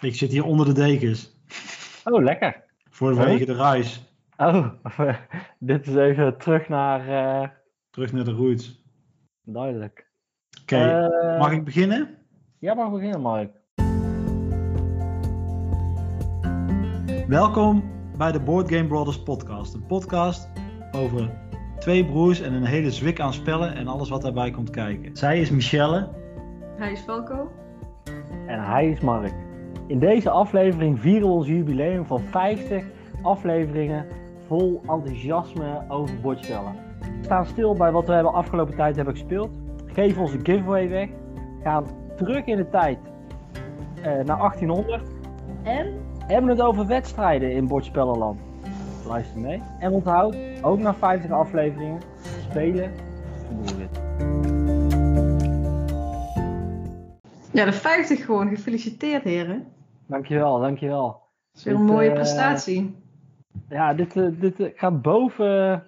Ik zit hier onder de dekens. Oh, lekker. Voor vanwege de reis. Oh, dit is even terug naar... eh, Terug naar de roots. duidelijk. Oké, Eh, mag ik beginnen? Ja, mag beginnen, Mark. Welkom bij de Board Game Brothers podcast. Een podcast over twee broers en een hele zwik aan spellen en alles wat daarbij komt kijken. Zij is Michelle. Hij is Falco. En hij is Mark. In deze aflevering vieren we ons jubileum van 50 afleveringen vol enthousiasme over bordspellen. We staan stil bij wat we hebben afgelopen tijd hebben gespeeld. Geven onze giveaway weg. Gaan terug in de tijd eh, naar 1800. En hebben het over wedstrijden in bordspellenland. Luister mee. En onthoud, ook na 50 afleveringen, spelen vermoeden het. Ja, de 50 gewoon. Gefeliciteerd, heren. Dankjewel, dankjewel. Dat is weer een Dit, mooie eh, prestatie. Ja, dit, eh, dit eh, gaat boven,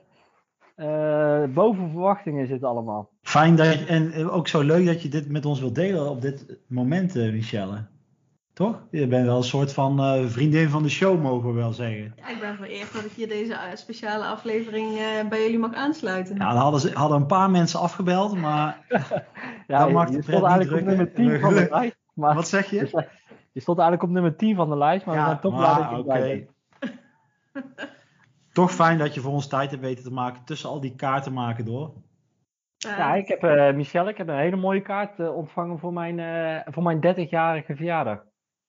eh, boven verwachtingen zit allemaal. Fijn dat je, en ook zo leuk dat je dit met ons wilt delen op dit moment, Michelle. Toch? Je bent wel een soort van eh, vriendin van de show, mogen we wel zeggen. Ja, ik ben vereerd dat ik hier deze speciale aflevering eh, bij jullie mag aansluiten. Ja, dan hadden, ze, hadden een paar mensen afgebeld, maar Ja, Dat je, mag je de pret niet eigenlijk op drukken. nummer 10 van de. Maar, wat zeg je? je stond eigenlijk op nummer 10 van de lijst, maar we zijn toch blij dat je bent. Toch fijn dat je voor ons tijd hebt weten te maken tussen al die kaarten maken door. Ja, ik heb, eh Michelle, ik heb een hele mooie kaart eh, ontvangen voor mijn, eh, voor mijn 30-jarige verjaardag.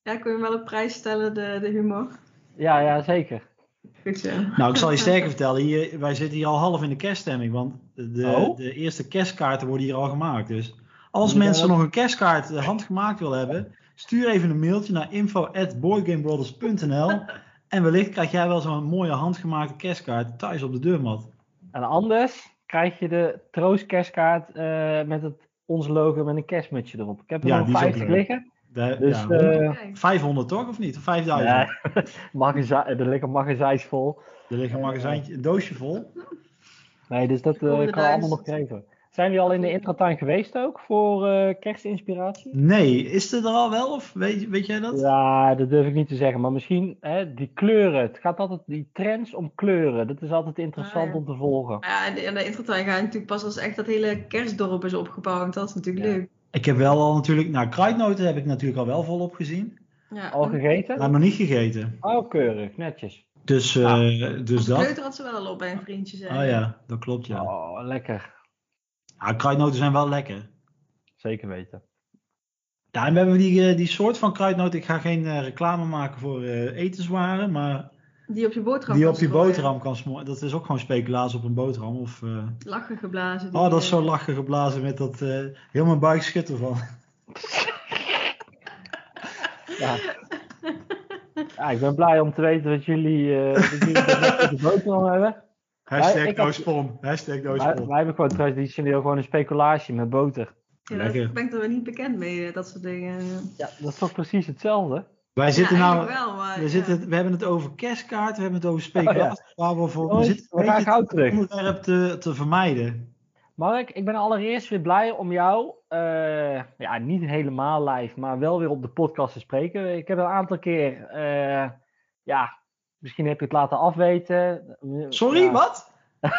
ja, kun je hem wel op prijs stellen, de, de humor. Ja, ja, zeker. Goed zo. Nou, ik zal je sterker vertellen, hier, wij zitten hier al half in de kerststemming, want de, Oh? de eerste kerstkaarten worden hier al gemaakt. Dus als Ja. mensen nog een kerstkaart handgemaakt willen hebben, stuur even een mailtje naar info.boardgamebrothers.nl en wellicht krijg jij wel zo'n mooie handgemaakte kerstkaart thuis op de deurmat. En anders krijg je de Troost kerstkaart eh, met het, ons logo met een kerstmutsje erop. Ik heb er Ja, nog die is ook 50 leuk. liggen. De, Dus ja, eh, Kijk. 500 toch, of niet? Of 5000? ja, magazijn, er liggen magazijns vol. Er ligt een magazijntje, een doosje vol. Nee, dus dat eh, Honderdduizend. kan allemaal nog geven. Zijn jullie al in de intratuin geweest ook voor eh, kerstinspiratie? Nee, is het er al wel? Of weet, weet jij dat? Ja, dat durf ik niet te zeggen. Maar misschien hè, die kleuren. Het gaat altijd die trends om kleuren. Dat is altijd interessant Ah, ja. om te volgen. Ja, en de, en de intratuin gaat natuurlijk pas als echt dat hele kerstdorp is opgebouwd. Dat is natuurlijk Ja. leuk. Ik heb wel al natuurlijk, nou kruidnoten heb ik natuurlijk al wel volop gezien, Ja. Al gegeten? maar nog niet gegeten. Oh, keurig. Netjes. Dus, eh, dus Als dat. kleuter had ze wel al op bij een vriendje zijn. Oh ja, dat klopt ja. Oh, lekker. Ja, kruidnoten zijn wel lekker. Zeker weten. Ja, en we hebben die, eh, die soort van kruidnoten. Ik ga geen eh, reclame maken voor eh, etenswaren, maar Die op je boterham die kan op je boterham kan smoren. Dat is ook gewoon speculatie op een boterham. Of, eh, Lachen geblazen. Oh, dat is zo lachen geblazen met dat. eh heel mijn buik schudt ervan. Ja. ja, ik ben blij om te weten dat jullie, eh dat jullie dat op de boterham hebben. Hashtag Wij, wij hebben gewoon traditioneel gewoon een speculatie met boter. Ja, Lekker. daar ben ik er niet bekend mee, eh, dat soort dingen. Ja, dat is toch precies hetzelfde? Wij zitten ja, nou. wel, maar... We, ja. zitten, we hebben het over kerstkaart, we hebben het over speculatie. Waar we voor. We zitten we een gaan gauw terug. onderwerp te, te vermijden. Mark, ik ben allereerst weer blij om jou, eh, ja, niet helemaal live, maar wel weer op de podcast te spreken. Ik heb een aantal keer, eh, ja, misschien heb je het laten afweten. Sorry, Ja. wat?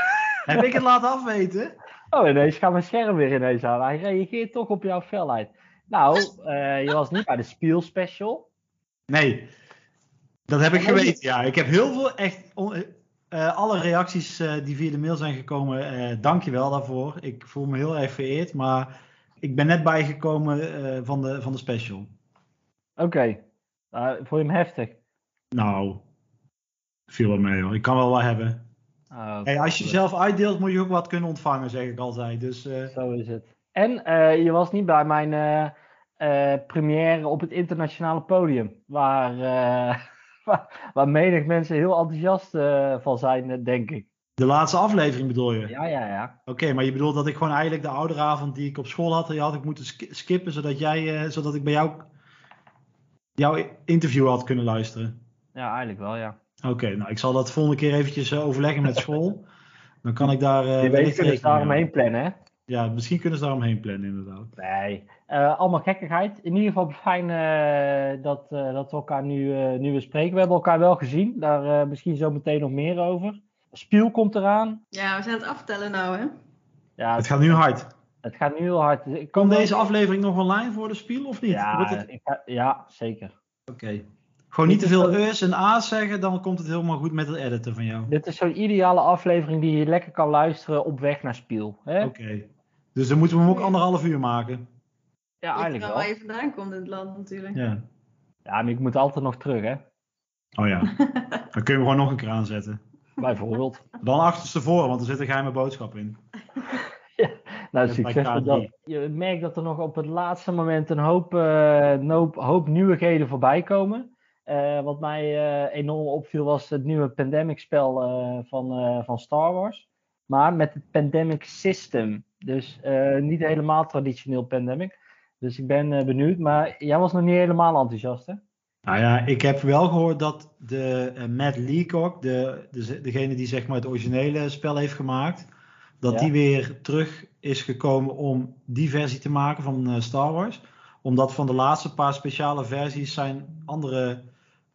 Heb ik het laten afweten? Oh, ineens gaat mijn scherm weer ineens aan. Hij reageert toch op jouw felheid. Nou, eh, je was niet bij de Spiel Special. Nee, dat heb ik Nee, geweten. Ja, ik heb heel veel echt. on- eh, alle reacties eh, die via de mail zijn gekomen, dank je wel daarvoor. Ik voel me heel erg vereerd, maar ik ben net bijgekomen van, de, van de special. Oké, Eh, vond je hem heftig? Nou, viel wel mee hoor. Ik kan wel wat hebben. Hey, als je zelf uitdeelt, moet je ook wat kunnen ontvangen, zeg ik altijd. Dus eh, Zo is het. En eh, je was niet bij mijn eh, première op het internationale podium, waar, waar, waar menig mensen heel enthousiast van zijn, denk ik. de laatste aflevering bedoel je? Ja, ja, ja. Oké, maar je bedoelt dat ik gewoon eigenlijk de ouderavond die ik op school had, die had ik moeten sk- skippen, zodat, jij, zodat ik bij jou jouw interview had kunnen luisteren. Ja, eigenlijk wel, ja. Oké, nou ik zal dat volgende keer eventjes eh, overleggen met school. Dan kan ik daar... eh, Die weet kunnen ze daaromheen plannen, hè? Ja, misschien kunnen ze daar omheen plannen inderdaad. Nee, eh, allemaal gekkigheid. In ieder geval fijn eh, dat, eh, dat we elkaar nu, eh, nu weer spreken. We hebben elkaar wel gezien, daar eh, misschien zo meteen nog meer over. Spiel komt eraan. Ja, we zijn het aftellen nou, hè? Ja, Het gaat nu hard. het gaat nu heel hard. Ik Komt deze aflevering nog online voor de spiel of niet? Ja, ik ga- ja, zeker. Oké. Gewoon niet te veel e's en a's zeggen, dan komt het helemaal goed met het editen van jou. Dit is zo'n ideale aflevering die je lekker kan luisteren op weg naar Spiel. Hè? Oké. Dus dan moeten we hem ook anderhalf uur maken. Ja, eigenlijk eraan waar wel. je vandaan komt in het land natuurlijk. Ja. Ja, maar ik moet altijd nog terug, hè? Oh ja. Dan kun je hem gewoon nog een keer aanzetten. Bijvoorbeeld. Dan achterstevoren, want er zit een geheime boodschap in. Nou, Bij succes met K3. dat. Je merkt dat er nog op het laatste moment een hoop, eh, hoop, hoop nieuwigheden voorbij komen. Eh, wat mij eh, enorm opviel was het nieuwe Pandemic spel eh, van, van Star Wars. Maar met het Pandemic System. Dus niet helemaal traditioneel Pandemic. Dus ik ben benieuwd. Maar jij was nog niet helemaal enthousiast, hè? Nou ja, ik heb wel gehoord dat de Matt Leacock, de, de, degene die zeg maar het originele spel heeft gemaakt, dat Ja. die weer terug is gekomen om die versie te maken van Star Wars. Omdat van de laatste paar speciale versies zijn andere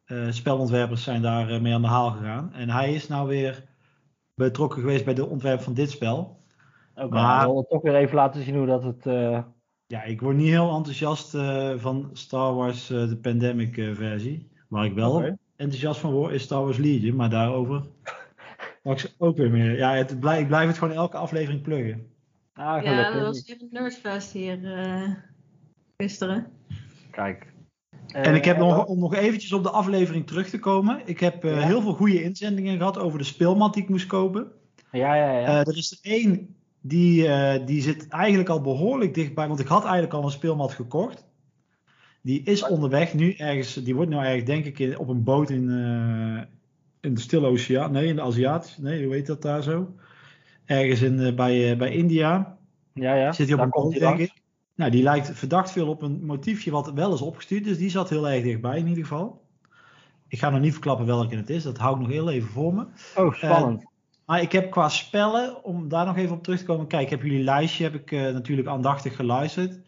eh, spelontwerpers zijn daar eh, mee aan de haal gegaan. En hij is nou weer betrokken geweest bij de ontwerp van dit spel. Oké, Maar- ik wil toch weer even laten zien hoe dat het... eh, Ja, ik word niet heel enthousiast eh, van Star Wars eh, de Pandemic eh, versie. Waar ik wel enthousiast van word is Star Wars Legion, maar daarover straks ook weer meer. Ja, het, ik blijf het gewoon elke aflevering pluggen. ah, Ja, gelukkig. dat was een Nerdfest hier eh, gisteren. Kijk. En ik heb Eh, nog, om nog eventjes op de aflevering terug te komen. Ik heb eh, Ja. heel veel goede inzendingen gehad over de speelmat die ik moest kopen. Ja, ja, ja. Eh, er is er één die, die zit eigenlijk al behoorlijk dichtbij, want ik had eigenlijk al een speelmat gekocht. Die is onderweg nu ergens, die wordt nu ergens denk ik in- op een boot in, in de Stille Oceaan, nee in de Aziatische, nee hoe heet dat daar zo? Ergens in, bij, bij India ja, ja. zit hij op Daar een boot denk langs. ik. Nou die lijkt verdacht veel op een motiefje wat wel is opgestuurd, dus die zat heel erg dichtbij in ieder geval. Ik ga nog niet verklappen welke het is, dat hou ik nog heel even voor me. Oh, spannend. Maar ik heb qua spellen, om daar nog even op terug te komen. Kijk, ik heb jullie lijstje heb ik, eh, natuurlijk aandachtig geluisterd.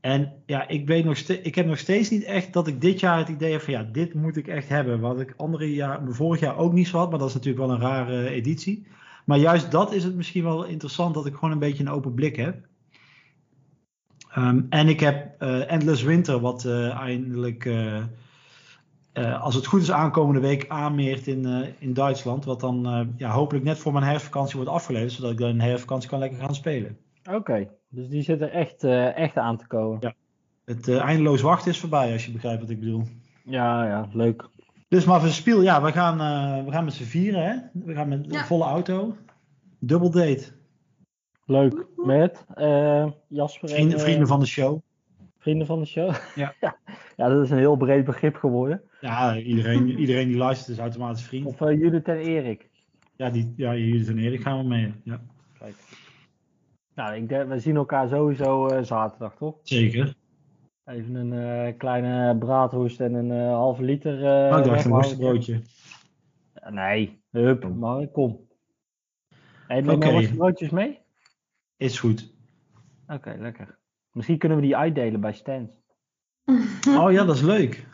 En ja, ik, weet nog ik heb nog steeds niet echt dat ik dit jaar het idee heb van ja, dit moet ik echt hebben. Wat ik andere jaar, vorig jaar ook niet zo had, maar dat is natuurlijk wel een rare editie. Maar juist dat is het misschien wel interessant, dat ik gewoon een beetje een open blik heb. Ehm, en ik heb eh, Endless Winter, wat eh, eindelijk, eh, eh, als het goed is, aankomende week aanmeert in, eh, in Duitsland. Wat dan eh, ja, hopelijk net voor mijn herfstvakantie wordt afgeleverd, zodat ik dan in de herfstvakantie kan lekker gaan spelen. Oké, dus die zit er echt, eh, echt aan te komen. Ja. Het eindeloos wachten is voorbij, als je begrijpt wat ik bedoel. Ja, ja, leuk. Dus maar spiel, ja, we gaan, eh, we gaan met z'n vieren, hè? We gaan met een Ja. volle auto. Dubbel date. Leuk. Met eh, Jasper en Vrienden, eh, vrienden van de show. vrienden van de show. Ja. ja, dat is een heel breed begrip geworden. Ja, iedereen, iedereen die luistert is automatisch vriend. Of uh, Judith en Erik. Ja, die, ja Judith en Erik gaan we mee. Ja, Kijk. Nou, ik denk, we zien elkaar sowieso eh, zaterdag, toch? zeker. Even een eh, kleine braadroest en een eh, halve liter. eh Oh, ik dacht een worstenbroodje. Nee, hup, maar kom. Hey, neem Oké. je worstenbroodjes mee? Is goed. Oké, lekker. Misschien kunnen we die uitdelen bij stands. Oh ja, dat is leuk.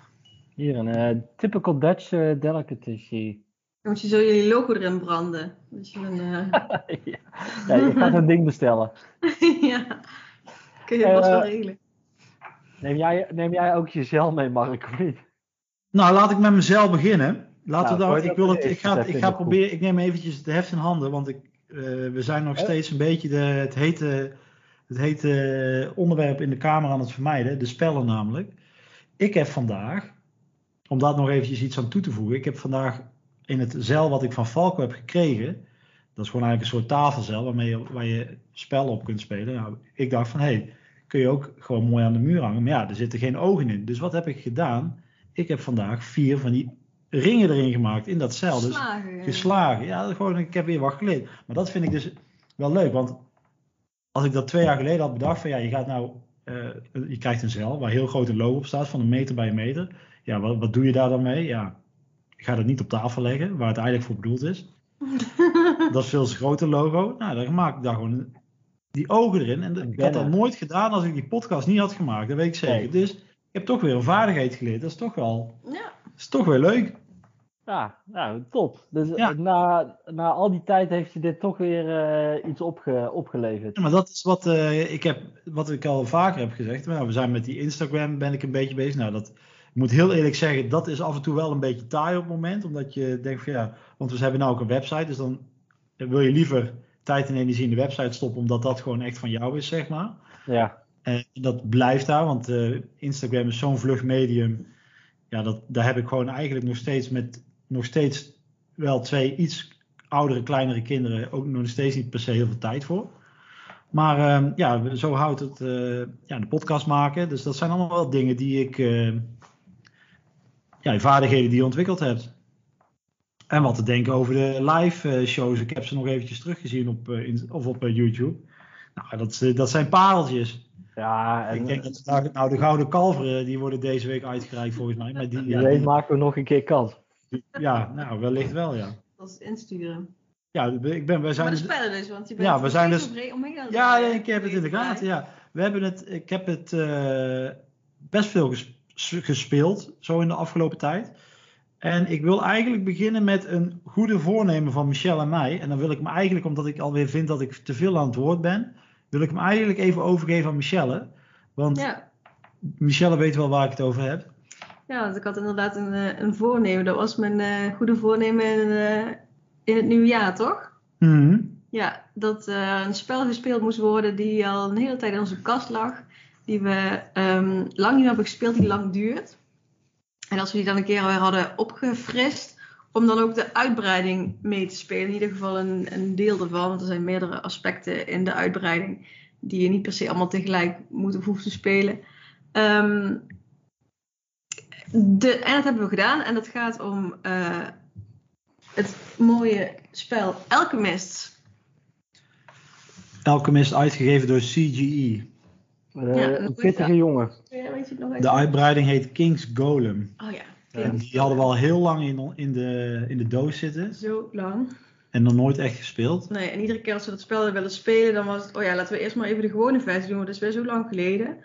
Hier een eh, typical Dutch eh, delicacy. Dan moet je zo jullie logo erin branden. Dat je een, eh, ja, Ja, je gaat een ding bestellen. ja, kun je vast wel regelen. Neem jij, neem jij ook je zeil mee, Mark, of niet? Nou, laat ik met mezelf beginnen. Laten Nou, we gooi dan, ik, dat wil het, ik ga, het- ik ga de proberen, ik neem eventjes het heft in handen, want ik, eh, we zijn nog steeds een beetje de, het, hete, het hete onderwerp in de kamer aan het vermijden, de spellen namelijk. Ik heb vandaag, om daar nog eventjes iets aan toe te voegen, ik heb vandaag in het zeil wat ik van Falco heb gekregen, dat is gewoon eigenlijk een soort tafelzeil waarmee je, waar je spellen op kunt spelen. Nou, ik dacht van, hé, hey, kun je ook gewoon mooi aan de muur hangen. Maar ja, er zitten geen ogen in. Dus wat heb ik gedaan? Ik heb vandaag vier van die ringen erin gemaakt in dat zeil. Dus Slagen. geslagen. Ja, dat gewoon, ik heb weer wat geleerd. Maar dat vind ik dus wel leuk. Want als ik dat twee jaar geleden had bedacht van ja, je gaat nou, eh, je krijgt een zeil waar heel groot een logo op staat van een meter bij een meter. Ja, wat, wat doe je daar dan mee? Ja, ik ga dat niet op tafel leggen, waar het eigenlijk voor bedoeld is. Dat is veel te grote logo. Nou, dan maak ik daar gewoon die ogen erin. En ik had dat nooit gedaan als ik die podcast niet had gemaakt. Dat weet ik zeker. Dus ik heb toch weer een vaardigheid geleerd. Dat is toch wel, Ja. dat is toch weer leuk. Ja, nou, top. Dus Ja. eh, na, na al die tijd heeft je dit toch weer eh, iets opge, opgeleverd. Ja, maar dat is wat, eh, ik heb, wat ik al vaker heb gezegd. Nou, we zijn met die Instagram ben ik een beetje bezig. Nou, dat, ik moet heel eerlijk zeggen, dat is af en toe wel een beetje taai op het moment. Omdat je denkt van ja, want we hebben nou ook een website. Dus dan wil je liever tijd en energie in de website stoppen. Omdat dat gewoon echt van jou is, zeg maar. Ja, En dat blijft daar, want Instagram is zo'n vlug medium. Ja, dat, daar heb ik gewoon eigenlijk nog steeds met nog steeds wel twee iets oudere, kleinere kinderen ook nog steeds niet per se heel veel tijd voor. Maar ehm, ja, zo houdt het eh, ja, de podcast maken. Dus dat zijn allemaal wel dingen die ik, eh, ja, vaardigheden die je ontwikkeld hebt. En wat te denken over de live eh, shows. Ik heb ze nog eventjes teruggezien op, eh, in- of op YouTube. Nou, dat, dat zijn pareltjes. ja en Ik denk dat nou, de gouden kalveren, die worden deze week uitgereikt volgens mij. Maar die, ja, die- maken we nog een keer kans. Ja, nou wellicht wel ja. Dat is insturen. Ja, ik ben, wij Maar zijn de dus, spellen dus, want je bent Ja, we zijn dus- omheen het ja, ik heb het in de gaten. Ja. We hebben het, ik heb het eh, best veel ges- gespeeld, zo in de afgelopen tijd. En ik wil eigenlijk beginnen met een goede voornemen van Michel en mij. En dan wil ik hem eigenlijk, omdat ik alweer vind dat ik te veel aan het woord ben, wil ik hem eigenlijk even overgeven aan Michelle. Want Ja. Michelle weet wel waar ik het over heb. Ja, want ik had inderdaad een, eh, een voornemen. Dat was mijn eh, goede voornemen in, eh, in het nieuwe jaar, toch? Mhm. Ja, dat eh, een spel gespeeld moest worden die al een hele tijd in onze kast lag. Die we ehm, lang niet hebben gespeeld, die lang duurt. En als we die dan een keer weer hadden opgefrist, om dan ook de uitbreiding mee te spelen. In ieder geval een, een deel ervan, want er zijn meerdere aspecten in de uitbreiding die je niet per se allemaal tegelijk moet of hoeft te spelen. Ehm, de, en dat hebben we gedaan en dat gaat om eh, het mooie spel Alchemist. Alchemist uitgegeven door CGE. Eh, Ja, een pittige jongen. Ja, weet je het nog even? De uitbreiding heet King's Golem. Oh ja, En die hadden we al heel lang in, in, de, in de doos zitten. zo lang. En nog nooit echt gespeeld. Nee, en iedere keer als we dat spel willen spelen, dan was het, oh ja, laten we eerst maar even de gewone versie doen, want dat is weer zo lang geleden.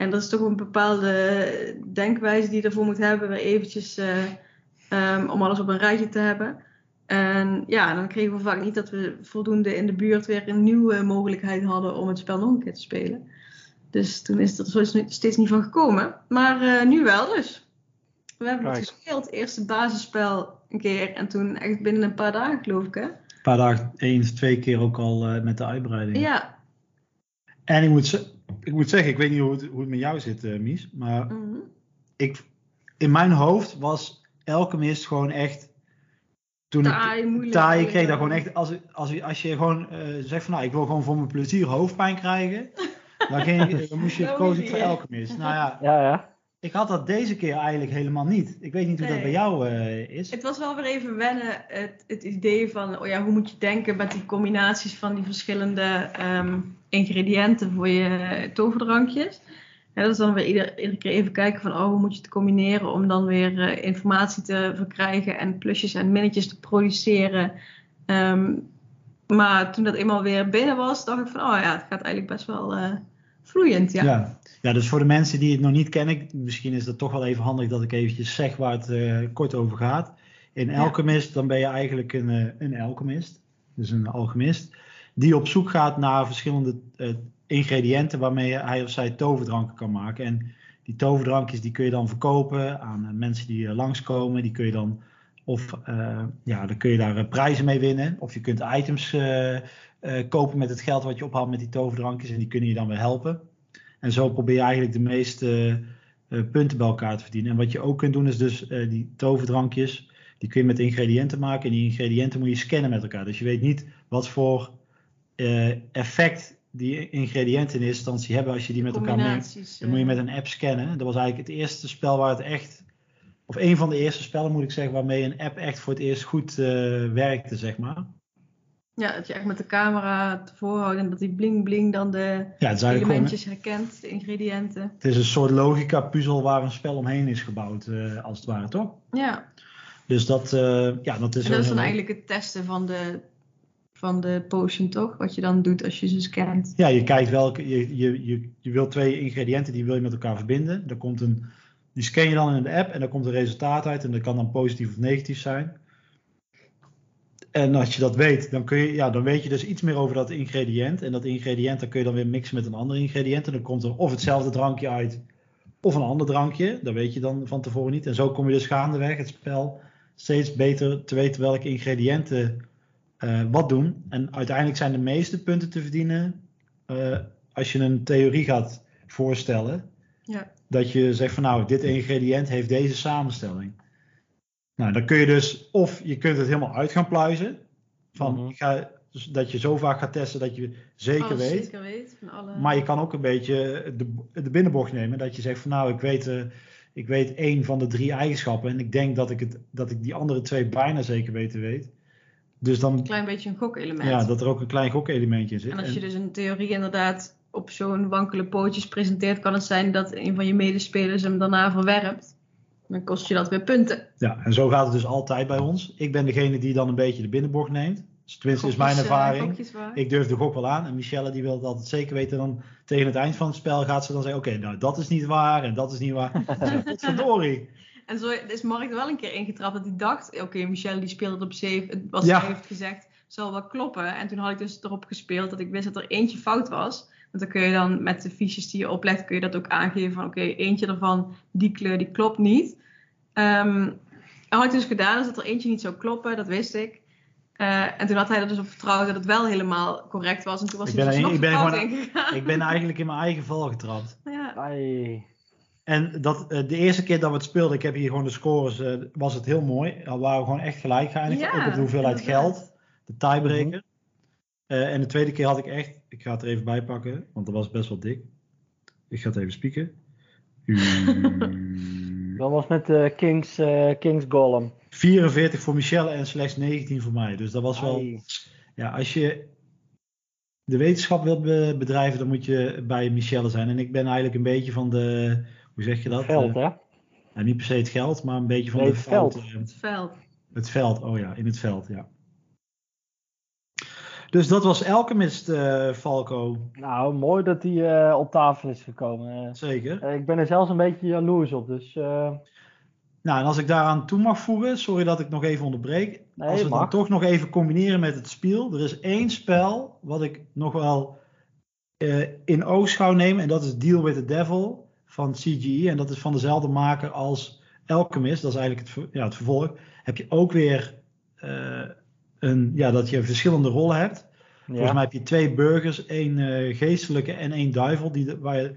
En dat is toch een bepaalde denkwijze die je ervoor moet hebben, weer eventjes eh, ehm, om alles op een rijtje te hebben. En ja, dan kregen we vaak niet dat we voldoende in de buurt weer een nieuwe mogelijkheid hadden om het spel nog een keer te spelen. Dus toen is er steeds niet van gekomen. Maar eh, nu wel dus. We hebben het gespeeld, het eerste basisspel een keer en toen echt binnen een paar dagen geloof ik hè. Een paar dagen, eens, twee keer ook al eh, met de uitbreiding. Ja. En ik moet, ze- ik moet zeggen, ik weet niet hoe het, hoe het met jou zit, eh, Mies. Maar Mhm. ik, in mijn hoofd was Alchemist gewoon echt... Toen ik Taai, moeilijk. taai, ik kreeg dat gewoon echt... Als, als, als je gewoon eh, zegt van, nou, ik wil gewoon voor mijn plezier hoofdpijn krijgen... Dan, ging, dan moest je je, voor ja. Alchemist. Nou ja, Ja, ja. ik had dat deze keer eigenlijk helemaal niet. Ik weet niet hoe dat bij jou eh, is. Het was wel weer even wennen, het, het idee van, oh ja, hoe moet je denken met die combinaties van die verschillende ehm, ingrediënten voor je toverdrankjes. En dat is dan weer ieder, iedere keer even kijken van, oh, hoe moet je het combineren om dan weer eh, informatie te verkrijgen en plusjes en minnetjes te produceren. Ehm, maar toen dat eenmaal weer binnen was, dacht ik van, oh ja, het gaat eigenlijk best wel eh, vloeiend, ja. Ja. ja, dus voor de mensen die het nog niet kennen, misschien is het toch wel even handig dat ik eventjes zeg waar het eh, kort over gaat. In Ja. Alchemist, dan ben je eigenlijk een, een alchemist, dus een alchemist, die op zoek gaat naar verschillende eh, ingrediënten waarmee hij of zij toverdranken kan maken. En die toverdrankjes die kun je dan verkopen aan eh, mensen die eh, langskomen. Die kun je dan, of ja, dan kun je daar prijzen mee winnen. Of je kunt items kopen met het geld wat je ophaalt met die toverdrankjes en die kunnen je dan weer helpen. En zo probeer je eigenlijk de meeste punten bij elkaar te verdienen. En wat je ook kunt doen is dus die toverdrankjes, die kun je met ingrediënten maken. En die ingrediënten moet je scannen met elkaar. Dus je weet niet wat voor effect die ingrediënten in eerste instantie hebben als je die met elkaar mengt. Dan moet je eh, met een app scannen. Dat was eigenlijk het eerste spel waar het echt, of een van de eerste spellen moet ik zeggen, waarmee een app echt voor het eerst goed eh, werkte, zeg maar. Ja, dat je echt met de camera tevoren houdt en dat die bling bling dan de Ja, gewoon, elementjes herkent, de ingrediënten. het is een soort logica puzzel waar een spel omheen is gebouwd, eh, als het ware, toch? Ja, Dus dat, eh, ja, dat is, en dat is dan eigenlijk het testen van de van de potion, toch? Wat je dan doet als je ze scant. Ja, je kijkt welke. Je, je, je, je wil twee ingrediënten die wil je met elkaar verbinden. Er komt een, die scan je dan in de app en daar komt een resultaat uit. En dat kan dan positief of negatief zijn. En als je dat weet, dan, kun je, ja, dan weet je dus iets meer over dat ingrediënt. En dat ingrediënt dan kun je dan weer mixen met een ander ingrediënt. En dan komt er of hetzelfde drankje uit, of een ander drankje. Dat weet je dan van tevoren niet. En zo kom je dus gaandeweg het spel steeds beter te weten welke ingrediënten uh, wat doen. En uiteindelijk zijn de meeste punten te verdienen uh, als je een theorie gaat voorstellen. Ja. Dat je zegt van nou, dit ingrediënt heeft deze samenstelling. Nou, dan kun je dus, of je kunt het helemaal uit gaan pluizen. Van, Mhm. ik ga, dus dat je zo vaak gaat testen dat je zeker Alles weet. Zeker weet van alle... Maar je kan ook een beetje de, de binnenbocht nemen. Dat je zegt van nou, ik weet, eh, ik weet één van de drie eigenschappen. En ik denk dat ik, het, dat ik die andere twee bijna zeker weten weet. Dus dan, Een klein beetje een gokelement. ja, dat er ook een klein gokelementje in zit. En als En- je dus een theorie inderdaad op zo'n wankele pootjes presenteert, kan het zijn dat een van je medespelers hem daarna verwerpt. Dan kost je dat weer punten. Ja, en zo gaat het dus altijd bij ons. Ik ben degene die dan een beetje de binnenbocht neemt. Dus tenminste is mijn eh, ervaring. Ik durf de gok wel aan. En Michelle die wil het altijd zeker weten. Dan tegen het eind van het spel gaat ze dan zeggen... Oké, nou dat is niet waar en dat is niet waar. Potverdorie. En zo is Mark er wel een keer ingetrapt dat hij dacht, oké, Michelle die speelde het op 7, wat Ja. hij heeft gezegd, zal wel kloppen. En toen had ik dus erop gespeeld dat ik wist dat er eentje fout was. Want dan kun je dan met de fiches die je oplegt, kun je dat ook aangeven van oké, eentje ervan, die kleur die klopt niet. Ehm en had ik dus gedaan, dus dat er eentje niet zou kloppen, dat wist ik. Eh, en toen had hij er dus op vertrouwd dat het wel helemaal correct was. En toen was Ik hij ben dus nog ik ben gewoon-. Ik ben eigenlijk in mijn eigen val getrapt. Ja. Ai. En dat, eh, de eerste keer dat we het speelden, ik heb hier gewoon de scores, eh, was het heel mooi. We waren gewoon echt gelijk geëindigd. Ja, ook op de hoeveelheid inderdaad. geld, de tiebreaker. Eh, en de tweede keer had ik echt, ik ga het er even bij pakken, want dat was best wel dik. Ik ga het even spieken. Dat was met de Kings, eh, Kings Golem. 44 voor Michelle en slechts 19 voor mij. Dus dat was wel. Ai. Ja, als je de wetenschap wilt be- bedrijven, dan moet je bij Michelle zijn. En ik ben eigenlijk een beetje van de. Hoe zeg je dat? Veld, Eh, hè? nou, niet per se het geld, maar een beetje van Nee, de het veld. fout, eh, Het veld. het veld, oh ja, in het veld, ja. Dus dat was Alchemist, eh Falco. Nou, mooi dat die eh, op tafel is gekomen. Zeker. eh, ik ben er zelfs een beetje jaloers op, dus eh, Nou, en als ik daaraan toe mag voegen, sorry dat ik nog even onderbreek. nee, als we het mag. dan toch nog even combineren met het spel. Er is één spel wat ik nog wel eh, in oogschouw neem. En dat is Deal with the Devil van CGE. En dat is van dezelfde maker als Alchemist. Dat is eigenlijk het, ja, het vervolg. Heb je ook weer eh, een, ja, dat je verschillende rollen hebt. Volgens mij heb je twee burgers, één eh, geestelijke en één duivel, die, waar je,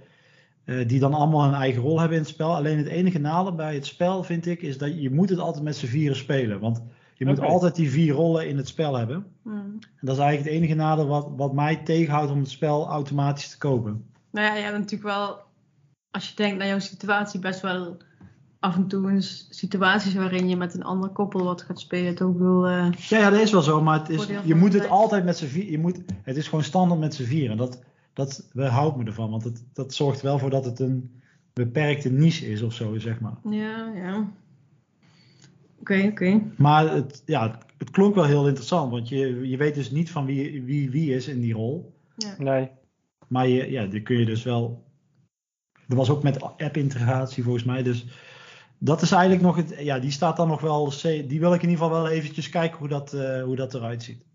eh, die dan allemaal een eigen rol hebben in het spel. Alleen het enige nadeel bij het spel, vind ik, is dat je, moet het altijd met z'n vieren spelen. Want je moet altijd die vier rollen in het spel hebben. Hmm. En dat is eigenlijk het enige nadeel wat, wat mij tegenhoudt om het spel automatisch te kopen. Nou ja, je hebt natuurlijk wel, als je denkt naar jouw situatie, best wel af en toe eens situaties waarin je met een ander koppel wat gaat spelen. Toch wel, eh, Ja, ja, dat is wel zo, maar het is, je moet het tijd. altijd met z'n vier. Je moet, het is gewoon standaard met z'n vier. En dat, dat weerhoudt me ervan, want het, dat zorgt wel voor dat het een beperkte niche is of zo, zeg maar. ja, ja. Oké, oké. Maar het, ja, het klonk wel heel interessant, want je, je weet dus niet van wie, wie wie is in die rol. Nee. Maar je, ja, die kun je dus wel. Er was ook met app-integratie volgens mij. Dus dat is eigenlijk nog het. Ja, die staat dan nog wel. Die wil ik in ieder geval wel eventjes kijken hoe dat, eh, hoe dat eruit ziet.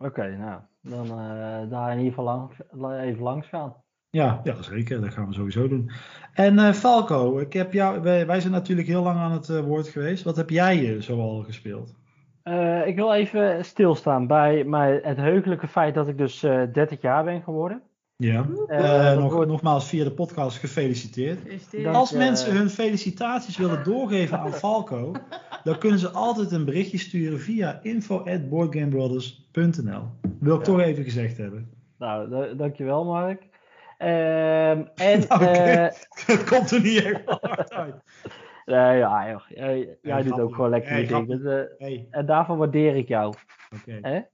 Oké, nou, dan eh, daar in ieder geval lang, even langs gaan. Ja, ja, zeker. Dat gaan we sowieso doen. En eh, Falco, ik heb jou, wij, wij zijn natuurlijk heel lang aan het woord geweest. Wat heb jij uh, zoal gespeeld? Uh, ik wil even stilstaan bij mij, het heugelijke feit dat ik dus uh, 30 jaar ben geworden. Ja, uh, nog, wordt... nogmaals via de podcast gefeliciteerd. Gefeliciteerd. Als mensen hun felicitaties willen doorgeven aan Falco, dan kunnen ze altijd een berichtje sturen via info@boardgamebrothers.nl. Wil ik ja. toch even gezegd hebben. Nou, dankjewel Mark. Um, en, nou, okay. Het komt er niet echt hard uit. Nee, ja, joh. Jij, jij doet ook gewoon lekker hey, je ding. Dus, uh, hey. En daarvoor waardeer ik jou. Okay.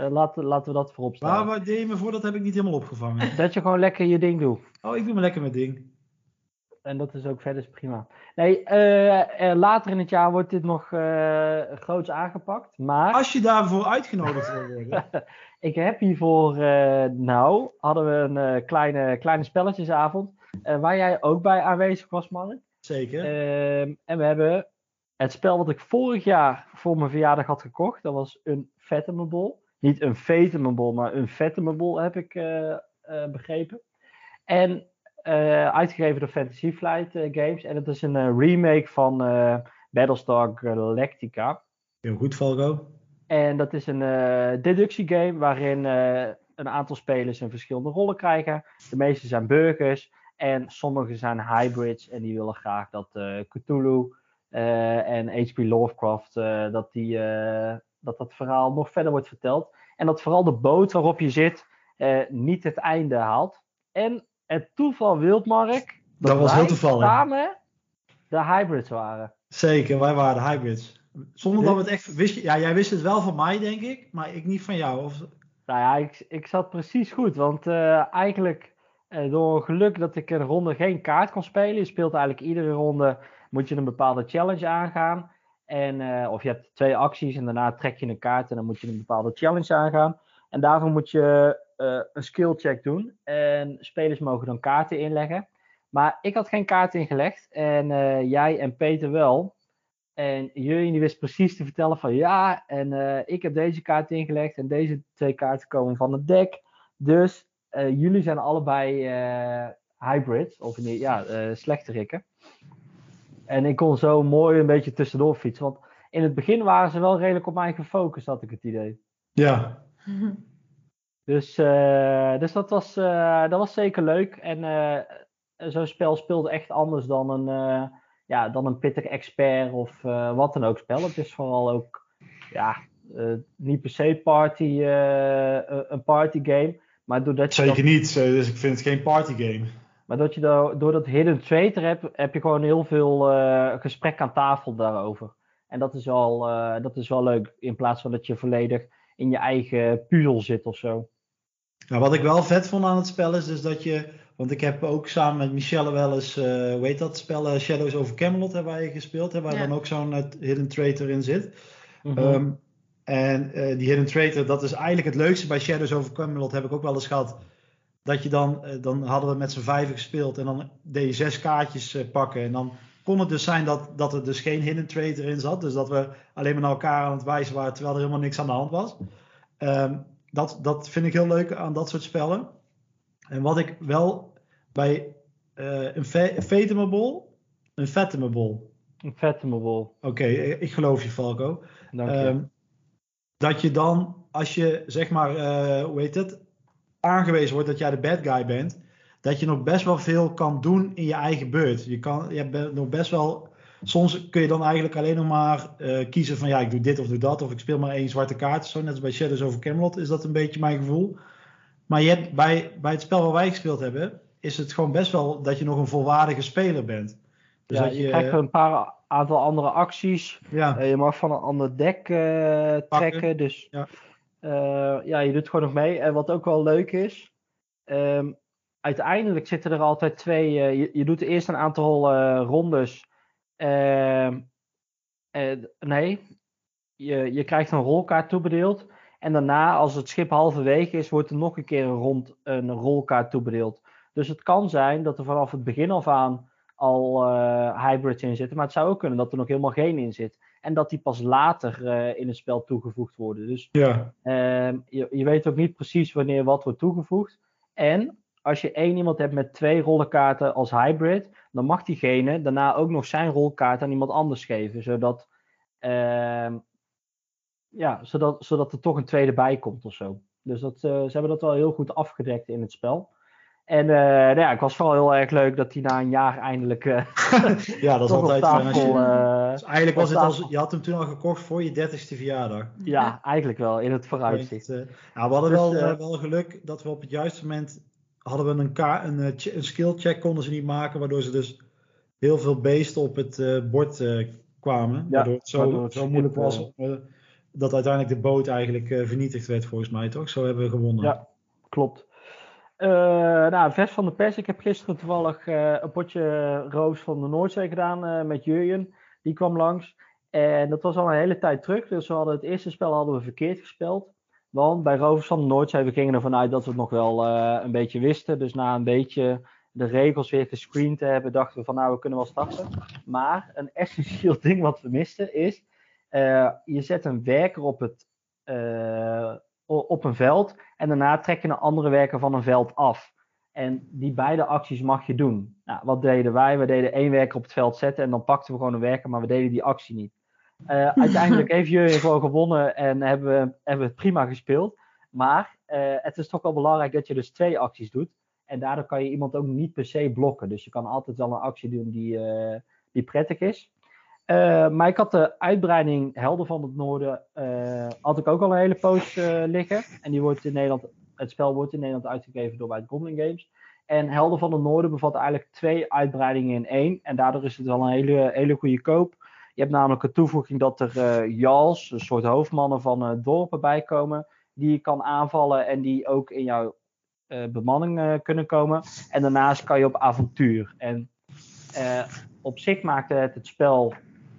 Eh? Laten, laten we dat voorop staan. Waar waardeer je me voor? Dat heb ik niet helemaal opgevangen. Dat je gewoon lekker je ding doet. Oh, ik doe me lekker mijn ding. En dat is ook verder prima. Nee, eh, eh, later in het jaar wordt dit nog uh, groots aangepakt. Maar... Als je daarvoor uitgenodigd wil worden. ik heb hiervoor, nou, hadden we een kleine, kleine spelletjesavond. waar jij ook bij aanwezig was, Mark. Zeker. Ehm, en we hebben het spel wat ik vorig jaar voor mijn verjaardag had gekocht. Dat was een Fathomable. Niet een Fathomable, maar een Fathomable heb ik begrepen. En uh, uitgegeven door Fantasy Flight Games. En het is een remake van Battlestar Galactica. Heel goed, Valgo. En dat is een deductiegame waarin een aantal spelers een verschillende rollen krijgen. De meeste zijn burgers en sommige zijn hybrids. En die willen graag dat Cthulhu en H.P. Lovecraft, dat, die, dat dat verhaal nog verder wordt verteld. En dat vooral de boot waarop je zit niet het einde haalt. En het toeval wil, Mark, dat, was heel toevallig. samen de hybrids waren. Zeker, wij waren de hybrids. Zonder dat we het echt wist. Ja, jij wist het wel van mij, denk ik, maar ik niet van jou. Of... Nou ja, ik, ik zat precies goed. Want uh, eigenlijk uh, door geluk dat ik een ronde geen kaart kon spelen. Je speelt eigenlijk iedere ronde, moet je een bepaalde challenge aangaan. En, uh, of je hebt twee acties en daarna trek je een kaart en dan moet je een bepaalde challenge aangaan. En daarvoor moet je uh, een skill check doen. En spelers mogen dan kaarten inleggen. Maar ik had geen kaart ingelegd. En uh, jij en Peter wel. En jullie wist precies te vertellen van ja, en ik heb deze kaart ingelegd. En deze twee kaarten komen van het deck. Dus jullie zijn allebei hybrids. Of nee, ja, slechterikken. En ik kon zo mooi een beetje tussendoor fietsen. Want in het begin waren ze wel redelijk op mij gefocust, had ik het idee. Ja. Dus, uh, dus dat, was, uh, dat was zeker leuk. En uh, zo'n spel speelde echt anders dan een, ja, dan een pittig expert of wat dan ook spel. Het is vooral ook ja, niet per se party, een party game. Maar doordat je Zeker niet, dus ik vind het geen party game. Maar dat je door, door dat hidden traitor hebt, heb je gewoon heel veel gesprek aan tafel daarover. En dat is, wel, dat is wel leuk, in plaats van dat je volledig in je eigen puzzel zit of zo. Nou, wat ik wel vet vond aan het spel is dus dat je. Want ik heb ook samen met Michelle wel eens, uh, hoe heet dat spel, uh, Shadows over Camelot hebben wij gespeeld. Hè, waar dan ook zo'n uh, Hidden Traitor in zit. Mm -hmm. um, en die Hidden Traitor, dat is eigenlijk het leukste bij Shadows over Camelot, heb ik ook wel eens gehad. Dat je dan, dan hadden we met z'n vijven gespeeld en dan deed je zes kaartjes pakken. En dan kon het dus zijn dat, dat er dus geen Hidden Traitor in zat. Dus dat we alleen maar naar elkaar aan het wijzen waren terwijl er helemaal niks aan de hand was. Um, dat, dat vind ik heel leuk aan dat soort spellen. En wat ik wel bij uh, een Fathomable, een Fathomable. Een Fathomable. Oké, okay, ik geloof je Falco. Dank je. Um, dat je dan, als je zeg maar, uh, hoe heet het, aangewezen wordt dat jij de bad guy bent, dat je nog best wel veel kan doen in je eigen beurt. Je, kan, je hebt nog best wel soms kun je dan eigenlijk alleen nog maar uh, kiezen van ja, ik doe dit of doe dat. Of ik speel maar één zwarte kaart. Zo net als bij Shadows over Camelot is dat een beetje mijn gevoel. Maar je hebt, bij, bij het spel waar wij gespeeld hebben, is het gewoon best wel dat je nog een volwaardige speler bent. Dus ja, dat je, je krijgt een paar aantal andere acties. Ja. Uh, je mag van een ander deck uh, trekken. Dus ja. Ja, je doet gewoon nog mee. En wat ook wel leuk is, um, uiteindelijk zitten er altijd twee. Je, je, doet eerst een aantal rondes uh, uh, nee, je, je krijgt een rolkaart toebedeeld. En daarna, als het schip halverwege is, wordt er nog een keer een, rond, een rolkaart toebedeeld. Dus het kan zijn dat er vanaf het begin af aan al hybrids in zitten. Maar het zou ook kunnen dat er nog helemaal geen in zit. En dat die pas later uh, in het spel toegevoegd worden. Dus ja. uh, je, je weet ook niet precies wanneer wat wordt toegevoegd. En als je één iemand hebt met twee rollenkaarten als hybrid, dan mag diegene daarna ook nog zijn rolkaart aan iemand anders geven. Zodat, uh, ja, zodat, zodat er toch een tweede bij komt of zo. Dus dat, uh, ze hebben dat wel heel goed afgedekt in het spel. En uh, nou ja, ik was vooral heel erg leuk dat hij na een jaar eindelijk. Ja, dat is altijd fijn. Als je, dus eigenlijk was het als. Je had hem toen al gekocht voor je 30ste verjaardag. Ja, eigenlijk wel, in het vooruitzicht. nou, we hadden dus, wel, wel geluk dat we op het juiste moment hadden we een, ka een, eh, een skill check konden ze niet maken, waardoor ze dus heel veel beesten op het uh, bord uh, kwamen. Ja, waardoor het zo, waardoor het zo moeilijk was uh, dat uiteindelijk de boot eigenlijk vernietigd werd, volgens mij toch? Zo hebben we gewonnen. Ja, klopt. Nou, vers van de pers. Ik heb gisteren toevallig een potje Roos van de Noordzee gedaan met Jurjen. Die kwam langs. En dat was al een hele tijd terug. Dus we hadden het eerste spel hadden we verkeerd gespeeld. Want bij Rovers van de Noordzee, we gingen ervan uit dat we het nog wel een beetje wisten. Dus na een beetje de regels weer gescreend te hebben, dachten we van nou, we kunnen wel starten. Maar een essentieel ding wat we misten is, je zet een werker op het op een veld. En daarna trek je een andere werker van een veld af. En die beide acties mag je doen. Nou, wat deden wij? We deden één werker op het veld zetten en dan pakten we gewoon een werker, maar we deden die actie niet. Uh, uiteindelijk heeft Jurjen gewoon gewonnen en hebben we, hebben het prima gespeeld. Maar uh, het is toch wel belangrijk dat je dus twee acties doet. En daardoor kan je iemand ook niet per se blokken. Dus je kan altijd wel een actie doen die, uh, die prettig is. Maar ik had de uitbreiding Helden van het Noorden, had ik ook al een hele poos liggen. En die wordt in Nederland, het spel wordt in Nederland uitgegeven door White Goblin Games. En Helden van het Noorden bevat eigenlijk twee uitbreidingen in één. En daardoor is het wel een hele, hele goede koop. Je hebt namelijk een toevoeging dat er Jals, een soort hoofdmannen van dorpen bij komen. Die je kan aanvallen en die ook in jouw bemanning kunnen komen. En daarnaast kan je op avontuur. En op zich maakte het het spel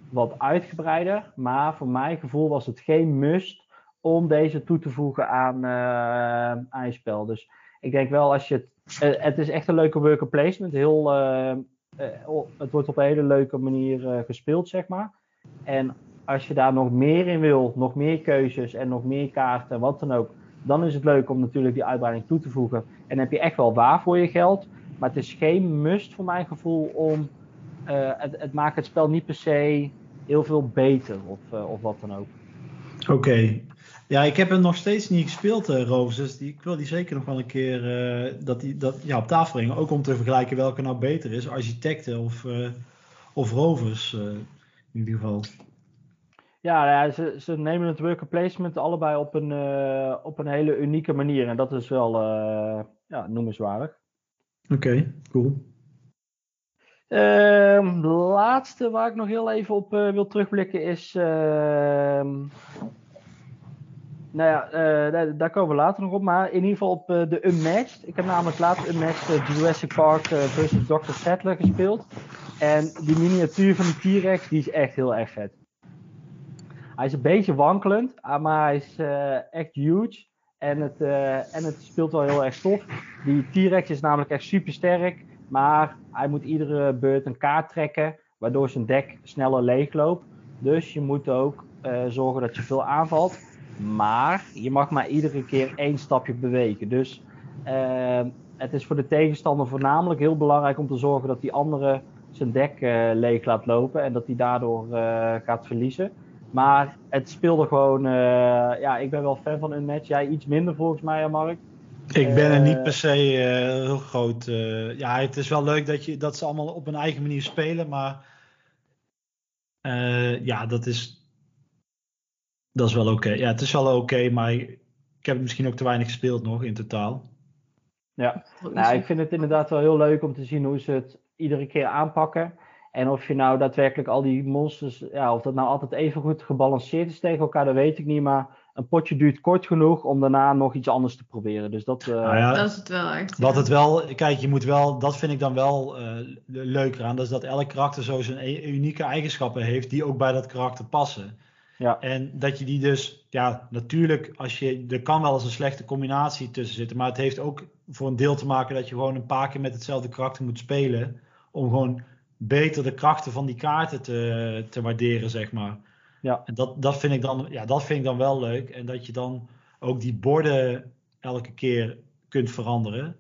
wat uitgebreider. Maar voor mijn gevoel was het geen must om deze toe te voegen aan, uh, aan je spel. Dus ik denk wel als je het. Uh, het is echt een leuke worker placement. Heel, uh, het wordt op een hele leuke manier gespeeld, zeg maar. En als je daar nog meer in wil, nog meer keuzes en nog meer kaarten, wat dan ook. Dan is het leuk om natuurlijk die uitbreiding toe te voegen. En dan heb je echt wel waar voor je geld. Maar het is geen must voor mijn gevoel om. het, het maakt het spel niet per se heel veel beter of, of wat dan ook. Oké. Ja, ik heb hem nog steeds niet gespeeld, uh, Rovers. Dus die, ik wil die zeker nog wel een keer uh, dat die, dat, ja, op tafel brengen. Ook om te vergelijken welke nou beter is. Architecten of, of Rovers in ieder geval. Ja, ja ze, ze, nemen het worker placement allebei op een, op een hele unieke manier. En dat is wel ja, noemenswaardig. Oké, okay, cool. De laatste waar ik nog heel even op wil terugblikken is. Nou ja, uh, daar, daar, komen we later nog op. Maar in ieder geval op de Unmatched. Ik heb namelijk laatst Unmatched Jurassic Park versus Dr. Settler gespeeld. En die miniatuur van die T-Rex die is echt heel erg vet. Hij is een beetje wankelend, ah, maar hij is echt huge. En het, en het speelt wel heel erg tof. Die T-Rex is namelijk echt super sterk. Maar hij moet iedere beurt een kaart trekken, waardoor zijn dek sneller leegloopt. Dus je moet ook zorgen dat je veel aanvalt. Maar je mag maar iedere keer één stapje bewegen. Dus uh, het is voor de tegenstander voornamelijk heel belangrijk om te zorgen dat die andere zijn dek uh, leeg laat lopen en dat hij daardoor gaat verliezen. Maar het speelde gewoon, ja, ik ben wel fan van een match. Jij iets minder volgens mij, Mark. Ik ben er niet eh. per se heel groot. Ja, het is wel leuk dat, je, dat ze allemaal op hun eigen manier spelen, maar ja, dat is, dat is wel oké. Okay. Ja, het is wel oké, okay, maar ik, heb misschien ook te weinig gespeeld nog in totaal. Ja, nou, ik vind het inderdaad wel heel leuk om te zien hoe ze het iedere keer aanpakken. En of je nou daadwerkelijk al die monsters, ja, of dat nou altijd even goed gebalanceerd is tegen elkaar, dat weet ik niet. Maar een potje duurt kort genoeg om daarna nog iets anders te proberen. Dus dat, uh... nou ja, dat is het wel echt. Wat het wel, kijk, je moet wel, dat vind ik dan wel uh, leuker aan. Dat is dat elk karakter zo zijn e-, unieke eigenschappen heeft die ook bij dat karakter passen. Ja. En dat je die dus, ja, natuurlijk, als je, er kan wel eens een slechte combinatie tussen zitten. Maar het heeft ook voor een deel te maken dat je gewoon een paar keer met hetzelfde karakter moet spelen. Om gewoon beter de krachten van die kaarten te, te waarderen, zeg maar. Ja. En dat, dat, vind ik dan, ja, dat vind ik dan wel leuk. En dat je dan ook die borden elke keer kunt veranderen.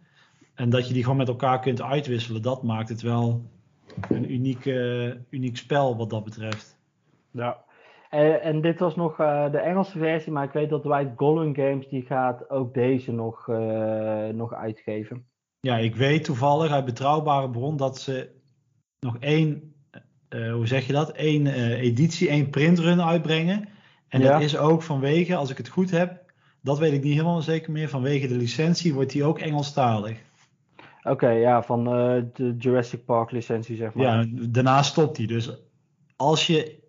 En dat je die gewoon met elkaar kunt uitwisselen. Dat maakt het wel een uniek, uh, uniek spel wat dat betreft. Ja. En, en dit was nog uh, de Engelse versie, maar ik weet dat White Golden Games die gaat ook deze nog, uh, nog uitgeven. Ja, ik weet toevallig uit betrouwbare bron dat ze nog één uh, hoe zeg je dat, één editie, één printrun uitbrengen. En ja. dat is ook vanwege, als ik het goed heb, dat weet ik niet helemaal zeker meer, vanwege de licentie wordt die ook Engelstalig. Oké, okay, ja, van de Jurassic Park licentie zeg maar. Ja, daarna stopt hij. Dus als je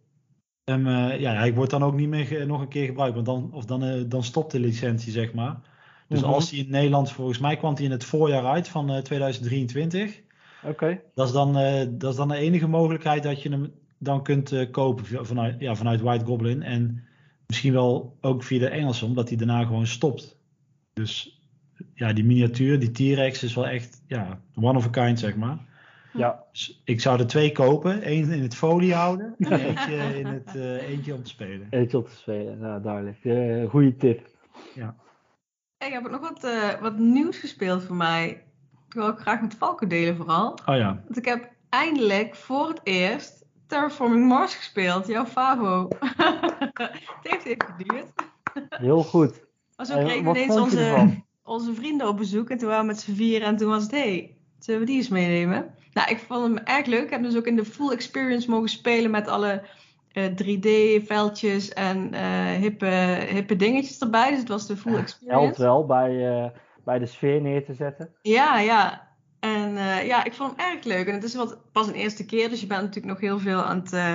hem, ja, hij wordt dan ook niet meer nog een keer gebruikt, want dan, of dan, dan stopt de licentie zeg maar. Dus Mhm. als hij in Nederland, volgens mij kwam hij in het voorjaar uit van eh, 2023. Oké. Dat is, dan, eh, dat is dan de enige mogelijkheid dat je hem dan kunt eh, kopen vanuit, ja, vanuit White Goblin. En misschien wel ook via de Engelse, omdat hij daarna gewoon stopt. Dus ja, die miniatuur, die T-Rex is wel echt ja, one of a kind, zeg maar. Ja. Ik zou er twee kopen. Eén in het folie houden en eentje, in het, eh, eentje om te spelen. Eentje op te spelen, nou, duidelijk. Eh goede tip. Ik heb ook nog wat, eh, wat nieuws gespeeld voor mij. Ik wil ook graag met Falco delen vooral. Oh ja, Want ik heb eindelijk voor het eerst Terraforming Mars gespeeld. Jouw Favo. het heeft even geduurd. Heel goed. Maar zo kregen wat ineens onze, onze vrienden op bezoek. En toen waren we met z'n vier. En toen was het, hey, zullen we die eens meenemen? Nou, ik vond hem erg leuk. Ik heb dus ook in de full experience mogen spelen met alle eh, 3D-veldjes en eh, hippe, hippe dingetjes erbij. Dus het was de full Helpt experience. wel bij, eh, bij de sfeer neer te zetten. Ja, ja. En eh, ja, ik vond hem erg leuk. En het is wat, pas een eerste keer, dus je bent natuurlijk nog heel veel aan het, eh,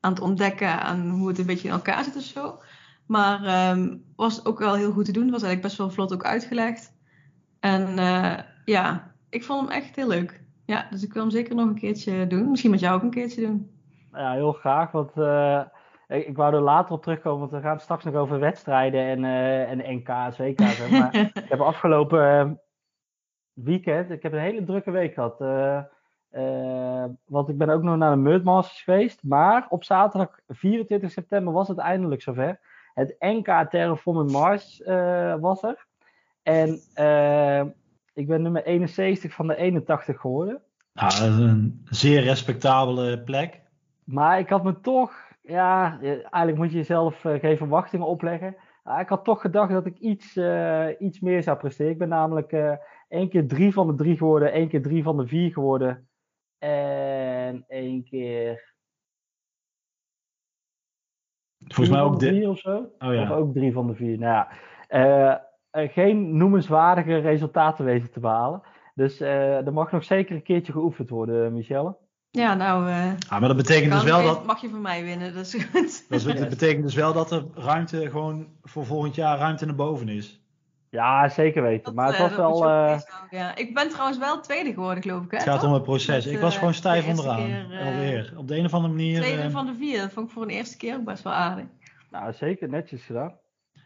aan het ontdekken aan hoe het een beetje in elkaar zit of zo. Maar ehm, was ook wel heel goed te doen. Het was eigenlijk best wel vlot ook uitgelegd. En eh, ja, ik vond hem echt heel leuk. Ja, dus ik wil hem zeker nog een keertje doen. Misschien met jou ook een keertje doen. Ja, heel graag. Want eh, ik, ik wou er later op terugkomen, want we gaan straks nog over wedstrijden en, eh en NK's, WK's. Maar ik heb afgelopen eh, weekend, ik heb een hele drukke week gehad. eh, eh, want ik ben ook nog naar de Mudmasters geweest. Maar op zaterdag 24 september was het eindelijk zover. Het NK Terraforming Mars was er. En ik ben nummer 71 van de 81 geworden. nou, dat is een zeer respectabele plek. Maar ik had me toch, ja, eigenlijk moet je jezelf eh, geen verwachtingen opleggen. Ik had toch gedacht dat ik iets, eh, iets meer zou presteren. Ik ben namelijk eh één keer drie van de drie geworden, één keer drie van de vier geworden. En één keer. Volgens drie mij ook de. vier of zo. Oh Of ja. ook drie van de vier. Nou ja, geen noemenswaardige resultaten weten te behalen. Dus eh, er mag nog zeker een keertje geoefend worden, Michelle. Ja, nou, eh, Ah, maar dat betekent dus wel dat. mag je van mij winnen. Dat is goed. Dat, is- dat betekent dus wel dat er ruimte gewoon voor volgend jaar ruimte naar boven is. Ja, zeker weten. Dat, maar het eh, was wel. eh, ja. Ik ben trouwens wel tweede geworden, geloof ik. Hè, Het gaat toch? om het proces. Met, Ik was eh, gewoon stijf de onderaan. keer, eh, Alweer. Op de een of andere manier. Tweede eh, van de vier. Dat vond ik voor een eerste keer ook best wel aardig. Nou, zeker netjes gedaan.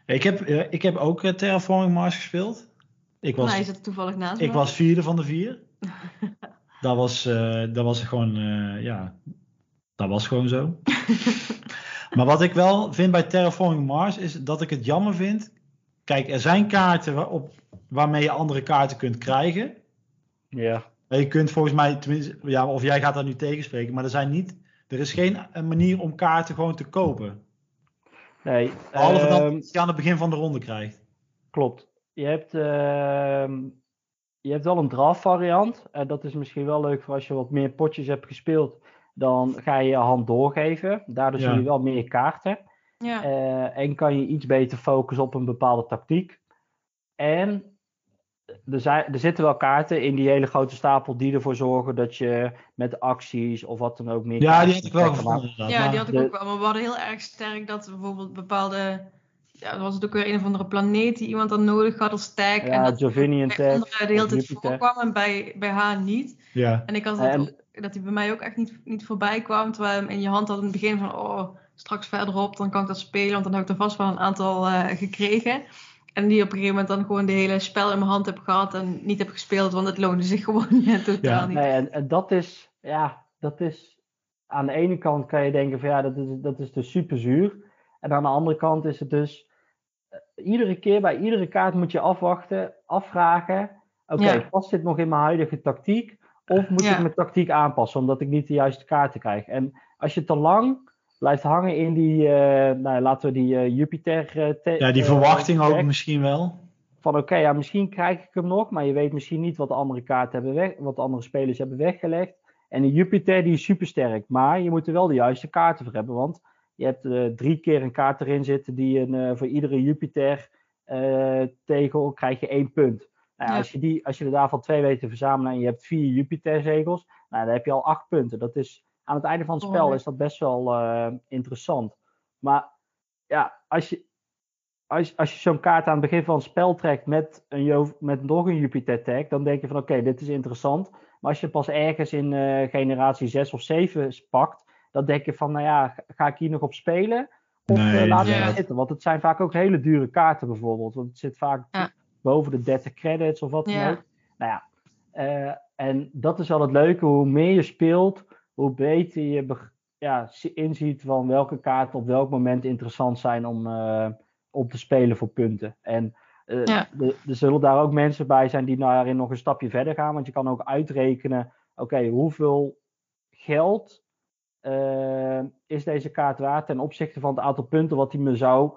Ik, heb, eh, ik heb ook eh, Terraforming Mars gespeeld. Ik was, nou, je zit er toevallig naast ik me. was vierde van de vier. dat, was, eh, dat was gewoon. eh, ja, dat was gewoon zo. maar wat ik wel vind bij Terraforming Mars is dat ik het jammer vind. Kijk, er zijn kaarten waarop, waarmee je andere kaarten kunt krijgen. Ja. Je kunt volgens mij, tenminste, ja, of jij gaat daar nu tegenspreken, maar er zijn niet, er is geen manier om kaarten gewoon te kopen. Nee. Behalve dan ehm, dat je aan het begin van de ronde krijgt. Klopt. Je hebt, ehm, je hebt wel een draft variant. Eh, dat is misschien wel leuk voor als je wat meer potjes hebt gespeeld. Dan ga je je hand doorgeven. Daardoor Ja. zie je wel meer kaarten. Ja. Eh, en kan je iets beter focussen op een bepaalde tactiek. En er, zijn, er zitten wel kaarten in die hele grote stapel die ervoor zorgen dat je met acties of wat dan ook meer. Ja, die had ik wel gevonden ja, die had ik de- ook wel. Maar we hadden heel erg sterk dat bijvoorbeeld bepaalde... Ja, dan was het ook weer een of andere planeet die iemand dan nodig had als tag. en Ja, dat Jovinian bij tag. anderen de hele tijd Jupiter. voorkwam en bij, bij haar niet. ja. En ik had En- het ook, dat hij bij mij ook echt niet, niet voorbij kwam. Terwijl hem in je hand had in het begin van, oh, straks verderop, dan kan ik dat spelen. Want dan heb ik er vast wel een aantal eh, gekregen. En die op een gegeven moment dan gewoon de hele spel in mijn hand heb gehad en niet heb gespeeld. Want het loonde zich gewoon ja, totaal Ja, niet. Nee, en, en dat is, ja, dat is. Aan de ene kant kan je denken van ja, dat is, dat is dus super zuur. En aan de andere kant is het dus. eh, Iedere keer bij iedere kaart moet je afwachten, afvragen. Oké, Ja. past dit nog in mijn huidige tactiek? Of moet Ja. ik mijn tactiek aanpassen omdat ik niet de juiste kaarten krijg? En als je te lang blijft hangen in die, eh, nou, laten we die eh, Jupiter. eh, te- ja, die verwachting ook misschien wel. van oké, ja, misschien krijg ik hem nog, maar je weet misschien niet wat de andere kaarten hebben weg, wat de andere spelers hebben weggelegd. En de Jupiter die is super sterk, maar je moet er wel de juiste kaarten voor hebben, want je hebt eh, drie keer een kaart erin zitten die een, eh, voor iedere Jupiter eh, tegel krijg je één punt. Nou, ja, als, je die, als je er daarvan twee weet te verzamelen en je hebt vier Jupiter zegels, nou, dan heb je al acht punten. Dat is, aan het einde van het spel is dat best wel eh, interessant. Maar ja, als je, als, als je zo'n kaart aan het begin van het spel trekt met, een, Jo- met nog een Jupiter tag, dan denk je van oké, dit is interessant. Maar als je pas ergens in eh, generatie 6 of 7 pakt, dan denk je van nou ja, ga- ik hier nog op spelen? Of Nee, eh, laat ja. het zitten? Want het zijn vaak ook hele dure kaarten bijvoorbeeld. Want het zit vaak Ja. boven de 30 credits of wat dan Ja. ook. Nou ja, eh, en dat is wel het leuke. Hoe meer je speelt, hoe beter je ja, zi- inziet van welke kaarten op welk moment interessant zijn om, eh, om te spelen voor punten. En eh, Ja. de- er zullen daar ook mensen bij zijn die daarin nog een stapje verder gaan. Want je kan ook uitrekenen, oké, hoeveel geld eh, is deze kaart waard ten opzichte van het aantal punten wat hij me zou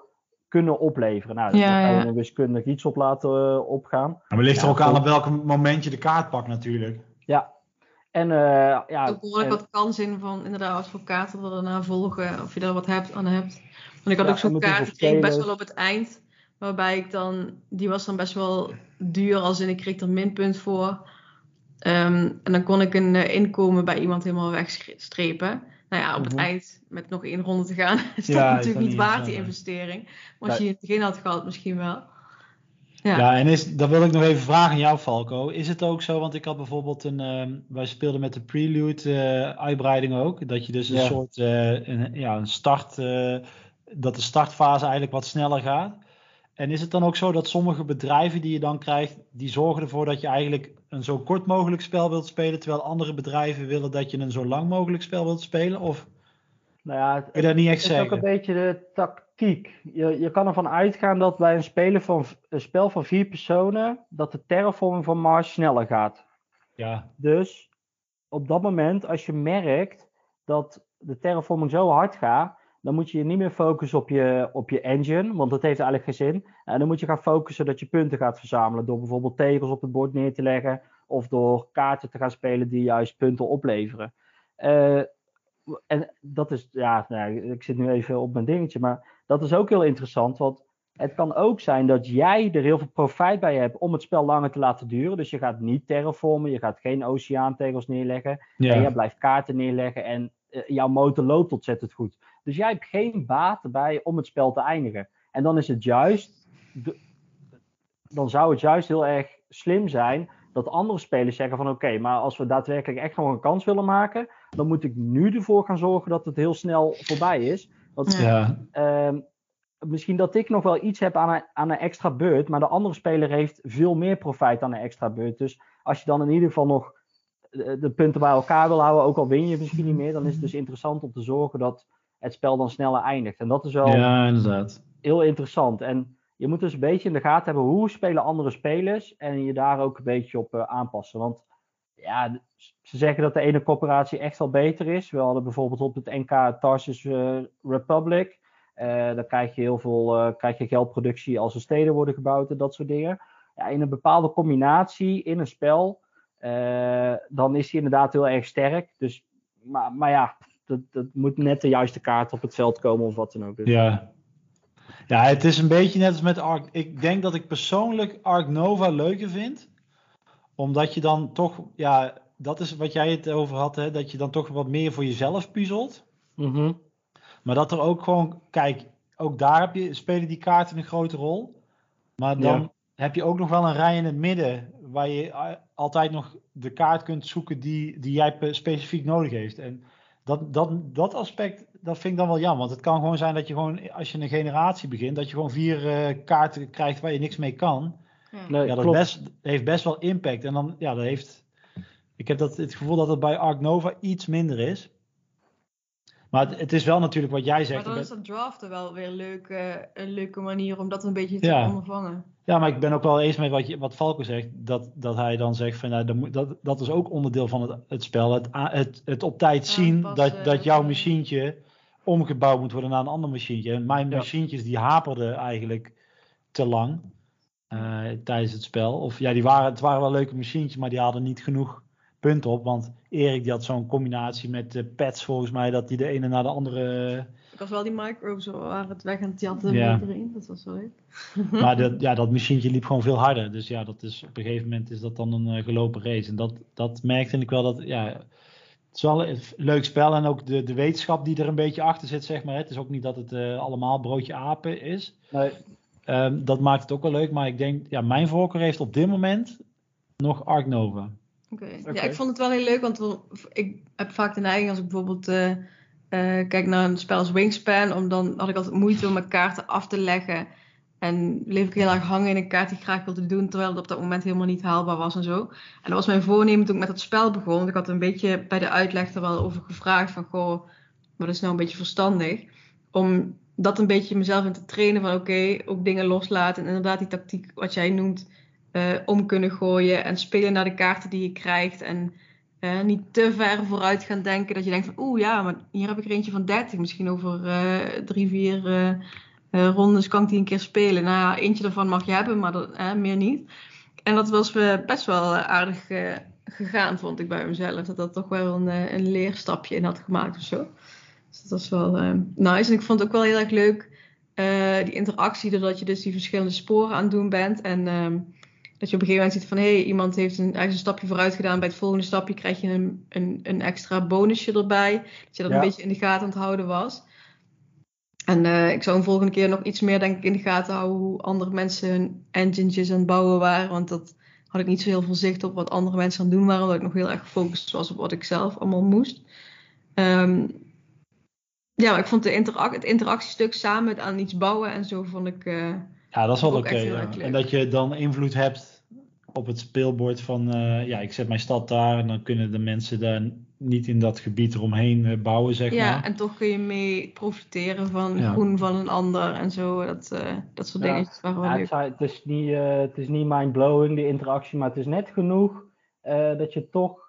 kunnen opleveren. Nou, Ja, daar kan je ja. een wiskundig iets op laten opgaan. Maar het ligt Ja, er ook aan op welk moment je de kaart pakt natuurlijk. Ja. En eh, ja, behoorlijk en- wat kans in van inderdaad wat kaarten er daarna volgen. Of je er wat hebt, aan hebt. Want ik had Ja, ook zo'n kaart gekregen best wel op het eind. Waarbij ik dan, die was dan best wel duur als in ik kreeg er minpunt voor. Ehm, en dan kon ik een eh, inkomen bij iemand helemaal wegstrepen. Nou ja, op het Mhm. eind met nog één ronde te gaan is dat natuurlijk niet waard die investering. Maar als je die het begin had gehad misschien wel. Ja. Ja, en is, dat wil ik nog even vragen aan jou, Falco. Is het ook zo, want ik had bijvoorbeeld een, ehm, wij speelden met de Prelude eh, uitbreiding ook, dat je dus een Ja. soort, eh, een, ja, een start, eh, dat de startfase eigenlijk wat sneller gaat. En is het dan ook zo dat sommige bedrijven die je dan krijgt, die zorgen ervoor dat je eigenlijk een zo kort mogelijk spel wilt spelen, terwijl andere bedrijven willen dat je een zo lang mogelijk spel wilt spelen? Of nou ja, het, kun je dat niet echt Het is ook een beetje de tactiek. Je, je kan ervan uitgaan dat bij een, spelen van, een spel van vier personen, dat de terraforming van Mars sneller gaat. Ja, Dus op dat moment, als je merkt dat de terraforming zo hard gaat, dan moet je je niet meer focussen op je, op je engine, want dat heeft eigenlijk geen zin. En dan moet je gaan focussen dat je punten gaat verzamelen door bijvoorbeeld tegels op het bord neer te leggen of door kaarten te gaan spelen die juist punten opleveren. Eh, en dat is, ja, nou, ik zit nu even op mijn dingetje, maar dat is ook heel interessant, want het kan ook zijn dat jij er heel veel profijt bij hebt om het spel langer te laten duren. Dus je gaat niet terraformen, je gaat geen oceaantegels neerleggen. En ja. jij blijft kaarten neerleggen en eh, jouw motor loopt ontzettend goed. Dus jij hebt geen baat erbij om het spel te eindigen. En dan is het juist, dan zou het juist heel erg slim zijn dat andere spelers zeggen van oké, maar als we daadwerkelijk echt nog een kans willen maken, dan moet ik nu ervoor gaan zorgen dat het heel snel voorbij is. Want Ja. Ehm, misschien dat ik nog wel iets heb aan een, aan een extra beurt, maar de andere speler heeft veel meer profijt aan een extra beurt. Dus als je dan in ieder geval nog de, de punten bij elkaar wil houden, ook al win je misschien niet meer, dan is het dus interessant om te zorgen dat het spel dan sneller eindigt. En dat is wel ja, inderdaad. heel interessant. En je moet dus een beetje in de gaten hebben hoe spelen andere spelers en je daar ook een beetje op eh, aanpassen. Want ja, ze zeggen dat de ene corporatie echt wel beter is. We hadden bijvoorbeeld op het NK Tarsus eh, Republic. eh daar krijg je heel veel krijg je geldproductie als er steden worden gebouwd en dat soort dingen. Ja, in een bepaalde combinatie in een spel, dan is hij inderdaad heel erg sterk. Dus, maar, maar ja, dat, dat moet net de juiste kaart op het veld komen of wat dan ook. Dus, Ja. Ja, het is een beetje net als met Ark. Ik denk dat ik persoonlijk Ark Nova leuker vind. Omdat je dan toch, ja, dat is wat jij het over had, hè, dat je dan toch wat meer voor jezelf puzzelt. Mhm. Maar dat er ook gewoon, kijk, ook daar heb je, spelen die kaarten een grote rol. Maar dan Ja. heb je ook nog wel een rij in het midden, waar je altijd nog de kaart kunt zoeken die, die jij pe- specifiek nodig heeft. En dat, dat, dat aspect, dat vind ik dan wel jammer. Want het kan gewoon zijn dat je gewoon, als je een generatie begint, dat je gewoon vier eh, kaarten krijgt waar je niks mee kan. Ja. Nee, Ja, dat best, heeft best wel impact. En dan, ja, dat heeft. Ik heb dat, het gevoel dat het bij Ark Nova iets minder is. Maar het, het is wel natuurlijk wat jij Maar zegt. dan ik is dat draften wel weer een leuke, een leuke manier om dat een beetje te Ja. ondervangen. Ja, maar ik ben ook wel eens met wat, je, wat Falco zegt. Dat, dat hij dan zegt van nou, dat, dat, dat is ook onderdeel van het, het spel. Het, het, het op tijd zien dat, dat jouw machientje omgebouwd moet worden naar een ander machientje. En mijn Ja. machientjes die haperden eigenlijk te lang eh, tijdens het spel. Of ja, die waren, het waren wel leuke machientjes, maar die hadden niet genoeg punten op. Want Erik die had zo'n combinatie met eh, pets volgens mij, dat die de ene naar de andere... Ik was wel die microbes waren het weg en die hadden Ja. ja. erin. Dat was wel leuk. Maar dat, ja, dat machientje liep gewoon veel harder. Dus ja, dat is, op een gegeven moment is dat dan een eh, gelopen race. En dat, dat merkte ik wel dat, ja, het is wel een leuk spel. En ook de, de wetenschap die er een beetje achter zit, zeg maar. Het is ook niet dat het eh, allemaal broodje apen is. Nee, Ehm, dat maakt het ook wel leuk. Maar ik denk, ja, mijn voorkeur heeft op dit moment nog Ark Nova. Oké. Ja, ik vond het wel heel leuk, want ik heb vaak de neiging als ik bijvoorbeeld eh, eh, kijk naar een spel als Wingspan, om dan had ik altijd moeite om mijn kaarten af te leggen. En bleef ik heel erg hangen in een kaart die ik graag wilde doen, terwijl het op dat moment helemaal niet haalbaar was en zo. En dat was mijn voornemen toen ik met het spel begon. Want ik had een beetje bij de uitleg er wel over gevraagd van, goh, wat is nou een beetje verstandig? Om dat een beetje mezelf in te trainen van, oké, ook dingen loslaten. En inderdaad die tactiek, wat jij noemt, eh, om kunnen gooien en spelen naar de kaarten die je krijgt. En eh, niet te ver vooruit gaan denken dat je denkt van oeh ja, maar hier heb ik er eentje van 30. Misschien over eh, drie, vier rondes kan ik die een keer spelen. Nou ja, eentje daarvan mag je hebben, maar dat, eh, meer niet. En dat was eh, best wel eh, aardig eh, gegaan, vond ik bij mezelf. Dat dat toch wel een, eh, een leerstapje in had gemaakt of zo. Dus dat was wel eh, nice. En ik vond het ook wel heel erg leuk, eh, die interactie, doordat je dus die verschillende sporen aan het doen bent. En ehm, dat je op een gegeven moment ziet van hé, hey, iemand heeft een, is een stapje vooruit gedaan. Bij het volgende stapje krijg je een, een, een extra bonusje erbij. Dat je dat Ja. een beetje in de gaten aan het houden was. En eh, ik zou een volgende keer nog iets meer denk ik in de gaten houden hoe andere mensen hun engine's aan het bouwen waren. Want dat had ik niet zo heel veel zicht op wat andere mensen aan het doen waren. Omdat ik nog heel erg gefocust was op wat ik zelf allemaal moest. Ehm, ja, maar ik vond de interac het interactiestuk samen met aan iets bouwen en zo vond ik... eh, Ja, dat is wel oké. ja. En dat je dan invloed hebt op het speelbord van, eh, ja, ik zet mijn stad daar en dan kunnen de mensen daar niet in dat gebied eromheen eh, bouwen, zeg Ja, maar. en toch kun je mee profiteren van Ja. groen van een ander en zo. Dat, eh, dat soort Ja. dingetjes waren wel Ja, leuk. het, is- het is niet, eh, het is niet mind-blowing, die interactie, maar het is net genoeg eh, dat je toch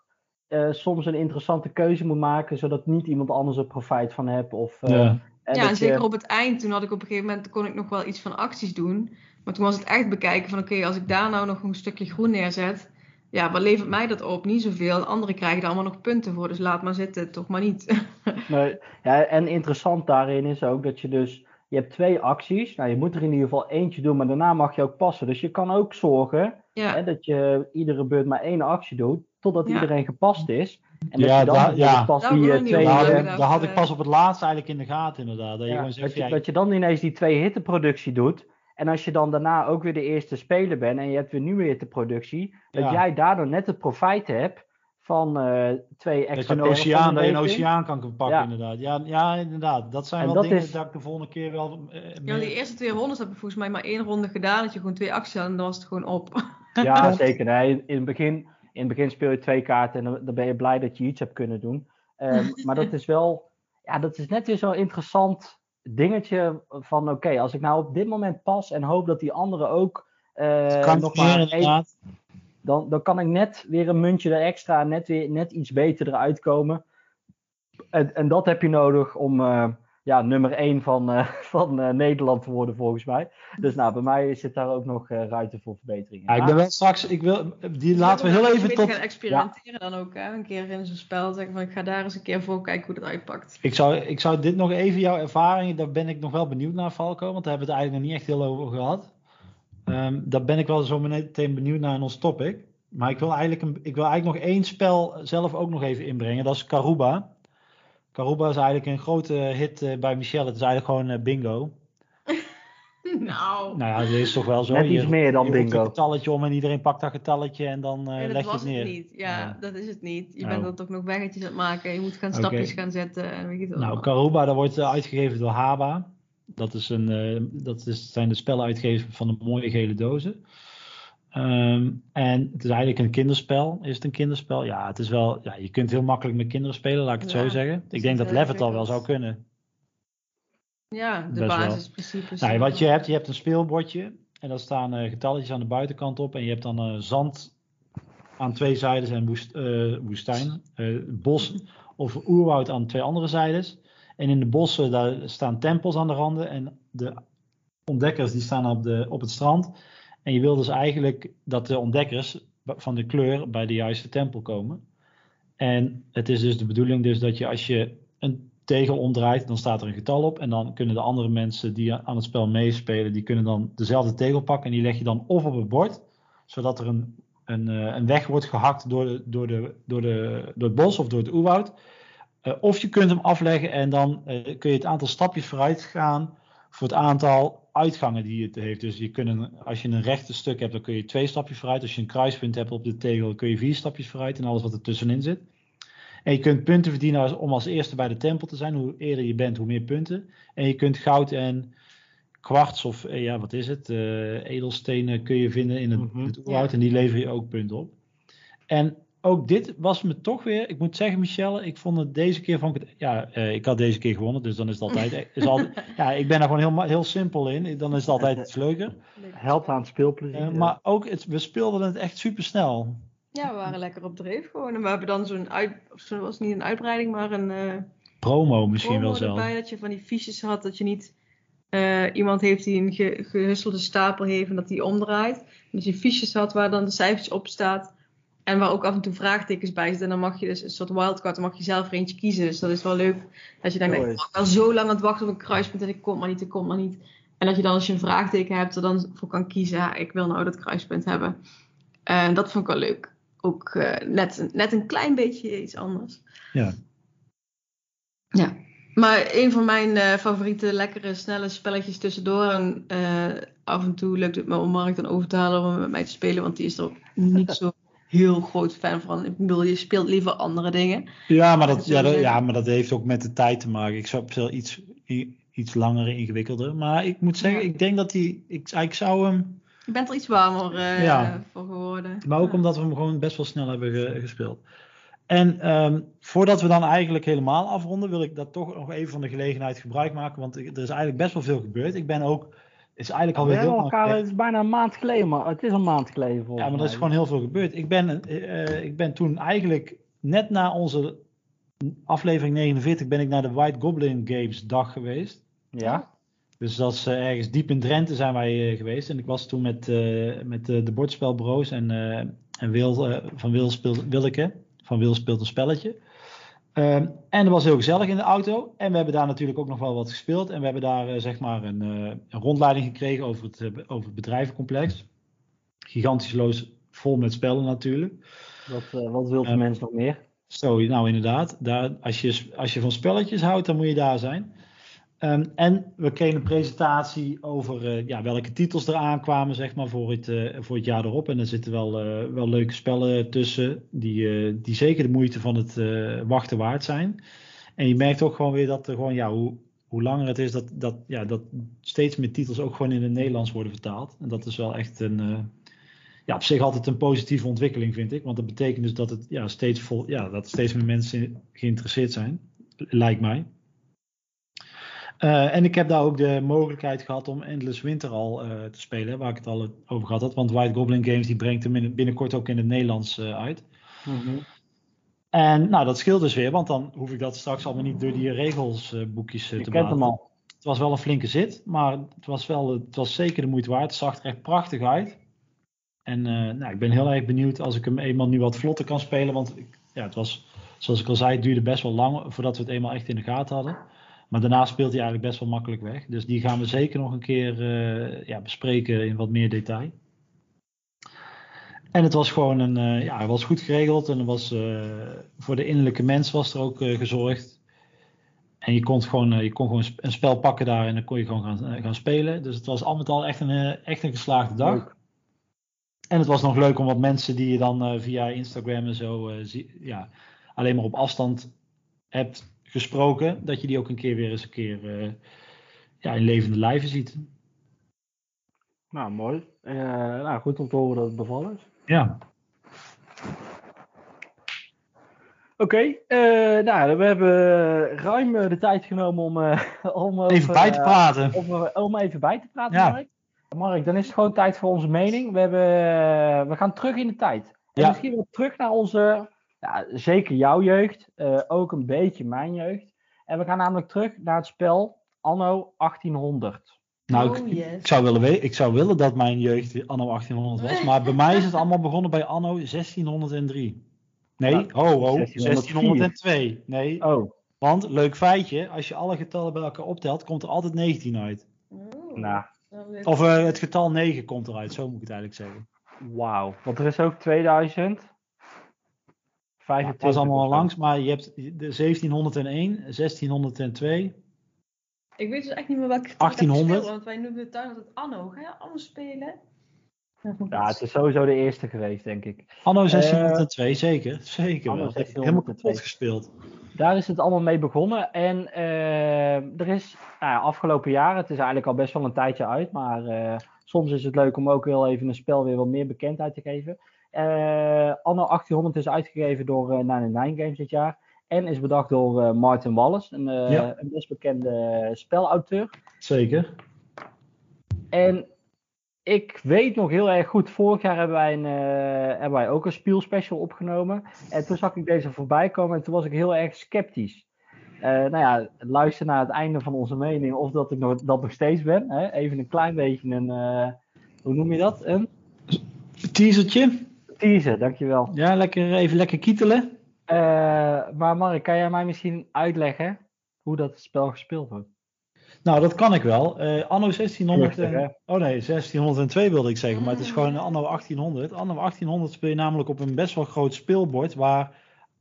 eh, soms een interessante keuze moet maken, zodat niet iemand anders er profijt van hebt. Of, eh, Ja. en ja, zeker je, op het eind, toen had ik op een gegeven moment, kon ik nog wel iets van acties doen. Maar toen was het echt bekijken van, oké, als ik daar nou nog een stukje groen neerzet, ja, wat levert mij dat op? Niet zoveel. Anderen krijgen er allemaal nog punten voor, dus laat maar zitten, toch maar niet. nee, ja, en interessant daarin is ook dat je dus, je hebt twee acties. Nou, je moet er in ieder geval eentje doen, maar daarna mag je ook passen. Dus je kan ook zorgen ja, hè, dat je iedere beurt maar één actie doet, totdat Ja. iedereen gepast is. En dat Ja, je dan daar- ja. pas Daar die eh, we twee... Nou, eh, dat, dat had ik pas op het laatst eigenlijk in de gaten, inderdaad. Dat je zegt, dat, je, ja, dat je dan ineens die twee hitteproductie doet. En als je dan daarna ook weer de eerste speler bent en je hebt weer nieuwe hitteproductie, dat Ja. jij daardoor net het profijt hebt van eh, twee dat je extra een oceaan, dat je een oceaan kan pakken, Ja. inderdaad. Ja, ja, inderdaad. Dat zijn En wel dat dingen is- dat ik de volgende keer wel... eh, ja, die eerste twee rondes heb ik volgens mij maar één ronde gedaan, dat je gewoon twee acties had en dan was het gewoon op. Ja, zeker. Nee, in, het begin, in het begin speel je twee kaarten en dan, dan ben je blij dat je iets hebt kunnen doen. Ehm, maar dat is wel, ja, dat is net weer zo'n interessant dingetje van oké, als ik nou op dit moment pas en hoop dat die anderen ook kan nog maar dan, dan kan ik net weer een muntje er extra, net, weer, net iets beter eruit komen. En, en dat heb je nodig om eh, ja, nummer 1 van, eh, van eh, Nederland te worden, volgens mij. Dus nou, bij mij zit daar ook nog eh, ruimte voor verbetering. Ja, ik ben wel straks... Ik wil, die laten we heel Een even tot... gaan experimenteren dan ook, hè? Een keer in zo'n spel zeggen van, ik ga daar eens een keer voor kijken hoe dat uitpakt. Ik zou, ik zou dit nog even, jouw ervaring, daar ben ik nog wel benieuwd naar, Falco, want daar hebben we het eigenlijk nog niet echt heel over gehad. Ehm, daar ben ik wel zo meteen benieuwd naar in ons topic. Maar ik wil, eigenlijk een, ik wil eigenlijk nog één spel zelf ook nog even inbrengen, dat is Karuba. Karuba is eigenlijk een grote hit eh, bij Michelle, het is eigenlijk gewoon eh, bingo. Nou, Nou ja, dat is toch wel zo. Net Je- iets meer dan je bingo. een getalletje om en iedereen pakt dat getalletje en dan eh, dat leg je was het neer. het niet. Ja, Ja. dat is het niet. Je Nou. bent dan toch nog weggetjes aan het maken. Je moet gaan stapjes gaan zetten en weet je het Nou, allemaal. Karuba, dat wordt uitgegeven door Haba. Dat, is een, eh, dat is, zijn de speluitgevers van de mooie gele dozen. Ehm, en het is eigenlijk een kinderspel. Is het een kinderspel? Ja, het is wel. Ja, je kunt heel makkelijk met kinderen spelen, laat ik het Ja, zo zeggen. Ik denk dat heel Levitt al wel zou kunnen. Ja, de Best basisprincipes. Nou, wat je hebt, je hebt een speelbordje. En daar staan eh, getalletjes aan de buitenkant op. En je hebt dan eh, zand aan twee zijdes en woest, eh, woestijn. bos of oerwoud aan twee andere zijdes. En in de bossen daar staan tempels aan de randen. En de ontdekkers die staan op, de, op het strand. En je wil dus eigenlijk dat de ontdekkers van de kleur bij de juiste tempel komen. En het is dus de bedoeling dus dat je als je een tegel omdraait, dan staat er een getal op. En dan kunnen de andere mensen die aan het spel meespelen, die kunnen dan dezelfde tegel pakken. En die leg je dan of op het bord, zodat er een, een, eh, een weg wordt gehakt door, de, door, de, door, de, door het bos of door het oerwoud. Eh, of je kunt hem afleggen en dan eh, kun je het aantal stapjes vooruit gaan voor het aantal uitgangen die het heeft. Dus je kunt een, als je een rechte stuk hebt, dan kun je twee stapjes vooruit. Als je een kruispunt hebt op de tegel, dan kun je vier stapjes vooruit en alles wat er tussenin zit. En je kunt punten verdienen als- om als eerste bij de tempel te zijn. Hoe eerder je bent, hoe meer punten. En je kunt goud en kwarts of eh, ja, wat is het? eh, edelstenen kun je vinden in het, Mhm. het oerwoud. En die lever je ook punten op. En ook dit was me toch weer, ik moet zeggen, Michelle, ik vond het deze keer vond ik het, ja, eh, ik had deze keer gewonnen, dus dan is het altijd, is altijd ja, ik ben daar gewoon heel, heel simpel in, dan is het altijd iets leuker. Helpt aan het speelplezier. Eh, maar ook, het, we speelden het echt super snel. Ja, we waren lekker op dreef gewoon. En we hebben dan zo'n uit... Of zo was niet een uitbreiding, maar een... eh, Promo misschien promo wel zelf. erbij, dat je van die fiches had, dat je niet eh, iemand heeft die een ge gehusselde stapel heeft en dat die omdraait. En dat je fiches had waar dan de cijfers op staat en waar ook af en toe vraagtekens bij zitten. En dan mag je dus een soort wildcard, dan mag je zelf er eentje kiezen. Dus dat is wel leuk. Dat je dan denkt, Mooi. ik ben al zo lang aan het wachten op een kruispunt en ik kom maar niet, ik kom maar niet. En dat je dan als je een vraagteken hebt, er dan voor kan kiezen, ja, ik wil nou dat kruispunt hebben. En dat vond ik wel leuk. Ook eh, net, net een klein beetje iets anders. Ja. Ja, maar een van mijn eh, favoriete lekkere snelle spelletjes tussendoor. En eh, af en toe lukt het me om Mark dan over te halen om met mij te spelen. Want die is er ook niet zo heel groot fan van. Ik bedoel, je speelt liever andere dingen. Ja, maar dat, ja, dat, Zo, ja, maar dat heeft ook met de tijd te maken. Ik zou iets, iets langer ingewikkelder. Maar ik moet zeggen, Ja. ik denk dat die, ik, ik zou hem, Je bent er iets warmer eh, Ja. voor geworden. maar ook Ja. omdat we hem gewoon best wel snel hebben ge- gespeeld. En ehm, voordat we dan eigenlijk helemaal afronden, wil ik dat toch nog even van de gelegenheid gebruik maken. Want er is eigenlijk best wel veel gebeurd. Ik ben ook, is eigenlijk we alweer heel hebben elkaar, het is bijna een maand geleden, maar het is een maand geleden Ja, maar er is gewoon heel veel gebeurd. Ik ben, eh, ik ben toen eigenlijk net na onze aflevering 49 ben ik naar de White Goblin Games dag geweest. Ja? Dus dat is eh, ergens diep in Drenthe zijn wij eh, geweest. En ik was toen met, met de bordspelbureaus en, en Wil, van Wil speelt Willeke. Van Wil speelt een spelletje. Ehm, en dat was heel gezellig in de auto. En we hebben daar natuurlijk ook nog wel wat gespeeld. En we hebben daar eh, zeg maar een, eh, een rondleiding gekregen over het, eh, over het bedrijvencomplex. Gigantisch loos, vol met spellen natuurlijk. Wat, wat wil de Ja. mens nog meer? Zo, nou inderdaad. Daar, als, je, als je van spelletjes houdt, dan moet je daar zijn. Ehm, en we kregen een presentatie over eh, ja, welke titels er aankwamen zeg maar, voor, het, eh, voor het jaar erop. En er zitten wel, eh, wel leuke spellen tussen die, die zeker de moeite van het wachten waard zijn. En je merkt ook gewoon weer dat er gewoon, ja, hoe, hoe langer het is, dat, dat, ja, dat steeds meer titels ook gewoon in het Nederlands worden vertaald. En dat is wel echt een, ja, op zich altijd een positieve ontwikkeling, vind ik. Want dat betekent dus dat, het, ja, steeds, vol, ja, dat steeds meer mensen geïnteresseerd zijn, lijkt mij. Eh, en ik heb daar ook de mogelijkheid gehad om Endless Winter al eh, te spelen, waar ik het al over gehad had. Want White Goblin Games die brengt hem in- binnenkort ook in het Nederlands eh, uit. Mhm. En nou, dat scheelt dus weer, want dan hoef ik dat straks allemaal niet door die regelsboekjes Je te kent hem al. Het was wel een flinke zit, maar het was, wel, het was zeker de moeite waard. Het zag er echt prachtig uit. En nou, ik ben heel erg benieuwd als ik hem eenmaal nu wat vlotter kan spelen. Want ik, ja, het was, zoals ik al zei, het duurde best wel lang voordat we het eenmaal echt in de gaten hadden. Maar daarna speelt hij eigenlijk best wel makkelijk weg. Dus die gaan we zeker nog een keer eh, ja, bespreken in wat meer detail. En het was gewoon een, eh, ja, het was goed geregeld. En er was, eh, voor de innerlijke mens was er ook gezorgd. En je kon gewoon, je kon gewoon een spel pakken daar en dan kon je gewoon gaan, gaan spelen. Dus het was al met al echt een, echt een geslaagde dag. Leuk. En het was nog leuk om wat mensen die je dan via Instagram en zo zie- ja, alleen maar op afstand hebt gesproken, dat je die ook een keer weer eens een keer eh, ja, in levende lijven ziet. Nou, mooi. Eh, nou, goed om te horen dat het bevallen is. Ja, Oké, eh, nou, we hebben ruim de tijd genomen om, om, even bij te praten. om, om even bij te praten, Ja. Mark. Mark, dan is het gewoon tijd voor onze mening. We, hebben, we gaan terug in de tijd. En misschien wel terug naar onze, ja, zeker jouw jeugd, eh, ook een beetje mijn jeugd. En we gaan namelijk terug naar het spel Anno 1800. Nou, oh, ik, yes. ik, zou willen ik zou willen dat mijn jeugd anno 1800 was, maar bij mij is het allemaal begonnen bij anno 1603. Nee, Nou, ho, ho, 1604. 1602. Nee, Oh, want leuk feitje, als je alle getallen bij elkaar optelt, komt er altijd 19 uit. Oh, nou. Of eh, het getal 9 komt eruit, zo moet ik het eigenlijk zeggen. wauw. Want er is ook 2000. Ja, 25 het was allemaal langs, maar je hebt de 1701, 1602, Ik weet dus echt niet meer welke 1800? want wij noemden het thuis altijd Anno. Ga je Anno spelen? Ja, het is sowieso de eerste geweest, denk ik. Anno 1602, zeker. Zeker Anno wel. Dat heb ik 1602. helemaal kapot gespeeld. Daar is het allemaal mee begonnen. En eh, er is nou ja, afgelopen jaren, het is eigenlijk al best wel een tijdje uit, maar eh, soms is het leuk om ook wel even een spel weer wat meer bekendheid te geven. Eh, Anno 1800 is uitgegeven door eh 99 Games dit jaar. En is bedacht door eh, Martin Wallace, een, Ja. een best bekende spelauteur. Zeker. En ik weet nog heel erg goed, vorig jaar hebben wij, een, hebben wij ook een spielspecial opgenomen. En toen zag ik deze voorbij komen en toen was ik heel erg sceptisch. Nou ja, luister naar het einde van onze mening of dat ik nog, dat nog steeds ben. Hè? Even een klein beetje een, hoe noem je dat? Een Teasertje. Teaser, dankjewel. Ja, lekker, even lekker kietelen. Eh, maar Mark, kan jij mij misschien uitleggen hoe dat spel gespeeld wordt? Nou, dat kan ik wel. Eh, anno 1600. Vluchtig, hè? en- oh nee, 1602 wilde ik zeggen, maar het is gewoon anno 1800. Anno 1800 speel je namelijk op een best wel groot speelbord waar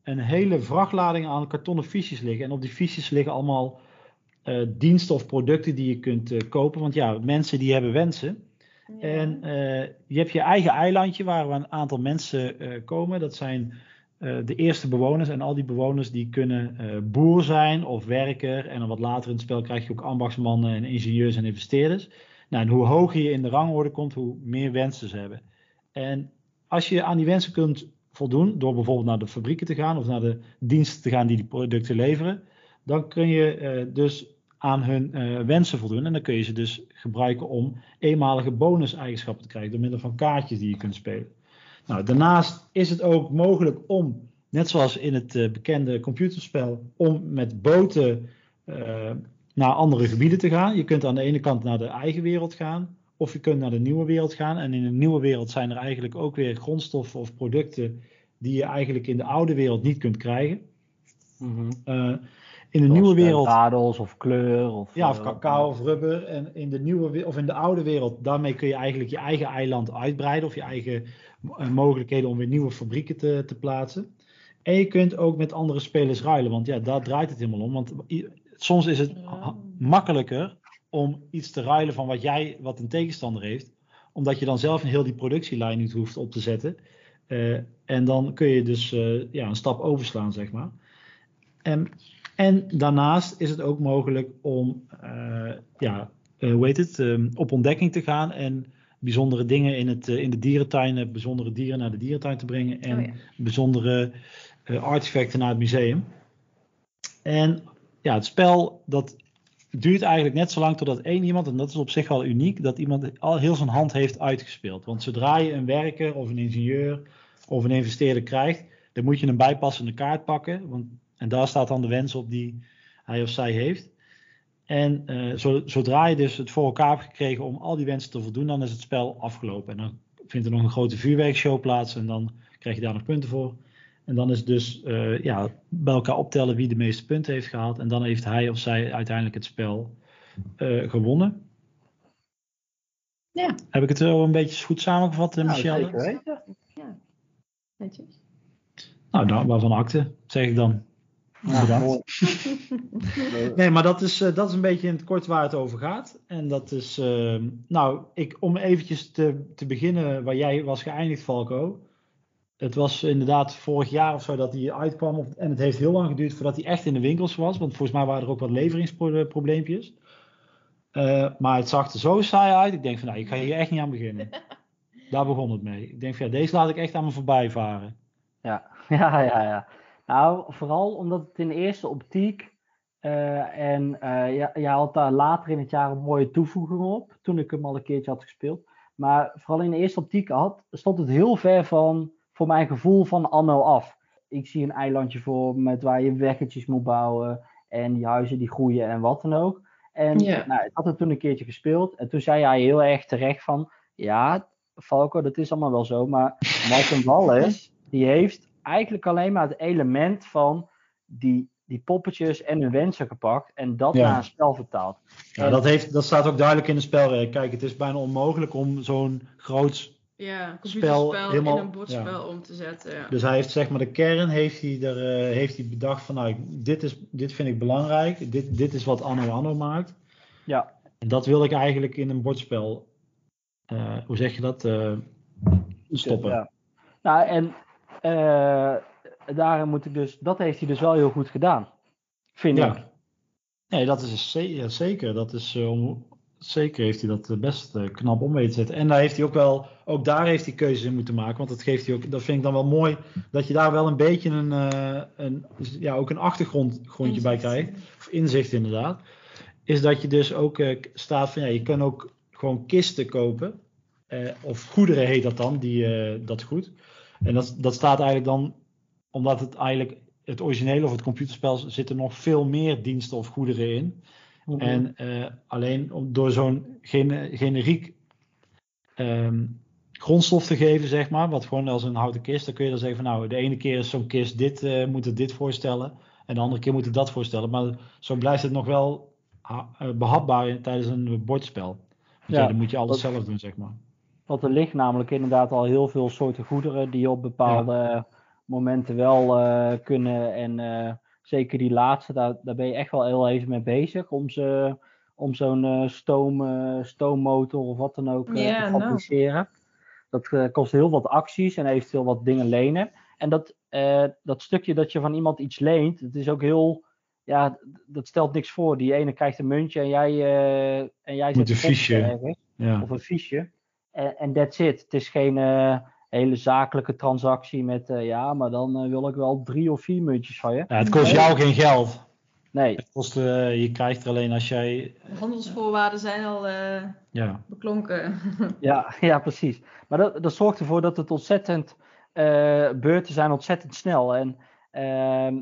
een hele vrachtlading aan kartonnen fiches liggen. En op die fiches liggen allemaal eh, diensten of producten die je kunt eh, kopen. Want ja, mensen die hebben wensen. En eh, je hebt je eigen eilandje waar een aantal mensen eh, komen. Dat zijn eh, de eerste bewoners. En al die bewoners die kunnen boer zijn of werker. En dan wat later in het spel krijg je ook ambachtsmannen en ingenieurs en investeerders. Nou, en hoe hoger je in de rangorde komt, hoe meer wensen ze hebben. En als je aan die wensen kunt voldoen, door bijvoorbeeld naar de fabrieken te gaan of naar de diensten te gaan die die producten leveren, dan kun je dus aan hun eh, wensen voldoen. En dan kun je ze dus gebruiken om eenmalige bonuseigenschappen te krijgen door middel van kaartjes die je kunt spelen. Nou, daarnaast is het ook mogelijk om, net zoals in het eh, bekende computerspel, om met boten eh, naar andere gebieden te gaan. Je kunt aan de ene kant naar de eigen wereld gaan, of je kunt naar de nieuwe wereld gaan. En in de nieuwe wereld zijn er eigenlijk ook weer grondstoffen of producten die je eigenlijk in de oude wereld niet kunt krijgen. Eh, in de Zoals, nieuwe eh, wereld. Dadels of kleur. Of, Ja, of eh, cacao of rubber. En in de nieuwe we- of in de oude wereld, daarmee kun je eigenlijk je eigen eiland uitbreiden. Of je eigen eh, mogelijkheden om weer nieuwe fabrieken te, te plaatsen. En je kunt ook met andere spelers ruilen. Want ja, daar draait het helemaal om. Want soms is het makkelijker om iets te ruilen van wat jij, wat een tegenstander heeft. Omdat je dan zelf een heel die productielijn niet hoeft op te zetten. Eh, en dan kun je dus eh, ja, een stap overslaan, zeg maar. En, en daarnaast is het ook mogelijk om eh, ja, eh, hoe heet het, ehm, op ontdekking te gaan en bijzondere dingen in, het, eh, in de dierentuin, bijzondere dieren naar de dierentuin te brengen en Oh ja. bijzondere artefacten naar het museum. En ja, het spel dat duurt eigenlijk net zo lang totdat één iemand, en dat is op zich wel uniek, dat iemand al heel zijn hand heeft uitgespeeld. Want zodra je een werker of een ingenieur of een investeerder krijgt, dan moet je een bijpassende kaart pakken. Want, en daar staat dan de wens op die hij of zij heeft. En eh, zo- zodra je dus het voor elkaar hebt gekregen om al die wensen te voldoen, dan is het spel afgelopen. En dan vindt er nog een grote vuurwerkshow plaats en dan krijg je daar nog punten voor. En dan is het dus eh, ja, bij elkaar optellen wie de meeste punten heeft gehaald. En dan heeft hij of zij uiteindelijk het spel eh, gewonnen. Ja. Heb ik het zo een beetje goed samengevat, Nou, Michelle? zeker. Ja, netjes. Nou, nou, waarvan akte, zeg ik dan. Ja. Nee, maar dat is, eh, dat is een beetje in het kort waar het over gaat. En dat is, eh, nou, ik, om eventjes te, te beginnen waar jij was geëindigd, Falco. Het was inderdaad vorig jaar of zo dat hij uitkwam. En het heeft heel lang geduurd voordat hij echt in de winkels was. Want volgens mij waren er ook wat leveringsprobleempjes. Eh, maar het zag er zo saai uit. Ik denk van, nou, ik ga hier echt niet aan beginnen. Daar begon het mee. Ik denk van, ja, deze laat ik echt aan me voorbij varen. Ja, ja, ja, ja. Nou, vooral omdat het in eerste optiek. eh, en ja, je had daar later in het jaar een mooie toevoeging op. Toen ik hem al een keertje had gespeeld. Maar vooral in de eerste optiek had, stond het heel ver van, voor mijn gevoel, van Anno af. Ik zie een eilandje voor met waar je weggetjes moet bouwen. En die huizen die groeien en wat dan ook. En Ja. nou, ik had het toen een keertje gespeeld. En toen zei hij heel erg terecht van... Ja, Falco, dat is allemaal wel zo. Maar Martin Wallace, die heeft eigenlijk alleen maar het element van die, die poppetjes en hun wensen gepakt. En dat Ja. naar een spel vertaald. Ja, En- dat, heeft, dat staat ook duidelijk in de spelregel. Kijk, het is bijna onmogelijk om zo'n groot Ja, Spel computerspel helemaal- in een bordspel om te zetten. Ja. Dus hij heeft zeg maar de kern heeft hij, er, eh, heeft hij bedacht van nou, dit, is, dit vind ik belangrijk. Dit, dit is wat Anno Anno maakt. Ja. En dat wil ik eigenlijk in een bordspel, eh, hoe zeg je dat, eh, stoppen. Ja. Nou, en eh daarin moet ik dus, dat heeft hij dus wel heel goed gedaan. Vind ik. Ja. Nee, dat is zeker. Dat is, eh, zeker heeft hij dat eh, best knap om weten te zetten. En daar heeft hij ook wel, ook daar heeft hij keuzes in moeten maken. Want dat geeft hij ook, dat vind ik dan wel mooi, dat je daar wel een beetje een, eh, een ja, ook een achtergrondje bij krijgt. Of inzicht inderdaad. Is dat je dus ook eh, staat van, ja, je kan ook gewoon kisten kopen. Eh, of goederen heet dat dan, die, eh, dat goed. En dat, dat staat eigenlijk dan, omdat het eigenlijk het originele of het computerspel zitten nog veel meer diensten of goederen in. En eh, alleen om, door zo'n gene- generiek ehm, grondstof te geven, zeg maar, wat gewoon als een houten kist, dan kun je dan zeggen van nou, de ene keer is zo'n kist dit, eh, moet het dit voorstellen, en de andere keer moet het dat voorstellen. Maar zo blijft het nog wel eh, behapbaar tijdens een bordspel. Want ja, Ja, dan moet je alles dat- zelf doen, zeg maar. Want er ligt namelijk inderdaad al heel veel soorten goederen die op bepaalde momenten wel eh, kunnen. En eh, zeker die laatste, daar, daar ben je echt wel heel even mee bezig om, ze, om zo'n eh, stoom, stoommotor of wat dan ook te nou. fabriceren. Dat kost heel wat acties en eventueel wat dingen lenen. En dat, dat stukje dat je van iemand iets leent, het is ook heel. Ja, dat stelt niks voor. Die ene krijgt een muntje en jij, eh en jij Moet zet een fiche. Ja. of een fiche. En that's it. Het is geen eh, hele zakelijke transactie met eh, ja, maar dan eh, wil ik wel drie of vier muntjes van je. Ja, het kost jou geen geld. Nee, Het kost, eh, je krijgt er alleen als jij. De handelsvoorwaarden zijn al eh, Ja, beklonken. ja, ja, precies. Maar dat, dat zorgt ervoor dat het ontzettend, eh, beurten zijn ontzettend snel. En ehm,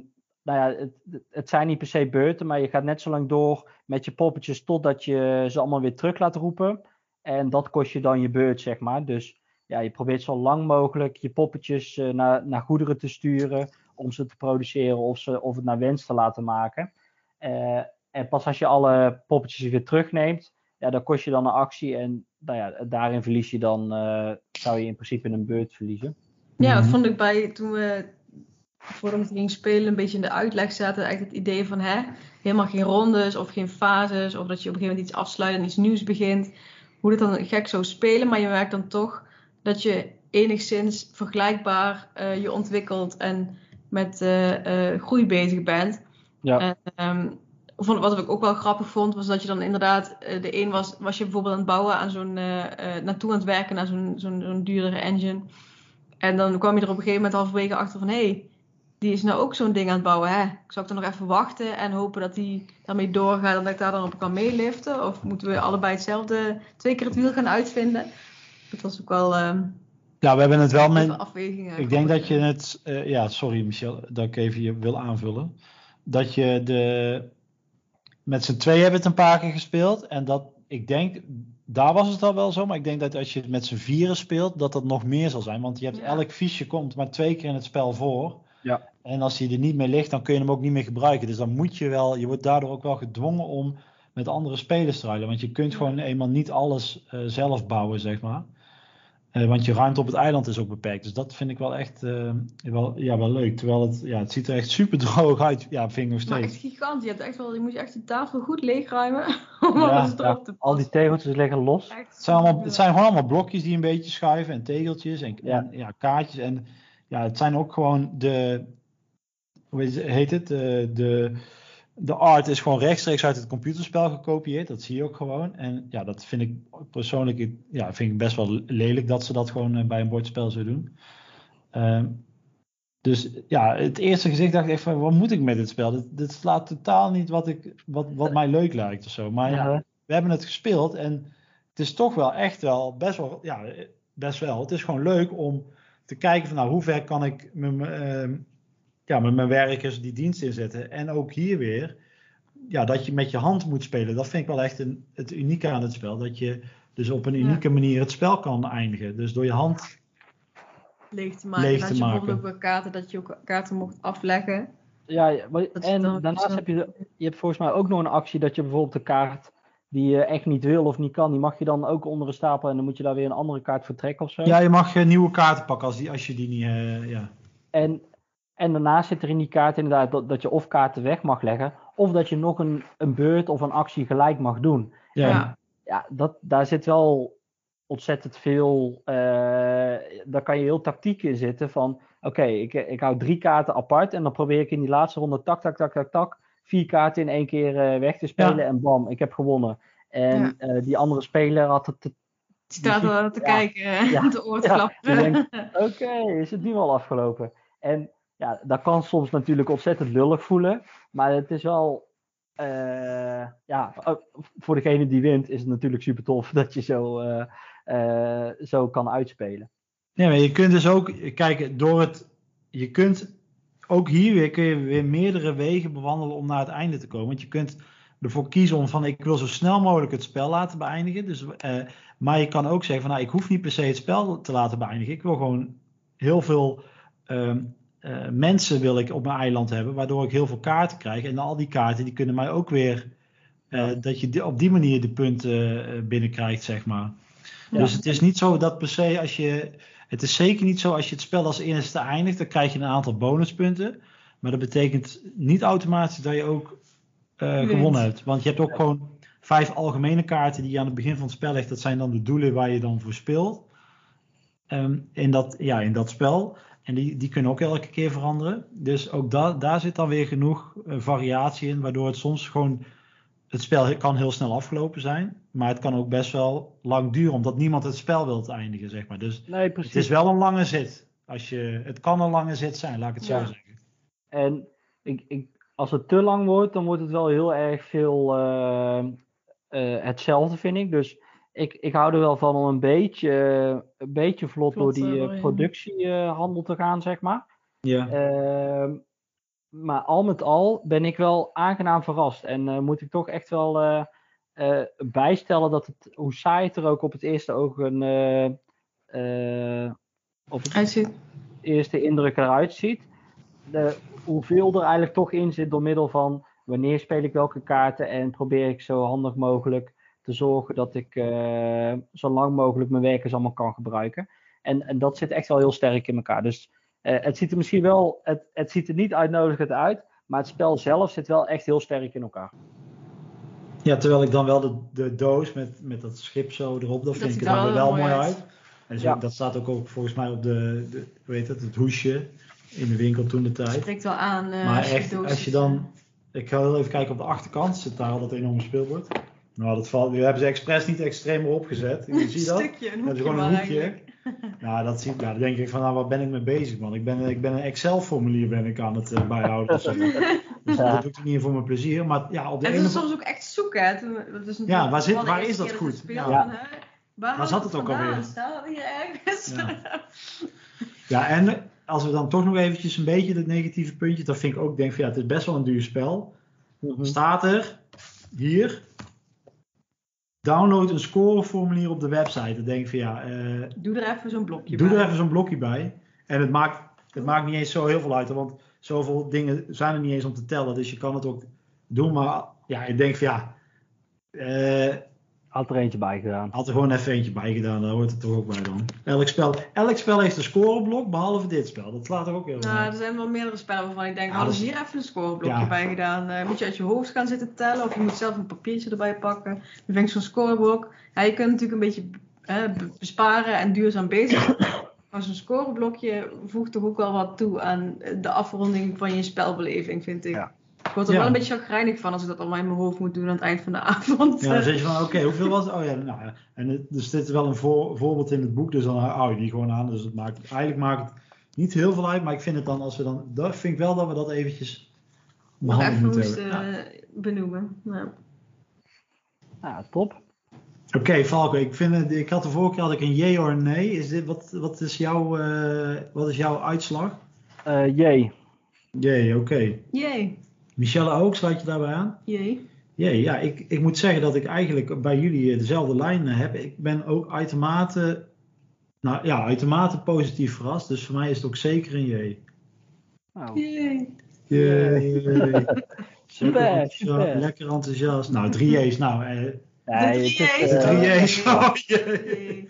nou ja, het, het zijn niet per se beurten, maar je gaat net zo lang door met je poppetjes totdat je ze allemaal weer terug laat roepen. En dat kost je dan je beurt, zeg maar. Dus ja, je probeert zo lang mogelijk je poppetjes eh, naar, naar goederen te sturen om ze te produceren of, ze, of het naar wens te laten maken. Eh, en pas als je alle poppetjes weer terugneemt, ja, dan kost je dan een actie en nou ja, daarin verlies je dan, eh, zou je in principe een beurt verliezen. Ja, dat Mhm. vond ik bij toen we voordat we gingen spelen een beetje in de uitleg zaten. Eigenlijk het idee van hè, helemaal geen rondes of geen fases. Of dat je op een gegeven moment iets afsluit en iets nieuws begint. Hoe dit dan gek zou spelen. Maar je merkt dan toch dat je enigszins vergelijkbaar eh, je ontwikkelt en met eh, groei bezig bent. Ja. En, vond- wat ik ook wel grappig vond, was dat je dan inderdaad, de een was, was je bijvoorbeeld aan het bouwen aan zo'n, naartoe aan het werken naar zo'n, zo'n, zo'n duurdere engine. En dan kwam je er op een gegeven moment halverwege achter van, hé, hey, die is nou ook zo'n ding aan het bouwen, hè? Ik zou ik dan nog even wachten en hopen dat die daarmee doorgaat en dat ik daar dan op kan meeliften? Of moeten we allebei hetzelfde, twee keer het wiel gaan uitvinden? Dat was ook wel ehm ja we hebben het wel met. Ik denk dat je het, eh, ja, sorry Michel, dat ik even je wil aanvullen. Dat je de, met z'n twee hebben het een paar keer gespeeld. En dat, ik denk, daar was het al wel zo. Maar ik denk dat als je het met z'n vieren speelt, dat dat nog meer zal zijn. Want je hebt Ja. elk fiche komt maar twee keer in het spel voor. Ja. En als hij er niet meer ligt, dan kun je hem ook niet meer gebruiken. Dus dan moet je wel, je wordt daardoor ook wel gedwongen om met andere spelers te ruilen. Want je kunt gewoon eenmaal niet alles eh, zelf bouwen, zeg maar. Eh, want je ruimte op het eiland is ook beperkt. Dus dat vind ik wel echt eh, wel, ja, wel leuk. Terwijl het, ja, het ziet er echt super droog uit. Ja, vind ik nog Maar echt steeds. gigantisch. Je, hebt echt wel, je moet echt de tafel goed leegruimen om Ja, alles ja, erop te Al die tegeltjes liggen los. Het zijn, allemaal, het zijn gewoon allemaal blokjes die een beetje schuiven en tegeltjes en Ja. en, ja, kaartjes. En ja, het zijn ook gewoon de, hoe heet- het? De, de, de art is gewoon rechtstreeks uit het computerspel gekopieerd. Dat zie je ook gewoon. En ja, dat vind ik persoonlijk ja, vind ik best wel lelijk dat ze dat gewoon eh, bij een bordspel zo doen. Ehm, dus ja, het eerste gezicht dacht ik echt van, wat moet ik met dit spel? Dit, dit slaat totaal niet wat, ik, wat, wat mij leuk lijkt of zo. Maar Ja. we hebben het gespeeld en het is toch wel echt wel best wel, ja, best wel. Het is gewoon leuk om te kijken van nou, hoe ver kan ik met, mijn, ehm, ja, met mijn werkers die dienst inzetten. En ook hier weer, ja, dat je met je hand moet spelen. Dat vind ik wel echt een, het unieke aan het spel. Dat je dus op een Ja. unieke manier het spel kan eindigen. Dus door je hand, leeg te maken. leeg en dat te je bijvoorbeeld ook kaarten, dat je ook kaarten mocht afleggen. Ja, maar- en daarnaast heb je, de- je hebt volgens mij ook nog een actie dat je bijvoorbeeld de kaart die je echt niet wil of niet kan, die mag je dan ook onder een stapel en dan moet je daar weer een andere kaart voor trekken of zo. ja, je mag eh, nieuwe kaarten pakken als, die, als je die niet, eh, ja. En, en daarnaast zit er in die kaart inderdaad dat, dat je of kaarten weg mag leggen, of dat je nog een, een beurt of een actie gelijk mag doen. Ja. Ja. Ja, dat, daar zit wel ontzettend veel. eh, daar kan je heel tactiek in zitten. Van oké, ik, ik hou drie kaarten apart. En dan probeer ik in die laatste ronde tak, tak, tak, tak, tak. Vier kaarten in één keer eh, weg te spelen. Ja. En bam, ik heb gewonnen. En Ja. eh, die andere speler had het. te- Die staat wel te ja. kijken en Ja. te oor te Oké, is het nu al afgelopen? En ja, dat kan soms natuurlijk ontzettend lullig voelen. Maar het is wel. eh, ja, eh, voor degene die wint is het natuurlijk super tof dat je zo, eh, eh, zo kan uitspelen. Ja, maar je kunt dus ook kijken door het. Je kunt ook hier weer, kun je weer meerdere wegen bewandelen om naar het einde te komen. Want je kunt ervoor kiezen om van ik wil zo snel mogelijk het spel laten beëindigen. Dus, eh, maar je kan ook zeggen van nou, ik hoef niet per se het spel te laten beëindigen. Ik wil gewoon heel veel ehm, eh, mensen wil ik op mijn eiland hebben, waardoor ik heel veel kaarten krijg. En al die kaarten die kunnen mij ook weer eh, dat je op die manier de punten binnenkrijgt, zeg maar. Ja. Dus het is niet zo dat per se als je. Het is zeker niet zo als je het spel als eerste eindigt, dan krijg je een aantal bonuspunten. Maar dat betekent niet automatisch dat je ook eh, gewonnen hebt. Want je hebt ook gewoon vijf algemene kaarten die je aan het begin van het spel legt. Dat zijn dan de doelen waar je dan voor speelt. Ehm, in, dat, ja, in dat spel. En die, die kunnen ook elke keer veranderen. Dus ook da daar zit dan weer genoeg eh, variatie in, waardoor het soms gewoon. Het spel kan heel snel afgelopen zijn, maar het kan ook best wel lang duren, omdat niemand het spel wil eindigen, zeg maar. Dus Nee, precies. het is wel een lange zit. Als je, het kan een lange zit zijn, laat ik het zo Ja. zeggen. En ik, ik, als het te lang wordt, dan wordt het wel heel erg veel eh, eh, hetzelfde, vind ik. Dus ik, ik hou er wel van om een beetje, een beetje vlot, Vlot, door die eh, eh, productiehandel te gaan, zeg maar. Ja. Maar al met al ben ik wel aangenaam verrast. En eh, moet ik toch echt wel eh, eh, bijstellen dat het, hoe saai het er ook op het eerste oog een, op het Uitziet. eerste indruk eruit ziet. De, hoeveel er eigenlijk toch in zit door middel van wanneer speel ik welke kaarten en probeer ik zo handig mogelijk te zorgen dat ik zo lang mogelijk mijn werkers allemaal kan gebruiken. En, en dat zit echt wel heel sterk in elkaar. Dus eh, het ziet er misschien wel, het, het ziet er niet uitnodigend uit, maar het spel zelf zit wel echt heel sterk in elkaar. ja, terwijl ik dan wel de, de doos met, met dat schip zo erop, dat vind ziet ik er dan wel wel mooi uit. uit. En zo, Ja. dat staat ook, ook volgens mij op de, de hoe heet het, het hoesje in de winkel toen de tijd. Spreekt wel aan. eh, Maar als je echt, doos als je ziet, dan. Ik ga heel even kijken op de achterkant. Zit daar al dat enorme speelbord. Nou, dat valt. Die hebben ze expres niet extreem erop gezet. eh, Zie je dat? stukje, een Dat is hoekje gewoon een hoekje. eigenlijk. Nou, dat zie ik. Nou, dan denk ik van, nou, waar ben ik mee bezig, man? Ik ben, ik ben een Excel-formulier ben ik aan het eh, bijhouden. Dus Ja. dat doe ik niet voor mijn plezier. Maar ja, op de En ene het is soms ook echt zoeken. Hè. Toen- Dat is Ja, waar zit- waar is dat goed? Ja. Waar, haalt zat het ook alweer? Staat dat hier ergens? Ja. Ja, en als we dan toch nog eventjes een beetje het negatieve puntje, dan vind ik ook, denk van ja, het is best wel een duur spel. Mhm. staat er hier. Download een scoreformulier op de website. Dan denk ik van ja, eh, Doe er even zo'n blokje doe bij. er even zo'n blokje bij. En het maakt, het maakt niet eens zo heel veel uit, want zoveel dingen zijn er niet eens om te tellen. Dus je kan het ook doen. Maar ja, ik denk van ja, eh, Had er eentje bij gedaan. had er gewoon even eentje bij gedaan. Daar hoort het toch ook bij dan. Elk spel, elk spel heeft een scoreblok, behalve dit spel. Dat slaat er ook heel erg Nou, op. er zijn wel meerdere spellen waarvan ik denk, Ja, hadden dat ze hier even een scoreblokje Ja. bij gedaan. Eh, moet je uit je hoofd gaan zitten tellen of je moet zelf een papiertje erbij pakken. Dan vind ik zo'n scoreblok. Ja, je kunt natuurlijk een beetje eh, be- besparen en duurzaam bezig zijn. Maar zo'n scoreblokje voegt toch ook wel wat toe aan de afronding van je spelbeleving, vind ik. Ja. Ik word er Ja. wel een beetje chagrijnig van als ik dat allemaal in mijn hoofd moet doen aan het eind van de avond. Ja, dan zeg je van, oké, hoeveel was het? Oh ja, nou ja. En het, er zit wel een voor- voorbeeld in het boek, dus dan hou je die gewoon aan. Dus het maakt, eigenlijk maakt het niet heel veel uit, maar ik vind het dan, als we dan, dat vind ik wel dat we dat eventjes behandeld even moeten hebben. Ja. eh, benoemen. Nou. Ja, top. Oké, Falco, ik, vind ik had de vorige keer had ik een jee of nee. Is dit, wat, wat, is jouw, eh, wat is jouw uitslag? Eh jee. Jee, oké. Jee, Michelle ook, sluit je daarbij aan? jee. Jee, ja, ik, ik moet zeggen dat ik eigenlijk bij jullie eh, dezelfde lijn eh, heb. Ik ben ook uitermate, nou ja, uitermate positief verrast. Dus voor mij is het ook zeker een jee. Nou, Jee. Jee. super, Lekker super. enthousiast, Lekker enthousiast. Nou, drie J's. Nou, eh, Nee, De drie is, J's. de eh, drie J's. Oh, jee. Jee.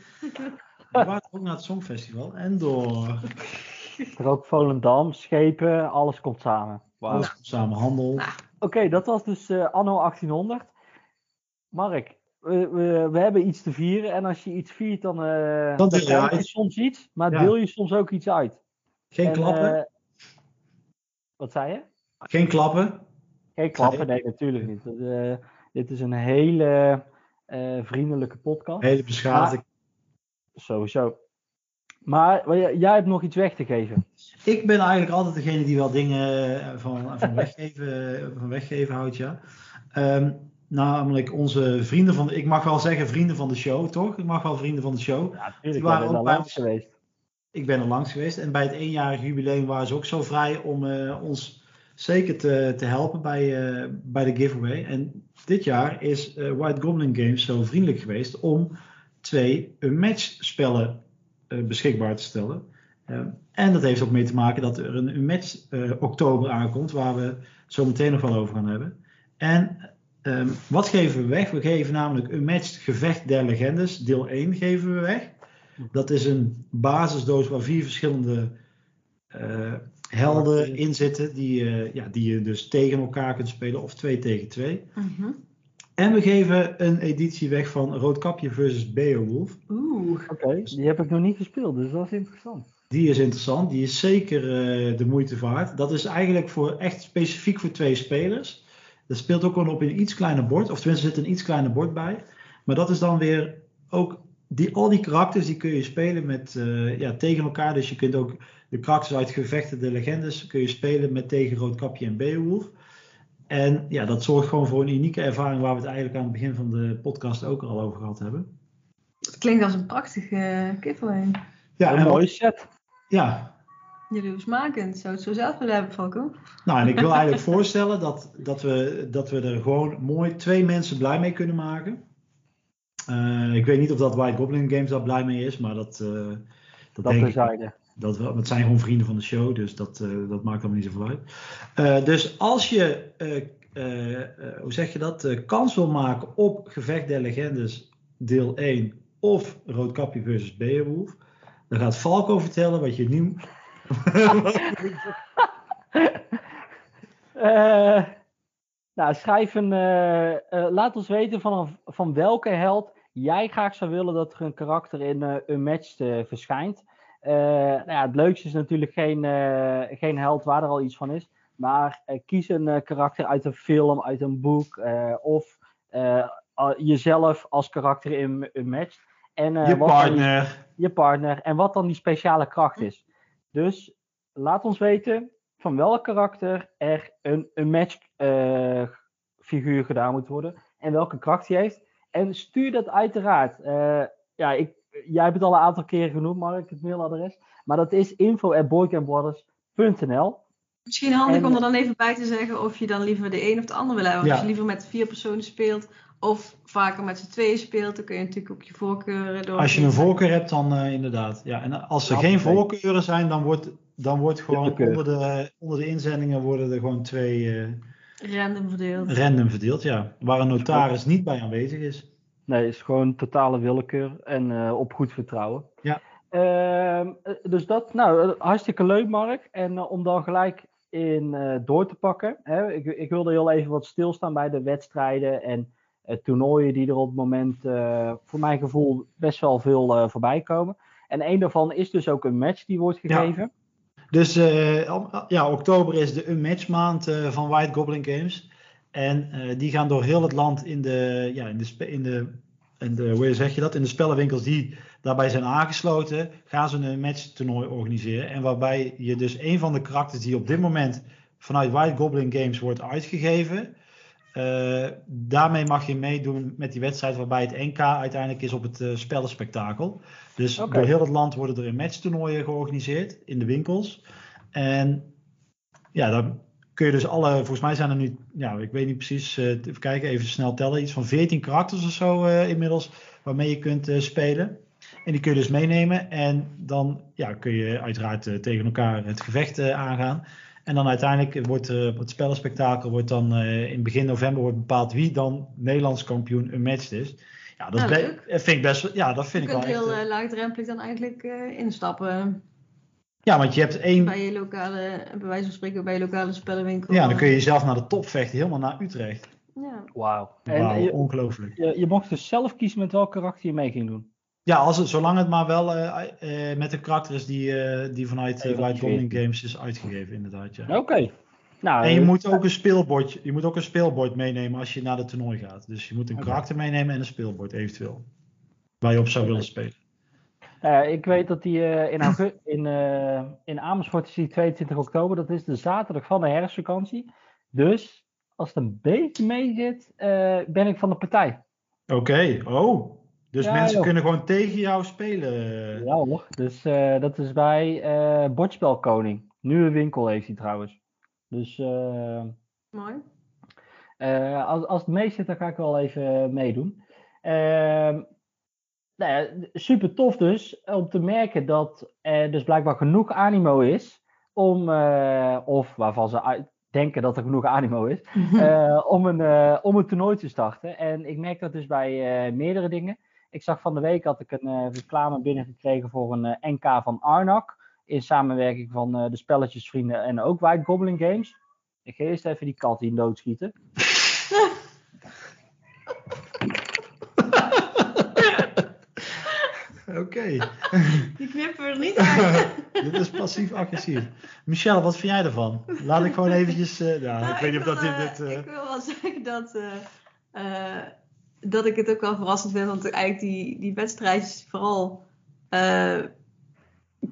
We waren ook naar het Songfestival. En door. er ook Volendam, schepen, alles komt samen. Wauw. Alles komt samen. Handel. Nou. Oké, dat was dus uh, anno 1800. Mark, we, we, we, hebben iets te vieren. En als je iets viert, dan, uh, dan, deel je soms iets. Maar deel je soms ook iets uit. Geen klappen? wat zei je? Geen klappen? Geen klappen, nee, natuurlijk niet. dit is een hele vriendelijke podcast. Hele beschaafde. Sowieso. Maar jij hebt nog iets weg te geven. Ik ben eigenlijk altijd degene die wel dingen eh, van, van, weggeven, van weggeven houdt, ja. Um, namelijk onze vrienden van de, ik mag wel zeggen vrienden van de show, toch? Ik mag wel vrienden van de show. Ja, natuurlijk. Die waren ook langs geweest. Ik ben er langs geweest. En bij het eenjarig jubileum waren ze ook zo vrij om uh, ons zeker te, te helpen bij, uh, bij de giveaway. En dit jaar is White Goblin Games zo vriendelijk geweest om twee match spellen uh, beschikbaar te stellen. Uh, en dat heeft ook mee te maken dat er een, een match uh, oktober aankomt, waar we zo meteen nog wel over gaan hebben. En um, wat geven we weg? We geven namelijk een match Gevecht der Legendes, deel 1 geven we weg. Dat is een basisdoos waar vier verschillende helden in zitten, die, ja, die je dus tegen elkaar kunt spelen of twee tegen twee. -hmm. En we geven een editie weg van Roodkapje versus Beowulf. Oeh. Oké, die heb ik nog niet gespeeld, dus dat is interessant. Die is interessant, die is zeker uh, de moeite waard. Dat is eigenlijk voor, echt specifiek voor twee spelers. Dat speelt ook gewoon op een iets kleiner bord, of tenminste er zit een iets kleiner bord bij. Maar dat is dan weer ook, die, al die karakters die kun je spelen met, uh, ja, tegen elkaar. Dus je kunt ook de karakters uit gevechten, de legendes, kun je spelen met tegen Roodkapje en Beowulf. En ja, dat zorgt gewoon voor een unieke ervaring waar we het eigenlijk aan het begin van de podcast ook al over gehad hebben. Het klinkt als een prachtige giveaway. Ja, een mooie set. Ja. Jaloersmakend. Zou het zo zelf willen hebben, Falco? Nou, en ik wil eigenlijk voorstellen dat, dat, we, dat we er gewoon mooi twee mensen blij mee kunnen maken. Uh, ik weet niet of dat White Goblin Games daar blij mee is, maar dat... Uh, dat, dat ik, dat, zijn gewoon vrienden van de show, dus dat, uh, dat maakt allemaal niet zoveel uit. Uh, dus als je, uh, hoe zeg je dat, kans wil maken op Gevecht der Legendes deel 1 of Roodkapje versus Beowulf, dan gaat Falco vertellen wat je nu... nou, schrijf een, laat ons weten van, van welke held jij graag zou willen dat er een karakter in een match verschijnt. Uh, nou ja, het leukste is natuurlijk geen, uh, geen held waar er al iets van is. Maar uh, kies een karakter uit een film, uit een boek. of jezelf als karakter in een match. En, je partner. Die, je partner. En wat dan die speciale kracht is. Dus laat ons weten van welk karakter er een, een match figuur gedaan moet worden. En welke kracht hij heeft. En stuur dat uiteraard. ja, ik jij hebt het al een aantal keren genoemd, Mark, het mailadres. Maar dat is info.boycambrothers.nl Misschien handig om er dan even bij te zeggen of je dan liever de een of de ander wil hebben. Want als je liever met vier personen speelt of vaker met z'n tweeën speelt, dan kun je natuurlijk ook je voorkeuren door. Als je een voorkeur hebt, dan uh, inderdaad. Ja, en als er geen voorkeuren zijn, dan wordt, dan wordt gewoon onder de, onder de inzendingen worden er gewoon twee. Uh, random verdeeld. Random verdeeld, ja. Waar een notaris niet bij aanwezig is. Nee, het is gewoon totale willekeur en uh, op goed vertrouwen. Ja. Uh, dus dat, nou, hartstikke leuk, Mark. En uh, om dan gelijk in door te pakken. Hè, ik, ik, wilde heel even wat stilstaan bij de wedstrijden en toernooien die er op het moment, voor mijn gevoel, best wel veel voorbij komen. En een daarvan is dus ook een match die wordt gegeven. Ja. Dus ja, oktober is de match maand van White Goblin Games. En uh, die gaan door heel het land in de, ja, in de, in de, in de, hoe zeg je dat, in de spellenwinkels die daarbij zijn aangesloten, gaan ze een matchtoernooi organiseren. En waarbij je dus een van de karakters die op dit moment vanuit White Goblin Games wordt uitgegeven, uh, daarmee mag je meedoen met die wedstrijd waarbij het NK uiteindelijk is op het uh, spellenspectakel. Dus okay. door heel het land worden er matchtoernooien georganiseerd in de winkels. En ja, dan kun je dus alle, volgens mij zijn er nu, ja, ik weet niet precies, uh, even kijken, even snel tellen, iets van 14 karakters of zo uh, inmiddels, waarmee je kunt uh, spelen. En die kun je dus meenemen en dan ja, kun je uiteraard tegen elkaar het gevecht aangaan. En dan uiteindelijk wordt het spellenspectakel wordt dan in begin november wordt bepaald wie dan Nederlands kampioen een match is. Ja, dat nou, vind ik best, ja, dat vind je ik wel heel echt, heel laagdrempelig dan eigenlijk instappen. Ja, want je hebt één... Bij je lokale, bij wijze van spreken, bij je lokale spellenwinkel. Ja, dan kun je jezelf naar de top vechten, helemaal naar Utrecht. Ja. Wauw. Je, ongelooflijk. je, je mocht dus zelf kiezen met welk karakter je mee ging doen. Ja, als het, zolang het maar wel eh, eh, met de karakter is die, eh, die vanuit uh, White Goblin. Games is uitgegeven, inderdaad. Ja. Oké. Nou, En je moet ook een speelbord, je moet ook een speelbord meenemen als je naar de toernooi gaat. Dus je moet een karakter meenemen en een speelbord eventueel. Waar je op zou willen spelen. Eh, ik weet dat die eh, in, in, eh, in Amersfoort is die 22 oktober. Dat is de zaterdag van de herfstvakantie. Dus als het een beetje mee zit, eh, ben ik van de partij. Oké, oh. Dus Ja, mensen joh. kunnen gewoon tegen jou spelen. Ja hoor. Dus eh, dat is bij eh Bordspelkoning. Nieuwe winkel heeft hij trouwens. Dus eh, Mooi. Eh, als, als het mee zit, dan ga ik wel even meedoen. Ehm, nou ja, super tof dus om te merken dat er dus blijkbaar genoeg animo is om, eh, of waarvan ze uit- denken dat er genoeg animo is, eh, om, een, eh, om een toernooi te starten. En ik merk dat dus bij meerdere dingen. Ik zag van de week had ik een reclame binnengekregen voor een NK van Arnak. In samenwerking van de spelletjesvrienden en ook White Goblin Games. Ik ga eerst even die kat hier doodschieten. Oké, Die knippen we er niet uit. dit is passief-agressief. Michel, wat vind jij ervan? Laat ik gewoon eventjes... eh, Nou, ik weet niet of wil, dat dit... eh, dit eh, Ik wil wel zeggen dat, eh, eh, dat ik het ook wel verrassend vind. Want eigenlijk die, die wedstrijdjes vooral eh,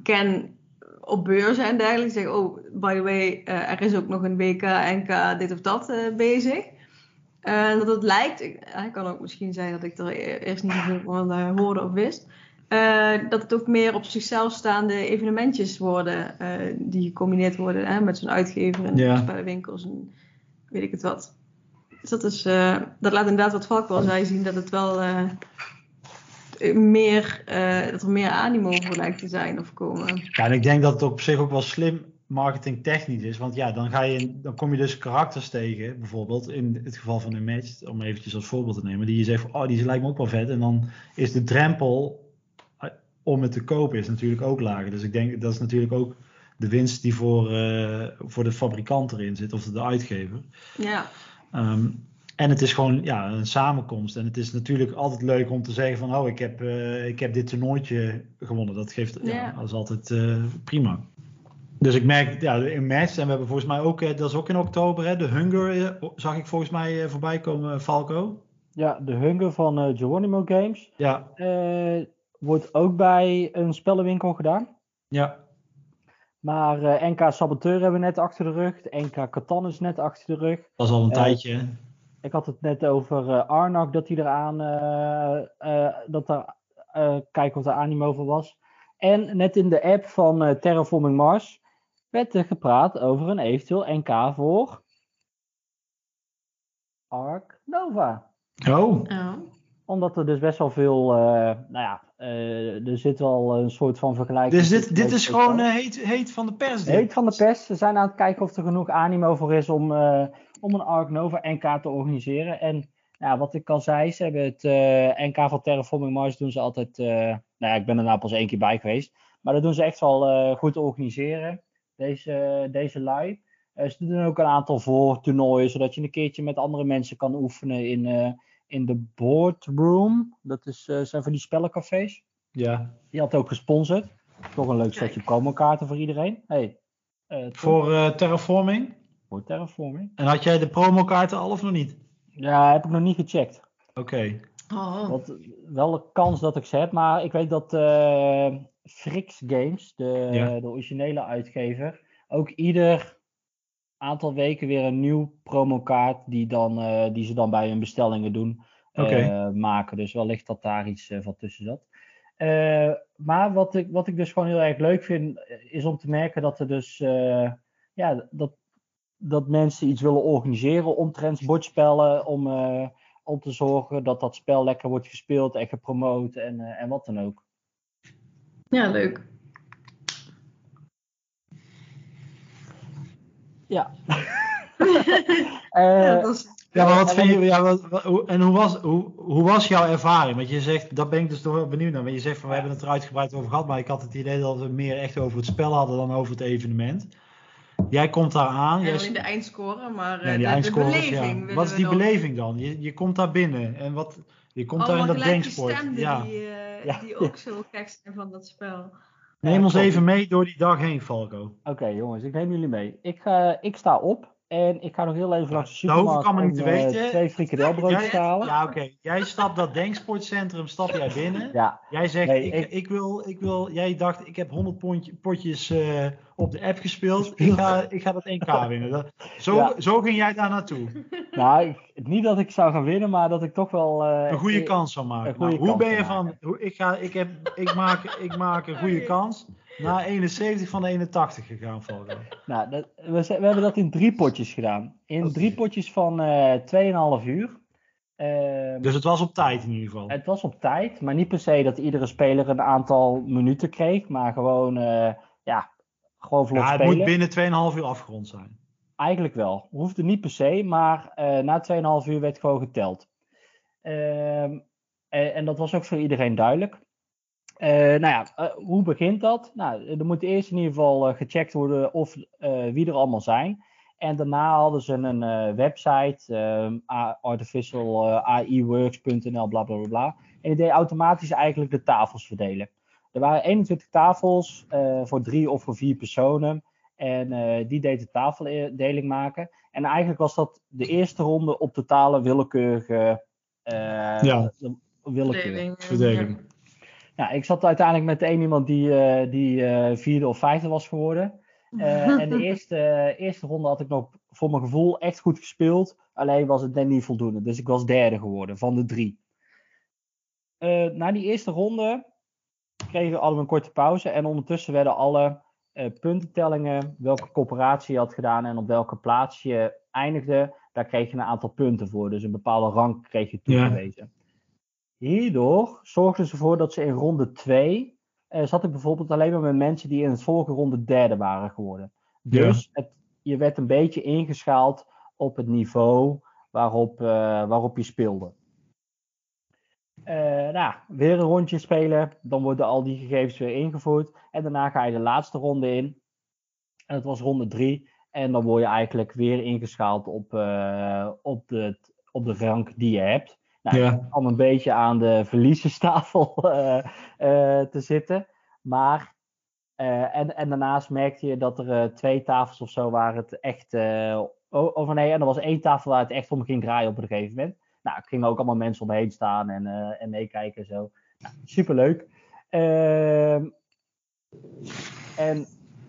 ken op beurzen en dergelijke. Zeggen, oh, by the way, eh, er is ook nog een WK, NK, dit of dat eh, bezig. Eh, dat het lijkt, ik- het kan ook misschien zijn dat ik er e- eerst niet zoveel van eh, hoorde of wist. Eh, dat het ook meer op zichzelf staande evenementjes worden eh, die gecombineerd worden hè, met zo'n uitgever en Ja. spellenwinkels en weet ik het wat. Dus dat, is, eh, dat laat inderdaad wat Valk wel zei zien dat het wel meer, dat er meer animo voor lijkt te zijn of komen. Ja, en ik denk dat het op zich ook wel slim marketingtechnisch is. Want ja, dan, ga je, dan kom je dus karakters tegen, bijvoorbeeld in het geval van een match, om eventjes als voorbeeld te nemen, die je zegt oh, die lijkt me ook wel vet. En dan is de drempel om het te kopen is natuurlijk ook lager. Dus ik denk, dat is natuurlijk ook de winst die voor, eh, voor de fabrikant erin zit, of de uitgever. Ja, Ehm, en het is gewoon ja, een samenkomst. En het is natuurlijk altijd leuk om te zeggen van... oh, ik heb, eh, ik heb dit toernooitje gewonnen. Dat geeft ja. Ja. dat is altijd eh, prima. Dus ik merk, ja, in match... en we hebben volgens mij ook, dat is ook in oktober... Hè, de Hunger zag ik volgens mij eh, voorbij komen, Falco. Ja, de Hunger van eh Geronimo Games Ja, eh, wordt ook bij een spellenwinkel gedaan. ja, Maar eh, NK Saboteur hebben we net achter de rug. De NK Catan is net achter de rug. dat is al een Eh, tijdje. hè. Ik had het net over eh, Arnak, dat hij eraan, eh, eh, dat er, eh, kijken of er animo voor was. En net in de app van eh, Terraforming Mars werd er gepraat over een eventueel NK voor Ark Nova. Oh, ja. Omdat er dus best wel veel, eh, nou ja, eh, er zit wel een soort van vergelijking. dus dit, dit is gewoon eh, heet, heet van de pers. dit. Heet van de pers. Ze zijn aan het kijken of er genoeg animo voor is om, eh, om een Ark Nova NK te organiseren. En ja, wat ik al zei, ze hebben het eh, NK van Terraforming Mars doen ze altijd. eh, nou ja, ik ben er nou pas één keer bij geweest. Maar dat doen ze echt wel eh, goed te organiseren. Deze, deze lui. Eh, ze doen ook een aantal voortoernooien, zodat je een keertje met andere mensen kan oefenen in, eh, in de boardroom. Dat is, eh, zijn van die spellencafés. Ja, Die had ook gesponsord. Toch een leuk Kijk. setje promokaarten voor iedereen. Hey, eh, voor eh, Terraforming. Voor Terraforming. En had jij de promokaarten al of nog niet? Ja, heb ik nog niet gecheckt. Oké. Oh. Want wel een kans dat ik ze heb. Maar ik weet dat eh Frix Games, de, Ja. de originele uitgever, ook ieder aantal weken weer een nieuw promokaart die, dan, eh, die ze dan bij hun bestellingen doen, eh, maken. Dus wellicht dat daar iets eh, van tussen zat. Eh, maar wat ik, wat ik dus gewoon heel erg leuk vind, eh, is om te merken dat er dus eh, ja, dat, dat mensen iets willen organiseren omtrent bordspellen, om, eh, om te zorgen dat dat spel lekker wordt gespeeld en gepromoot en, eh, en wat dan ook. Ja, leuk. Ja. Eh, ja, Ja, maar wat En vind je, ja, wat, hoe- en hoe was, hoe, hoe was jouw ervaring? Want je zegt, daar ben ik dus toch wel benieuwd naar. Want je zegt van, we hebben het er uitgebreid over gehad, maar ik had het idee dat we meer echt over het spel hadden dan over het evenement. Jij komt daar aan. En jij- alleen de eindscore, maar eh, Nee, die de, beleving. ja. Wat is die beleving dan? Je, je komt daar binnen en wat, je komt daar in Allemaal dat Ja. die, eh, Ja. die ook zo gek zijn van dat spel. Neem ons even mee door die dag heen, Falco. Oké jongens, ik neem jullie mee. Ik, ga, ik sta op en ik ga nog heel even langs de supermarkt allemaal om niet te eh, weten. twee frikandelbroodjes te halen. Ja, oké. Jij stapt dat denksportcentrum, stap jij binnen. Ja, Jij zegt, Nee, ik, ik- ik... wil, ik wil, jij dacht, ik heb 100 pondje- potjes eh, op de app gespeeld. Ik ga, ik ga dat 1K winnen. Dat, zo, Ja. zo ging jij daar naartoe. nou, ik- niet dat ik zou gaan winnen, maar dat ik toch wel... eh, Een goede kans van maken. Nou, hoe ben je van van, hoe, ik, ga, ik, heb, ik, maak, ik maak een goede kans. Na 71 van de 81 gegaan, Falco. Nou, dat, we, hebben dat in drie potjes gedaan. In drie potjes van eh 2,5 uur. Ehm, Dus het was op tijd in ieder geval. Het was op tijd, maar niet per se dat iedere speler een aantal minuten kreeg, maar gewoon, eh, ja, gewoon vlot Ja, het spelen. moet binnen 2,5 uur afgerond zijn. Eigenlijk wel. Hoefde niet per se, maar eh, na 2,5 uur werd gewoon geteld. Ehm, en, en dat was ook voor iedereen duidelijk. Eh, nou ja, eh, hoe begint dat? Nou, er moet eerst in ieder geval eh, gecheckt worden of eh, wie er allemaal zijn. En daarna hadden ze een eh, website, ehm, a- artificial eh, AIworks.nl, bla bla bla bla. En die deed automatisch eigenlijk de tafels verdelen. Er waren 21 tafels eh, voor drie of voor vier personen. En eh, die deed de tafeldeling maken. En eigenlijk was dat de eerste ronde op totale willekeurige uh, Ja. willekeur. Verdeling. Nou, ik zat uiteindelijk met één iemand die, eh, die eh, vierde of vijfde was geworden. Eh, en de eerste, eerste ronde had ik nog voor mijn gevoel echt goed gespeeld. Alleen was het net niet voldoende. Dus ik was derde geworden van de drie. Eh, na die eerste ronde kregen we allemaal een korte pauze. En ondertussen werden alle eh, puntentellingen, welke coöperatie je had gedaan en op welke plaats je eindigde, daar kreeg je een aantal punten voor. Dus een bepaalde rang kreeg je Ja. Hierdoor zorgden ze ervoor dat ze in ronde 2 eh, zat ik bijvoorbeeld alleen maar met mensen die in het vorige ronde derde waren geworden. Dus het, je werd een beetje ingeschaald op het niveau waarop, eh, waarop je speelde. Eh, nou, weer een rondje spelen, dan worden al die gegevens weer ingevoerd. En daarna ga je de laatste ronde in. En dat was ronde 3. En dan word je eigenlijk weer ingeschaald op, op, de, op de rank die je hebt. Nou, Ja. ik kwam een beetje aan de verlieserstafel eh, eh, te zitten. Maar, eh, en, en daarnaast merkte je dat er twee tafels of zo waren het echt, eh, o- of nee, en er was één tafel waar het echt om ging draaien op een gegeven moment. Nou, er gingen ook allemaal mensen omheen staan en, en meekijken en zo. Nou, superleuk. Ehm, en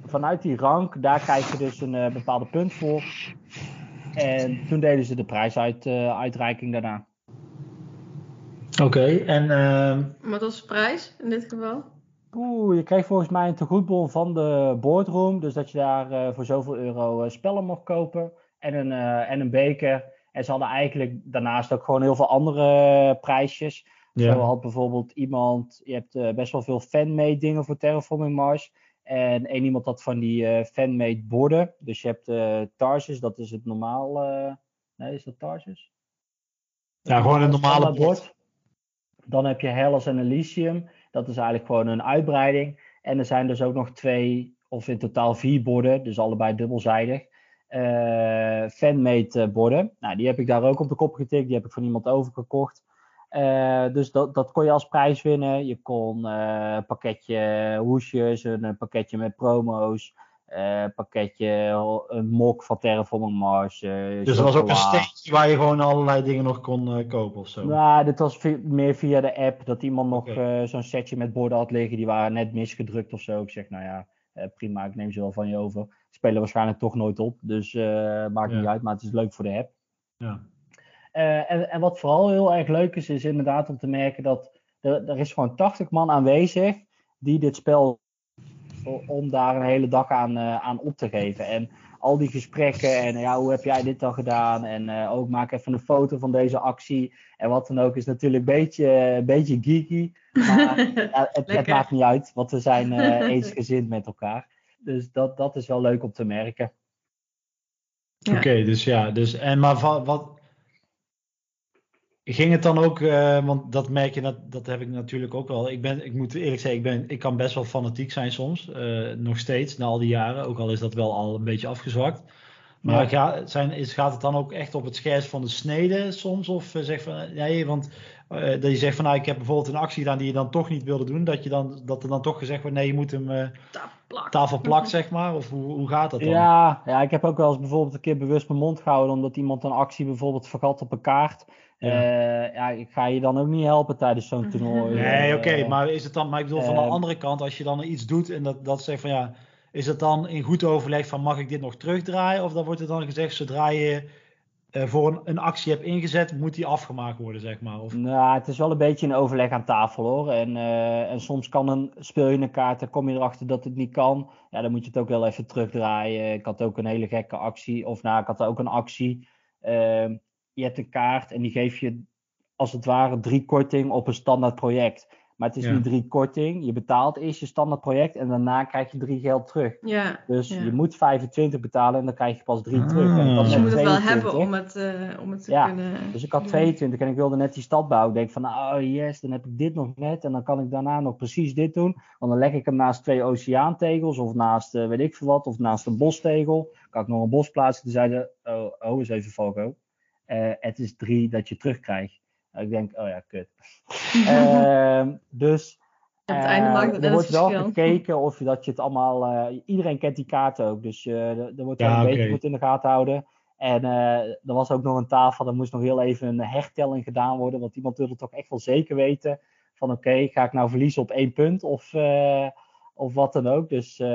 vanuit die rank, daar krijg je dus een bepaalde punt voor. En toen deden ze de prijsuitreiking daarna. Oké, en ehm, Wat was de prijs in dit geval? Oeh, je kreeg volgens mij een tegoedbon van de boardroom. Dus dat je daar eh, voor zoveel euro eh, spellen mocht kopen. En een, eh, en een beker. En ze hadden eigenlijk daarnaast ook gewoon heel veel andere prijsjes. Zo ja. had bijvoorbeeld iemand, je hebt best wel veel fanmade dingen voor Terraforming Mars. En één iemand had van die eh fanmade borden. Dus je hebt eh Tarsus, dat is het normaal. nee, is dat Tarsus? ja, gewoon een normale bord. Dan heb je Hellas en Elysium. Dat is eigenlijk gewoon een uitbreiding. En er zijn dus ook nog twee, of in totaal vier borden. Dus allebei dubbelzijdig. eh fanmade borden. Nou, die heb ik daar ook op de kop getikt. Die heb ik van iemand overgekocht. Eh, dus dat, dat kon je als prijs winnen. Je kon eh, een pakketje hoesjes, een pakketje met promo's, eh, pakketje, een mok van Terraforming Mars. eh, Dus er was ook een steentje waar je gewoon allerlei dingen nog kon eh, kopen of zo. Nou, dit was meer via de app dat iemand nog zo'n setje met borden had liggen. Die waren net misgedrukt of zo. Ik zeg, nou ja, prima, ik neem ze wel van je over. Spelen waarschijnlijk toch nooit op, dus maakt Ja. niet uit. Maar het is leuk voor de app. Ja. En, en wat vooral heel erg leuk is, is inderdaad om te merken dat er, er is gewoon 80 man aanwezig die dit spel om daar een hele dag aan, eh, aan op te geven. En al die gesprekken en ja, hoe heb jij dit dan gedaan? En eh, ook maak even een foto van deze actie. En wat dan ook is natuurlijk een beetje, een beetje geeky. Maar ja, het, maakt niet uit, want we zijn eh, eensgezind met elkaar. Dus dat, dat is wel leuk om te merken. Ja. Oké, dus ja, dus en maar wat Ging het dan ook, uh, want dat merk je, dat, dat heb ik natuurlijk ook wel. Ik, ben, ik moet eerlijk zeggen, ik, ben, ik kan best wel fanatiek zijn soms. Uh, nog steeds, na al die jaren. Ook al is dat wel al een beetje afgezwakt. Maar ja. ga, zijn, is, gaat het dan ook echt op het scherp van de snede soms? Of uh, zeg van, nee, want dat je zegt van, nou, ik heb bijvoorbeeld een actie gedaan die je dan toch niet wilde doen. Dat, je dan, dat er dan toch gezegd wordt, nee, je moet hem tafel plakt, zeg maar. Of hoe, hoe gaat dat dan? Ja, ja, ik heb ook wel eens bijvoorbeeld een keer bewust mijn mond gehouden. Omdat iemand een actie bijvoorbeeld vergat op een kaart. Ja. Uh, ja, ik ga je dan ook niet helpen tijdens zo'n toernooi. Nee, oké, okay, uh, maar is het dan, maar ik bedoel van de andere kant, als je dan iets doet en dat, dat zegt van ja, is het dan in goed overleg van mag ik dit nog terugdraaien? Of dan wordt het dan gezegd, zodra je uh, voor een, een, actie hebt ingezet, moet die afgemaakt worden, zeg maar? Of... Nou, het is wel een beetje een overleg aan tafel hoor. En, en soms kan een, speel je een kaart en kom je erachter dat het niet kan. Ja, dan moet je het ook wel even terugdraaien. Ik had ook een hele gekke actie, of nou, ik had ook een actie. Uh, je hebt een kaart en die geef je als het ware drie korting op een standaard project. Maar het is ja. niet drie korting. Je betaalt eerst je standaard project en daarna krijg je drie geld terug. Ja, dus ja. je moet 25 betalen en dan krijg je pas drie ah. terug. En dus je moet het wel hebben om het, uh, om het te ja. kunnen... Dus ik had 22 en ik wilde net die stad bouwen. Ik denk van, nou oh yes, dan heb ik dit nog net. En dan kan ik daarna nog precies dit doen. Want dan leg ik hem naast twee oceaantegels of naast uh, weet ik veel wat. Of naast een bostegel. Kan ik nog een bos plaatsen. Toen zeiden, oh, oh eens even Falco. Uh, het is drie dat je terugkrijgt. Uh, ik denk, oh ja, kut. uh, dus Op het einde maakt het er wordt wel verschil. gekeken of je dat je het allemaal. iedereen kent die kaarten ook, dus er wordt wel Ja, een beetje goed in de gaten houden. En er was ook nog een tafel, er moest nog heel even een hertelling gedaan worden, want iemand wilde toch echt wel zeker weten van oké, ga ik nou verliezen op één punt of, eh, of wat dan ook. Dus eh,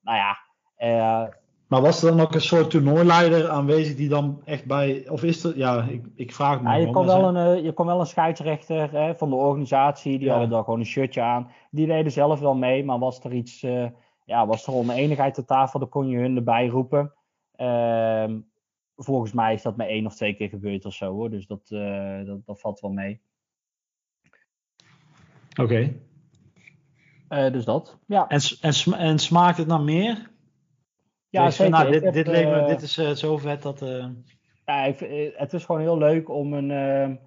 nou ja, eh, Maar was er dan ook een soort toernooileider aanwezig die dan echt bij. Of is er. Ja, ik, ik vraag me. Ja, je, kon wel een, eh, je kon wel een scheidsrechter hè, van de organisatie, die Ja. hadden daar gewoon een shirtje aan. Die deden zelf wel mee, maar was er iets, eh, ja, was er oneenigheid op tafel, dan kon je hun erbij roepen. Ehm, volgens mij is dat maar één of twee keer gebeurd of zo hoor, dus dat, eh, dat, dat valt wel mee. Oké. Dus dat, ja. En, en, en smaakt het naar meer? Ja, Dus nou, dit, heb, dit, leek me- eh, dit is eh, zo vet dat. eh, Ja, ik, het is gewoon heel leuk om, een,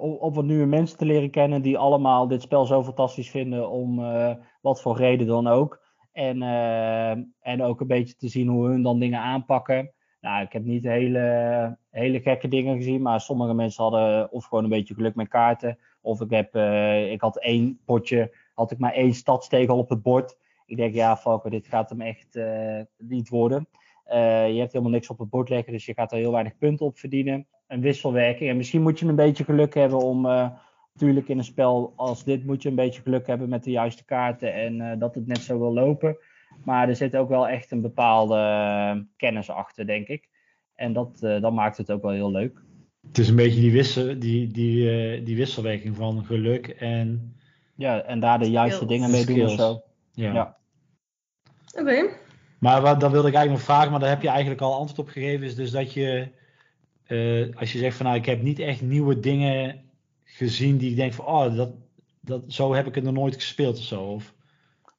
om, om wat nieuwe mensen te leren kennen die allemaal dit spel zo fantastisch vinden om wat voor reden dan ook. En, en ook een beetje te zien hoe hun dan dingen aanpakken. Nou, ik heb niet hele, hele gekke dingen gezien, maar sommige mensen hadden of gewoon een beetje geluk met kaarten. Of ik, heb, ik had één potje, had ik maar één stadstegel op het bord. Ik denk, ja, Falco, dit gaat hem echt eh, niet worden. Eh, je hebt helemaal niks op het bord leggen, dus je gaat er heel weinig punten op verdienen. Een wisselwerking. En misschien moet je een beetje geluk hebben om. eh, natuurlijk in een spel als dit moet je een beetje geluk hebben met de juiste kaarten en eh, dat het net zo wil lopen. Maar er zit ook wel echt een bepaalde kennis achter, denk ik. En dat, eh, dat maakt het ook wel heel leuk. het is een beetje die, wissel, die, die, eh, die wisselwerking van geluk en. Ja, en daar de juiste Skills. dingen mee doen of zo. Ja. Ja. Oké. Maar wat, dat wilde ik eigenlijk nog vragen, maar daar heb je eigenlijk al antwoord op gegeven. Is dus dat je, eh, als je zegt van nou, ik heb niet echt nieuwe dingen gezien die ik denk van, oh, dat, dat, zo heb ik het nog nooit gespeeld of zo. Of,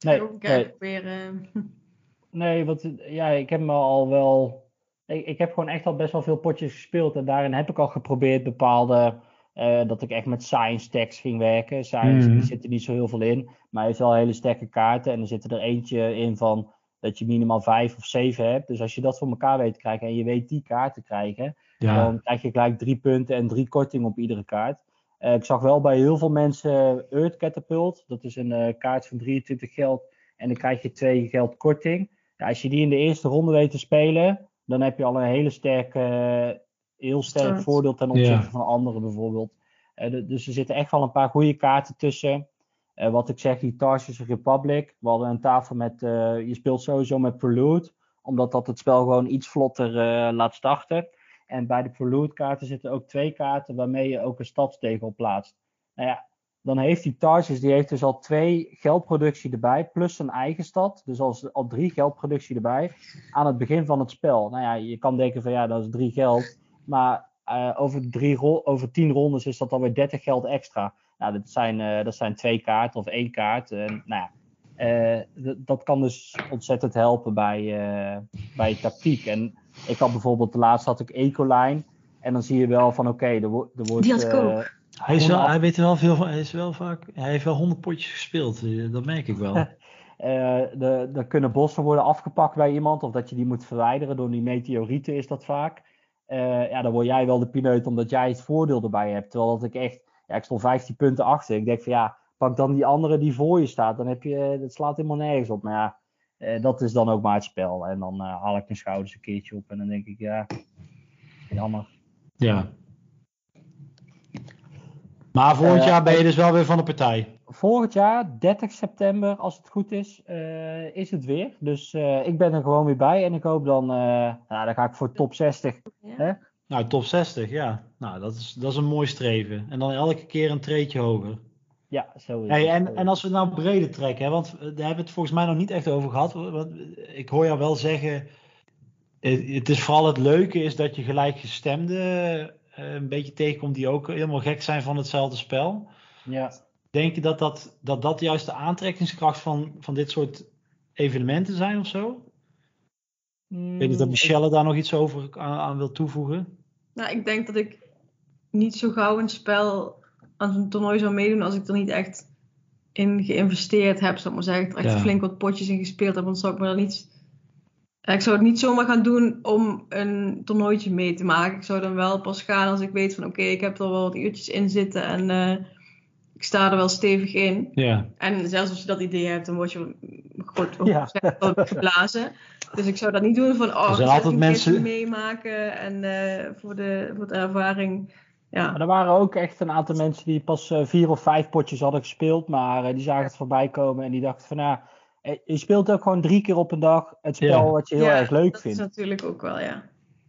Nee, een nee, keer proberen. Nee, want ja, ik heb me al wel. Ik, ik heb gewoon echt al best wel veel potjes gespeeld. En daarin heb ik al geprobeerd bepaalde. Eh, dat ik echt met science tags ging werken. Science Mhm. die zit er niet zo heel veel in. Maar hij heeft wel hele sterke kaarten. En er zit er eentje in van dat je minimaal vijf of zeven hebt. Dus als je dat voor elkaar weet te krijgen en je weet die kaart te krijgen, ja, dan krijg je gelijk drie punten en drie korting op iedere kaart. Eh, ik zag wel bij heel veel mensen Earth Catapult. Dat is een eh, kaart van 23 geld. En dan krijg je twee geld korting. Ja, als je die in de eerste ronde weet te spelen, dan heb je al een hele sterke, heel sterk voordeel ten opzichte Ja. van anderen bijvoorbeeld. Eh, dus er zitten echt wel een paar goede kaarten tussen. Eh, wat ik zeg, die Tarsus Republic. We hadden een tafel met, eh, je speelt sowieso met Prelude. Omdat dat het spel gewoon iets vlotter laat starten. En bij de Prelude kaarten zitten ook twee kaarten waarmee je ook een stadstegel plaatst. Nou ja, dan heeft die Tarsus, die heeft dus al twee geldproductie erbij, plus een eigen stad. Dus al, al drie geldproductie erbij aan het begin van het spel. Nou ja, je kan denken van ja, dat is drie geld. Maar eh, over, drie ro- over tien rondes is dat alweer 30 geld extra. Nou, dat zijn, eh, dat zijn twee kaarten of één kaart. En, nou ja, eh, d- dat kan dus ontzettend helpen bij, eh, bij tactiek. En ik had bijvoorbeeld, de laatste had ik Ecoline. En dan zie je wel van oké, er, wo- er wordt... Die had ik ook. Hij, is wel, hij weet wel veel van. Hij, is wel vaak, hij heeft wel 100 potjes gespeeld. Dat merk ik wel. eh, de- er kunnen bossen worden afgepakt bij iemand, of dat je die moet verwijderen door die meteorieten is dat vaak. Eh, ja, dan word jij wel de pineut omdat jij het voordeel erbij hebt. Terwijl dat ik echt, ja, ik stond 15 punten achter. Ik denk van ja, pak dan die andere die voor je staat. Dan heb je, dat slaat helemaal nergens op. Maar ja, eh, dat is dan ook maar het spel. En dan eh, haal ik mijn schouders een keertje op en dan denk ik ja, jammer. ja. Maar volgend Eh, jaar ben je dus wel weer van de partij. Volgend jaar, 30 september, als het goed is, eh, is het weer. Dus eh, ik ben er gewoon weer bij. En ik hoop dan, eh, nou, dan ga ik voor top 60. Ja. Nou, top 60, ja. Nou, dat is, dat is een mooi streven. En dan elke keer een treetje hoger. Ja, zo is Hey, het. en, en als we het nou breder trekken, hè, want daar hebben we het volgens mij nog niet echt over gehad. Want ik hoor jou wel zeggen, het, het is vooral het leuke is dat je gelijkgestemden eh, een beetje tegenkomt die ook helemaal gek zijn van hetzelfde spel. Ja. Denk je dat dat, dat, dat juist de aantrekkingskracht van, van dit soort evenementen zijn of zo? Ik weet niet of Michelle daar nog iets over aan, aan wil toevoegen. Nou, ik denk dat ik niet zo gauw een spel aan zo'n toernooi zou meedoen als ik er niet echt in geïnvesteerd heb, zou ik maar zeggen. Er echt Ja. flink wat potjes in gespeeld heb, want zou ik me er niet... Ik zou het niet zomaar gaan doen om een toernooitje mee te maken. Ik zou dan wel pas gaan als ik weet van oké, ik heb er wel wat uurtjes in zitten en eh, ik sta er wel stevig in. Ja, En zelfs als je dat idee hebt, dan word je goed Ja. geblazen. Dus ik zou dat niet doen van, oh, Er zijn ik altijd een mensen- meemaken en eh, voor, de, voor de ervaring. Ja. Maar er waren ook echt een aantal mensen die pas eh, vier of vijf potjes hadden gespeeld. Maar eh, die zagen het voorbij komen en die dachten van nou, je speelt ook gewoon drie keer op een dag het spel Ja. wat je heel Ja, erg leuk dat vindt. is natuurlijk ook wel, ja.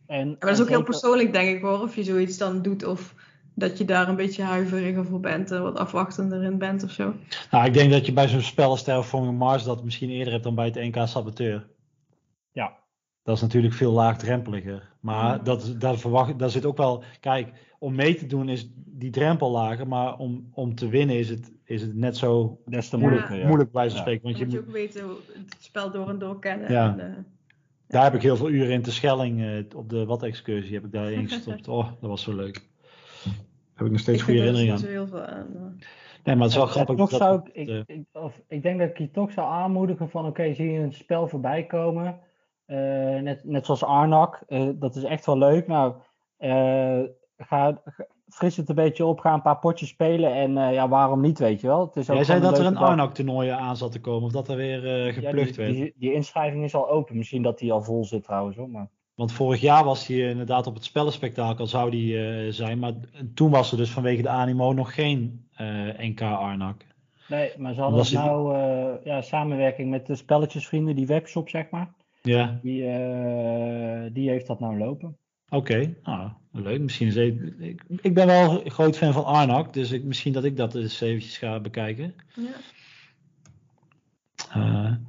En, Maar dat is ook heel persoonlijk, denk ik hoor, of je zoiets dan doet of dat je daar een beetje huiveriger voor bent en wat afwachtender in bent of zo. nou ik denk dat je bij zo'n spel als Terraforming Mars dat misschien eerder hebt dan bij het NK Saboteur. Ja. Dat is natuurlijk veel laagdrempeliger. Maar Ja. dat, dat verwacht, daar zit ook wel. Kijk, om mee te doen is die drempel lager. Maar om, om te winnen is het, is het net zo Des te Ja. moeilijk bij zo'n Ja. spreken. Want je moet je ook weten hoe het spel door en door kennen. Ja. En, eh, daar heb ik heel veel uren in te Schelling. eh, op de wat-excursie heb ik daarin gestopt. Oh, dat was zo leuk. Heb ik nog steeds ik goede er herinneringen aan. zo heel veel aan. maar- Nee, maar het is wel En grappig. toch dat- zou ik, ik, eh, ik, of, ik denk dat ik je toch zou aanmoedigen van oké, zie je een spel voorbij komen. eh, net, net zoals Arnak, eh, dat is echt wel leuk. Nou, eh, ga, ga- fris het een beetje op, ga een paar potjes spelen en eh, ja, waarom niet, weet je wel. Het is ook Jij zei dat er een leuke dag. Arnak-toernooi aan zat te komen. Of dat er weer eh, Ja, geplukt die, werd. die, die inschrijving is al open. Misschien dat die al vol zit trouwens. Hoor. Maar... Want vorig jaar was hij inderdaad op het spellenspectakel zou die eh, zijn. Maar toen was er dus vanwege de animo nog geen eh, NK Arnak. Nee, maar ze hadden nou eh, ja, samenwerking met de spelletjesvrienden, die webshop zeg maar. Ja, Die, eh, die heeft dat nou lopen. oké. Nou, leuk. Misschien is even- ik, ik ben wel een groot fan van Arnak. Dus ik, misschien dat ik dat eens eventjes ga bekijken. Ja.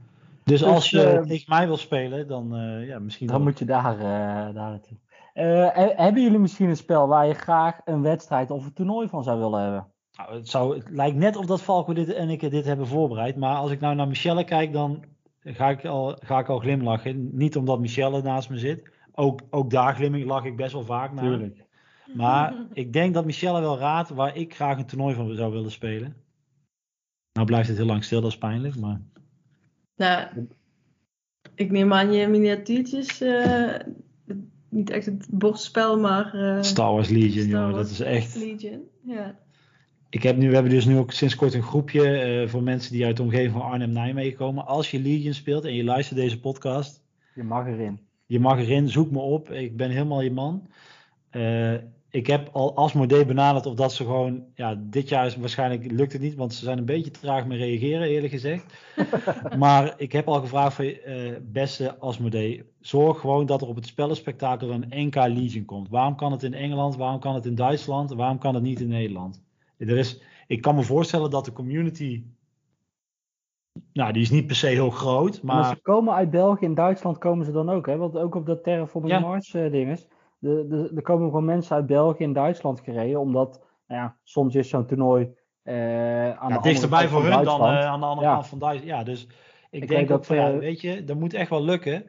Dus Dus, als je eh, tegen mij wil spelen, dan eh, ja, misschien Dan wel. moet je daar, eh, daar naartoe. Eh, he- hebben jullie misschien een spel waar je graag een wedstrijd of een toernooi van zou willen hebben? Nou, het, zou, het lijkt net of dat Falco dit en ik dit hebben voorbereid. Maar als ik nou naar Michelle kijk, dan ga ik al, ga ik al glimlachen. Niet omdat Michelle naast me zit. Ook, ook daar glimlach ik best wel vaak naar. Maar ik denk dat Michelle wel raadt waar ik graag een toernooi van zou willen spelen. Nou blijft het heel lang stil, dat is pijnlijk. Maar Nou, ik neem aan je miniatuurtjes. eh, niet echt het bordspel, maar. eh, Star Wars Legion, Star Wars dat is echt... Legion. Ja. Ik heb nu, we hebben dus nu ook sinds kort een groepje eh, voor mensen die uit de omgeving van Arnhem-Nijmegen komen. Als je Legion speelt en je luistert deze podcast, Je mag erin. je mag erin, zoek me op. Ik ben helemaal je man. Ik heb al Asmodee benaderd of dat ze gewoon, ja, dit jaar is waarschijnlijk lukt het niet, want ze zijn een beetje traag met reageren, eerlijk gezegd. maar ik heb al gevraagd voor eh, beste Asmodee, zorg gewoon dat er op het spellenspectakel een NK Legion komt. Waarom kan het in Engeland, waarom kan het in Duitsland, waarom kan het niet in Nederland? Er is, ik kan me voorstellen dat de community, nou, die is niet per se heel groot, Maar maar ze komen uit België en Duitsland komen ze dan ook, hè? Want ook op dat Terraforming Ja. Mars eh, ding is. De, de, er komen gewoon mensen uit België en Duitsland gereden, omdat, nou ja, soms is zo'n toernooi eh aan de ja, andere dichterbij voor hun dan eh, aan de andere Ja. kant van Duitsland. Ja, dus ik, Ik denk dat, van, ja, eh, weet je, dat moet echt wel lukken.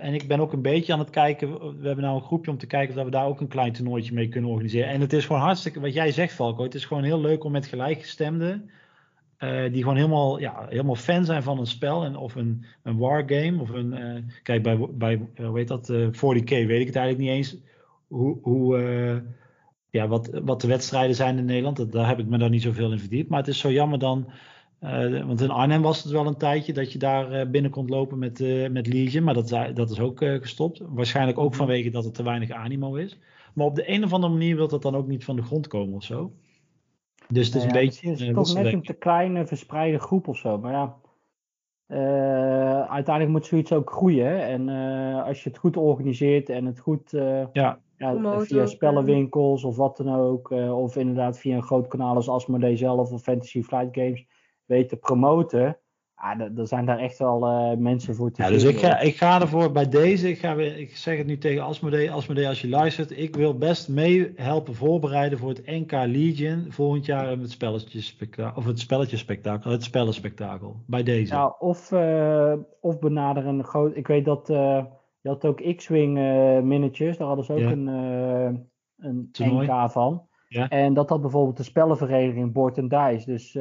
En ik ben ook een beetje aan het kijken. We hebben nou een groepje om te kijken of we daar ook een klein toernooitje mee kunnen organiseren. En het is gewoon hartstikke, wat jij zegt, Falco. Het is gewoon heel leuk om met gelijkgestemden. Eh, die gewoon helemaal, ja, helemaal fan zijn van een spel. En, of een, een wargame. Of een. eh, kijk, bij, bij eh, hoe heet dat? eh 40k weet ik het eigenlijk niet eens. Hoe. hoe eh, ja, wat, wat de wedstrijden zijn in Nederland. Dat, daar heb ik me daar niet zoveel in verdiept. Maar het is zo jammer dan. eh, want in Arnhem was het wel een tijdje dat je daar eh, binnen kon lopen met, eh, met Legion. Maar dat, is- dat is ook eh, gestopt. Waarschijnlijk ook vanwege dat er te weinig animo is. Maar op de een of andere manier wil dat dan ook niet van de grond komen of zo. Dus het is Nou een ja, beetje. Het is eh, toch net een te kleine verspreide groep of zo. Maar ja, eh, uiteindelijk moet zoiets ook groeien. hè. En eh, als je het goed organiseert en het goed eh, Ja, ja, via spellenwinkels of wat dan ook. eh, of inderdaad via een groot kanaal als Asmodee zelf of Fantasy Flight Games weet te promoten. Ah, er zijn daar echt wel eh, mensen voor te Ja, dus ik ga, ik ga ervoor bij deze. Ik, ga weer, ik zeg het nu tegen Asmodee. Asmodee, als je luistert. Ik wil best mee helpen voorbereiden voor het NK Legion. Volgend jaar het spelletje spektakel. Of het spelletje spektakel. Het spellenspektakel. Bij deze. Ja, of, eh, of benaderen een groot. Ik weet dat eh, je had ook X-Wing miniatures, daar hadden ze ook Ja. een, een Toernooi. NK van. Ja. En dat had bijvoorbeeld de spellenvereniging Board and Dice, dus,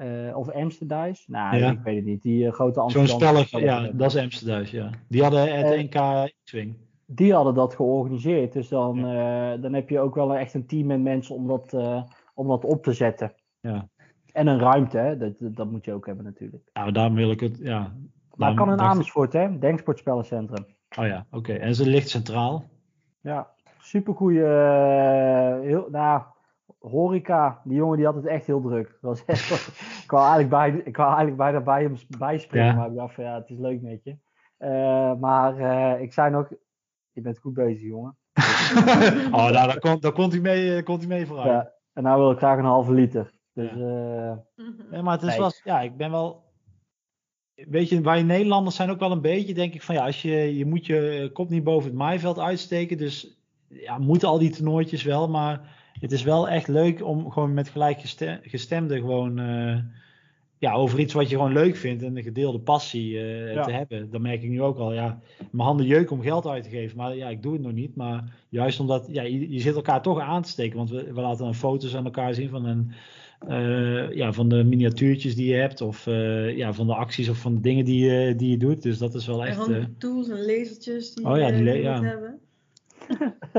eh, of Amsterdam. Nou, Ja. ik weet het niet. Die eh, grote Zo'n Amsterdam. spelletje. Ja, dat is Amsterdam. Ja. Die hadden het Eh, NK X-Wing. Die hadden dat georganiseerd. Dus dan, dan heb je ook wel echt een team met mensen om dat, om dat op te zetten. Ja. En een ruimte, hè? Dat, dat, moet je ook hebben natuurlijk. Nou, daarom wil ik het. Ja. Maar kan in Amersfoort, hè? Denksportspellencentrum. Oh ja, oké. En ze ligt centraal. Ja, supergoeie. heel, nou, horeca, die jongen die had het echt heel druk. Dat was echt, ik, wou eigenlijk bij, ik wou eigenlijk bijna bij hem bijspringen, Ja. maar ik dacht van ja, het is leuk met je. Eh, maar eh, ik zei nog, je bent goed bezig jongen. oh, nou, daar komt, daar komt hij mee, eh, komt hij mee vooruit. Ja, en nou wil ik graag een halve liter. Dus Ja. eh, Mhm. Ja, maar het is Nee. wel, ja, ik ben wel. Weet je, wij Nederlanders zijn ook wel een beetje, denk ik, van ja, als je, je moet je kop niet boven het maaiveld uitsteken. Dus ja, moeten al die toernooitjes wel. Maar het is wel echt leuk om gewoon met gelijkgestemden gewoon eh, ja, over iets wat je gewoon leuk vindt en een gedeelde passie eh, Ja. te hebben. Dan merk ik nu ook al, ja, mijn handen jeuken om geld uit te geven. Maar ja, ik doe het nog niet. Maar juist omdat, ja, je, je zit elkaar toch aan te steken. Want we, we laten dan foto's aan elkaar zien van een eh, ja, van de miniatuurtjes die je hebt, of eh, ja, van de acties of van de dingen die, je die je doet. Dus dat is wel En echt. van eh, de tools en lasertjes die, Oh ja, die le- je ja. moet hebben.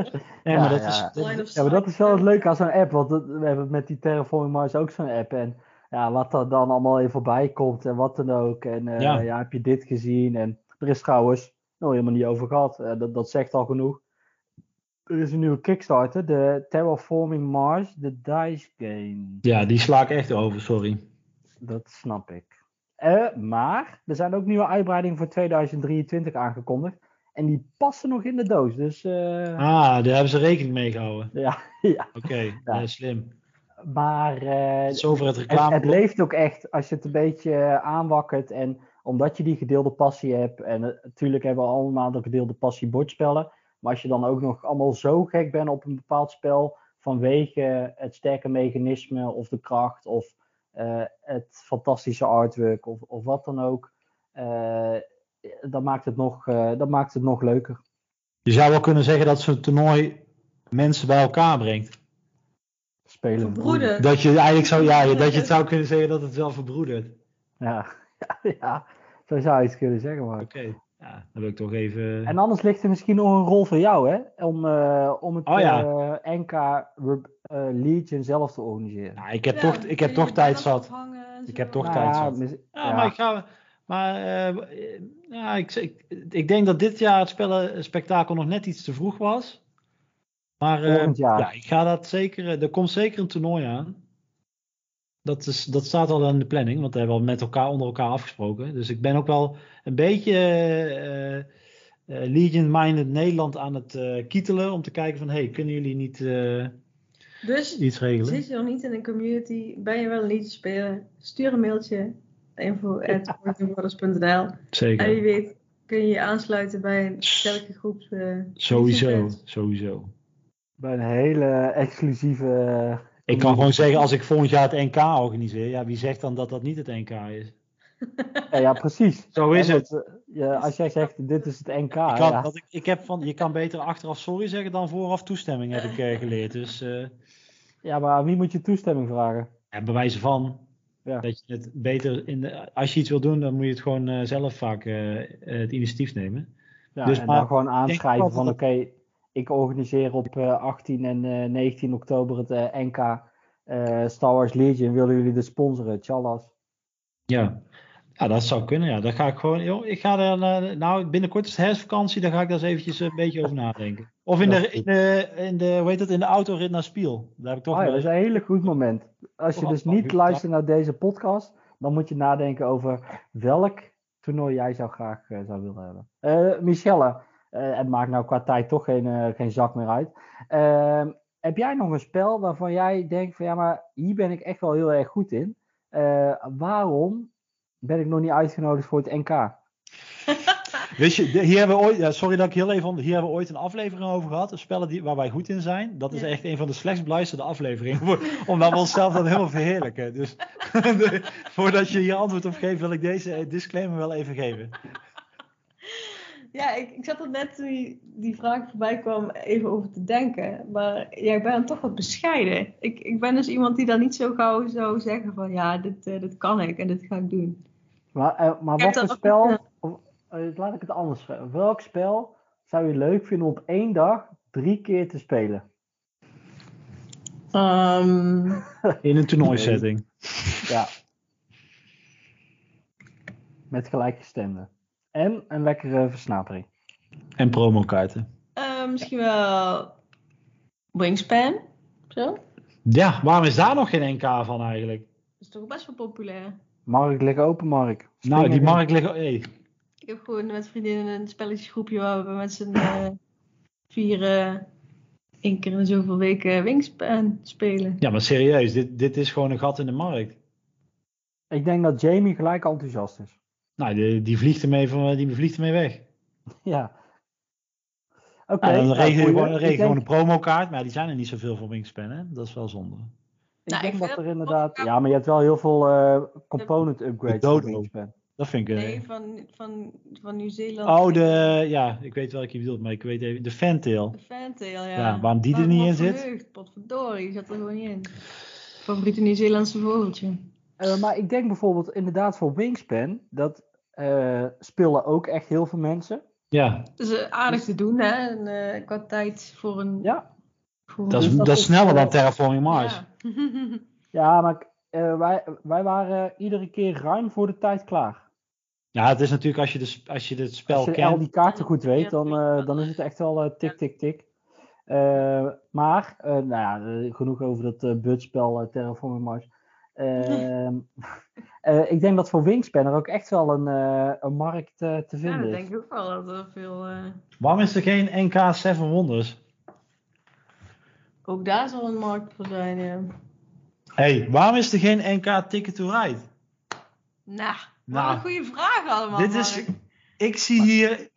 nee, Ja, maar dat ja. is. dat- ja, maar dat is wel het leuke aan zo'n app. Want we hebben met die Terraforming Mars ook zo'n app. En ja, wat er dan allemaal even voorbij komt en wat dan ook. En eh, Ja. ja. heb je dit gezien? En er is trouwens nog helemaal niet over gehad. Eh, dat, dat zegt al genoeg. Er is een nieuwe Kickstarter, de Terraforming Mars, de DICE game. ja, die sla ik echt over, sorry. Dat snap ik. Eh, maar er zijn ook nieuwe uitbreidingen voor 2023 aangekondigd. En die passen nog in de doos. Dus eh, Ah, daar hebben ze rekening mee gehouden. ja, ja. Oké, ja, slim. Maar eh, zover het het, reclame. het leeft ook echt als je het een beetje eh, aanwakkert. En omdat je die gedeelde passie hebt. En eh, natuurlijk hebben we allemaal de gedeelde passie bordspellen. Maar als je dan ook nog allemaal zo gek bent op een bepaald spel. Vanwege het sterke mechanisme of de kracht of eh, het fantastische artwork of, of wat dan ook. eh, dat, maakt het nog, eh, dat maakt het nog leuker. Je zou wel kunnen zeggen dat zo'n toernooi mensen bij elkaar brengt. Spelen. Verbroeden. Dat je eigenlijk zou, ja, dat je het zou kunnen zeggen dat het wel verbroedert. Ja, ja, ja, zo zou je het kunnen zeggen. Maar. Oké, ja, dan wil ik toch even. En anders ligt er misschien nog een rol voor jou, hè? Om, eh, om het Oh ja. eh, NK eh, Legion zelf te organiseren. Nou, ik heb Ja, toch, ik heb toch tijd zat. Ik heb toch Nou tijd ja, zat. mis- Ja, ja. maar ik ga. Maar eh, ja, ik, ik, ik denk dat dit jaar het spellenspektakel nog net iets te vroeg was. Maar eh, Volgend jaar. ja, ik ga dat zeker. eh, Er komt zeker een toernooi aan. Dat, is, dat staat al in de planning, want we hebben al met elkaar onder elkaar afgesproken. Dus ik ben ook wel een beetje eh, eh, Legion-minded Nederland aan het eh, kietelen. Om te kijken van, hey, kunnen jullie niet eh, Dus iets regelen? zit je nog niet in een community, ben je wel een liedje spelen, stuur een mailtje info.workingworders.nl en wie Zeker. weet kun je je aansluiten bij een sterke groep. eh, Sowieso, sowieso. Bij een hele exclusieve. eh, Ik kan gewoon zeggen, als ik volgend jaar het NK organiseer, ja, wie zegt dan dat dat niet het NK is? Ja, ja, precies. Zo is het. eh, ja, als jij zegt, dit is het NK. Ik kan, ja. dat ik, ik heb van, je kan beter achteraf sorry zeggen dan vooraf toestemming, heb ik geleerd. Dus eh, ja, maar aan wie moet je toestemming vragen? ja, bij wijze van Ja. dat je het beter in de, als je iets wil doen, dan moet je het gewoon eh, zelf vaak eh, eh, het initiatief nemen. Ja, Dus en maar dan gewoon aanschrijven van oké, ik organiseer op eh, 18 en eh, 19 oktober het NK Star Wars Legion. Willen jullie de sponsoren? Tjallas. Ja. Ja, dat zou kunnen. Ja, dan ga ik gewoon. Joh, ik ga er eh, nou binnenkort is de herfstvakantie, daar ga ik daar eens eventjes een beetje over nadenken. Of in Dat de, in de, in de, hoe heet het, in de autorit naar Spiel. Daar heb ik toch Oh ja, wel dat is een hele goed moment. Als je dus niet luistert naar deze podcast, dan moet je nadenken over welk toernooi jij zou graag eh, zou willen hebben. Eh Michelle, eh, het maakt nou qua tijd toch geen, eh, geen zak meer uit. Ehm, heb jij nog een spel waarvan jij denkt van ja, maar hier ben ik echt wel heel erg goed in. Eh, waarom ben ik nog niet uitgenodigd voor het NK? Weet je, hier hebben we ooit, ja, sorry dat ik heel even onder, hier hebben we ooit een aflevering over gehad. Spellen die, waar wij goed in zijn. Dat is Ja. echt een van de slechtst beluisterde afleveringen. voor- Omdat we onszelf dan helemaal verheerlijken. Dus de- voordat je hier antwoord op geeft, wil ik deze eh, disclaimer wel even geven. Ja, ik, ik zat er net toen die, die vraag voorbij kwam even over te denken. Maar jij bent toch wat bescheiden. Ik, ik ben dus iemand die dan niet zo gauw zou zeggen van ja, dit, eh, dit kan ik en dit ga ik doen. Maar, eh, maar wat voor spel, of, eh, laat ik het anders vragen. Welk spel zou je leuk vinden om op één dag drie keer te spelen? Ehm, In een toernooisetting. Ja. Met gelijkgestemden. En een lekkere versnapering. En promokaarten. eh, misschien wel Wingspan. Zo. Ja, waarom is daar nog geen NK van eigenlijk? Dat is toch best wel populair. Mark, lig open, Mark. Spring Nou, die markt ligt. Hey. Ik heb gewoon met vriendinnen een spelletjesgroepje waar we met z'n eh, vieren één keer in zoveel weken Wingspan spelen. Ja, maar serieus, dit, dit is gewoon een gat in de markt. Ik denk dat Jamie gelijk enthousiast is. Nou, die, die, vliegt ermee van, die vliegt ermee weg. Ja. Oké. Ja, dan nou, regen je gewoon, regen je gewoon een promokaart, maar die zijn er niet zoveel voor Wingspan, hè? Dat is wel zonde. Ik Nou, denk ik dat er inderdaad... Ja, maar je hebt wel heel veel eh, component upgrades dodo. Wingspan. Dat vind ik. eh, Nee, van, van, van Nieuw-Zeeland. Oh, de, ja, ik weet welke je bedoelt, maar ik weet even, de Fantail. De Fantail, ja. Ja, waarom die er niet in zit? verheugd, Potverdorie, die zat er gewoon niet in. Favoriete Nieuw-Zeelandse vogeltje. Eh, maar ik denk bijvoorbeeld inderdaad voor Wingspan, dat eh spelen ook echt heel veel mensen. Ja, eh, aardig te doen, hè? En, eh, qua tijd voor een... Ja, dat is, Dus dat dat is is, sneller dan Terraforming Mars. Ja. ja maar eh, wij, wij waren iedere keer ruim voor de tijd klaar. Ja, het is natuurlijk als je, de, als je het spel Als je kent. al die kaarten goed weet, Ja, dan, eh, dan is het echt wel eh, tik, tik, tik. Eh, maar, eh, nou ja, genoeg over dat eh budspel uh, Terraforming Mars. Ehm, eh, ik denk dat voor Wingspan er ook echt wel een, een markt te ja, vinden is. denk ik ook wel dat er veel... Waarom is er geen NK 7 Wonders? Ook daar zal een markt voor zijn, ja. hey, waarom is er geen NK Ticket to Ride? Nou, Nou, wat een goede vraag allemaal, Dit is, ik zie hier,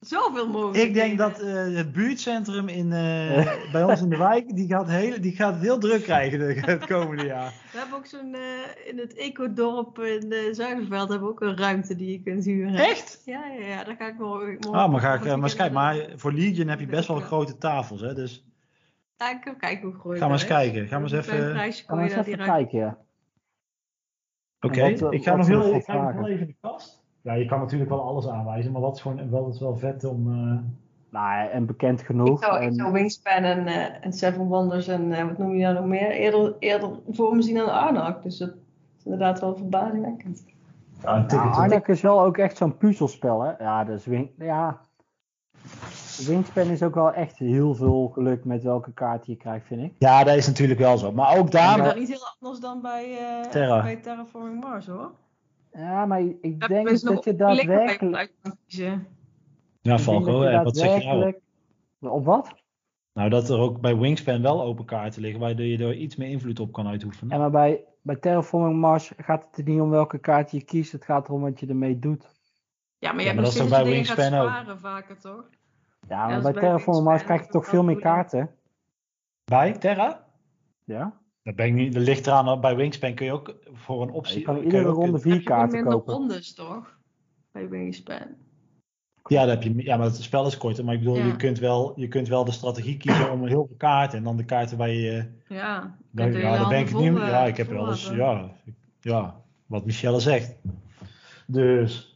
Zoveel mogelijk. ik denk dat eh, het buurtcentrum in, eh, bij ons in de wijk, die gaat, heel, die gaat het heel druk krijgen de- het komende jaar. We hebben ook zo'n, eh, in het ecodorp in de Zuiderveld hebben we ook een ruimte die je kunt huren. Echt? Ja, ja, ja, daar ga ik morgen. morgen Ah, maar ga ik, maar eens kijken, weekend maar voor Legion heb je best wel grote tafels, hè, dus Ja, ik ga kijken hoe groot Ga maar dat eens kijken. Ga maar eens Voor een klein even- prijsje Kan kon we eens even kijken, ja. Oké, wat, ik ga wat nog heel, vragen? even in de kast. Ja, je kan natuurlijk wel alles aanwijzen, maar dat is gewoon wel, dat is wel vet om... eh, Nou, en bekend Ik genoeg. zou, ik en- zou Wingspan en, eh, en Seven Wonders en eh, wat noem je daar nog meer eerder, eerder voor me zien dan Arnak. Dus dat is inderdaad wel verbazingwekkend. ja, to- Arnak is wel ook echt zo'n puzzelspel, hè? Ja, dus wing, ja. Wingspan is ook wel echt heel veel geluk met welke kaart je krijgt, vind ik. ja, dat is natuurlijk wel zo. Maar ook daar... maar niet heel anders dan bij, eh, Terra. bij Terraforming Mars hoor. Ja, maar ik denk dat je daadwerkelijk... uit kan kiezen. Ja, Falco, eh, wat zeg je nou? Op wat? Nou, dat er ook bij Wingspan wel open kaarten liggen, waardoor je er iets meer invloed op kan uitoefenen. Ja, maar bij, bij Terraforming Mars gaat het er niet om welke kaart je kiest. Het gaat erom wat je ermee doet. Ja, maar je Ja, hebt maar dat is toch dat bij Wingspan ook? sparen vaker toch? Ja, maar bij bij Terraforming Mars krijg je toch veel meer kaarten. Bij Terra? Ja? Dat, ben ik niet, dat ligt eraan, bij Wingspan kun je ook voor een optie... Je kan kun iedere ronde vier Heb je ook kaarten minder kopen. rondes, toch? Bij Wingspan. Ja, dat heb je, ja, maar het spel is korter. Maar ik bedoel, Ja. je, kunt wel, je kunt wel de strategie kiezen om heel veel kaarten. En dan de kaarten waar je... eh, Ja, de ja, daar ben ik niet Ja, ik heb wel eens... Ja, ja, wat Michelle zegt. Dus...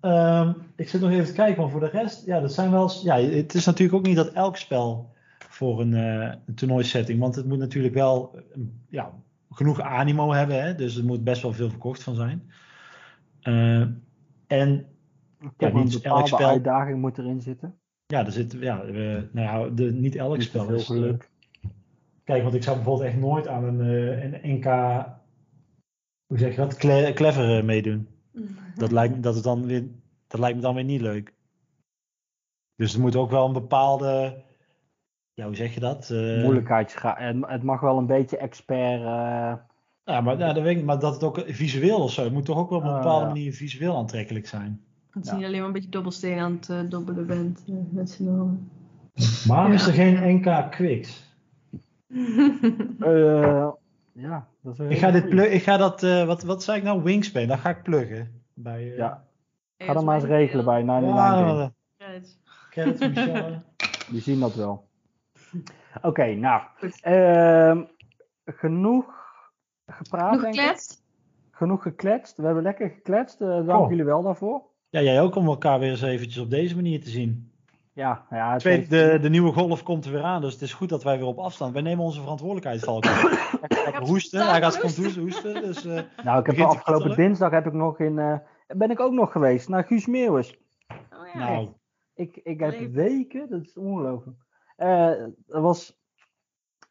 ehm, ik zit nog even te kijken, maar voor de rest... Ja, dat zijn wel... Ja, het is natuurlijk ook niet dat elk spel voor een, eh een toernooisetting... Want het moet natuurlijk wel... eh, Ja, genoeg animo hebben, hè. Dus er moet best wel veel verkocht van zijn. Eh, en Ja, niet elk spel- uitdaging moet erin zitten. Ja, er zit, ja nou ja, de, niet elk Niet spel is. eh, geluk. kijk, want ik zou bijvoorbeeld echt nooit aan een, eh, een NK, hoe zeg je dat, Cle- clever meedoen. Dat lijkt, me- dat, het dan weer, dat lijkt me dan weer niet leuk. Dus er moet ook wel een bepaalde, ja, hoe zeg je dat? Eh, Moeilijkheidsgraad. En het mag wel een beetje expert. eh, Ja, maar, ja, dat weet ik, maar dat het ook visueel of zo, het moet toch ook wel op een Ah, bepaalde manier visueel aantrekkelijk zijn. Dat je Ja. niet alleen maar een beetje dobbelsteen aan het eh, dobbelen bent met z'n allen. Waarom is er geen NK Quicks? eh, ja, dat is Ik ga, dit plug, ik ga dat, eh, wat, wat zei ik nou, Wingspan, dat ga ik pluggen. Bij, eh, Ja, ga dan maar eens regelen bij 99 Ja, Game. Credits. Credits, Michelle. Die zien dat wel. Oké, nou. Ehm, genoeg gepraat, ik. gekletst? Genoeg gekletst. We hebben lekker gekletst. eh, dank Oh. jullie wel daarvoor. Ja, jij ook om elkaar weer eens eventjes op deze manier te zien. Ja, ja het Tweede, heeft- de, de nieuwe golf komt er weer aan, dus het is goed dat wij weer op afstand. Wij nemen onze verantwoordelijkheid, Valken. Lekker hoesten, hij gaat komt hoesten, hoesten. Dus, eh, Nou, ik heb afgelopen dinsdag heb ik nog in, eh, ben ik ook nog geweest naar Guus Meeuwis. Oh ja. nou, Ik, ik heb Leuk. weken, dat is ongelooflijk. Eh het was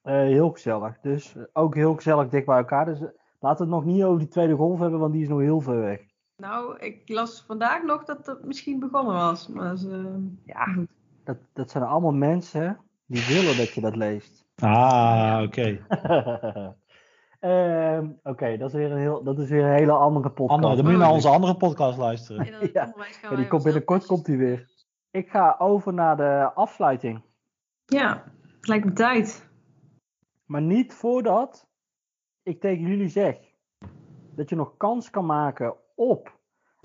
eh, heel gezellig. Dus ook heel gezellig dicht bij elkaar. Dus laten we het nog niet over die tweede golf hebben, want die is nog heel ver weg. Nou, ik las vandaag nog dat het misschien begonnen was. Maar ze, Ja, goed. Dat, dat zijn allemaal mensen die willen dat je dat leest. ah, oké. Ehm, Oké, dat, is weer een heel- dat is weer een hele andere podcast. Andere, dan moet je naar onze andere podcast luisteren. Ja. die komt binnenkort komt die weer. Ik ga over naar de afsluiting. Ja, het lijkt me tijd. Maar niet voordat ik tegen jullie zeg dat je nog kans kan maken op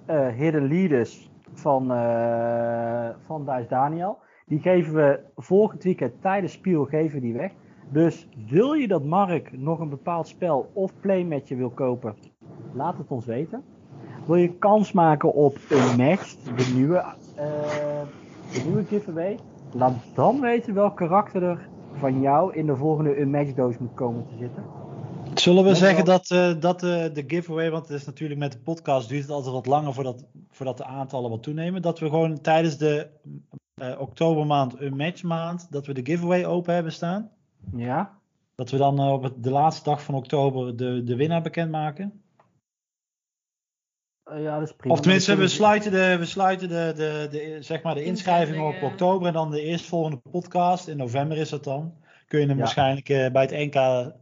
eh Hidden Leaders van, eh van Dijs Daniel. Die geven we volgend weekend tijdens Spiel geven die weg. Dus wil je dat Mark nog een bepaald spel of play met je wil kopen, laat het ons weten. Wil je kans maken op een match, de nieuwe, eh, de nieuwe giveaway, laat dan weten welk karakter er van jou in de volgende Unmatch doos moet komen te zitten. Zullen we zeggen wel. dat, eh, dat eh, de giveaway, want het is natuurlijk met de podcast duurt het altijd wat langer voordat, voordat de aantallen wat toenemen. Dat we gewoon tijdens de eh, oktobermaand, een matchmaand, dat we de giveaway open hebben staan. Ja? Dat we dan op het- de laatste dag van oktober de, de winnaar bekendmaken. Eh, ja, dat is prima. Of tenminste, we sluiten de, we sluiten de, de, de, zeg maar de inschrijving op oktober en dan de eerstvolgende podcast. In november is dat dan. Kun je hem Ja. waarschijnlijk eh, bij het NK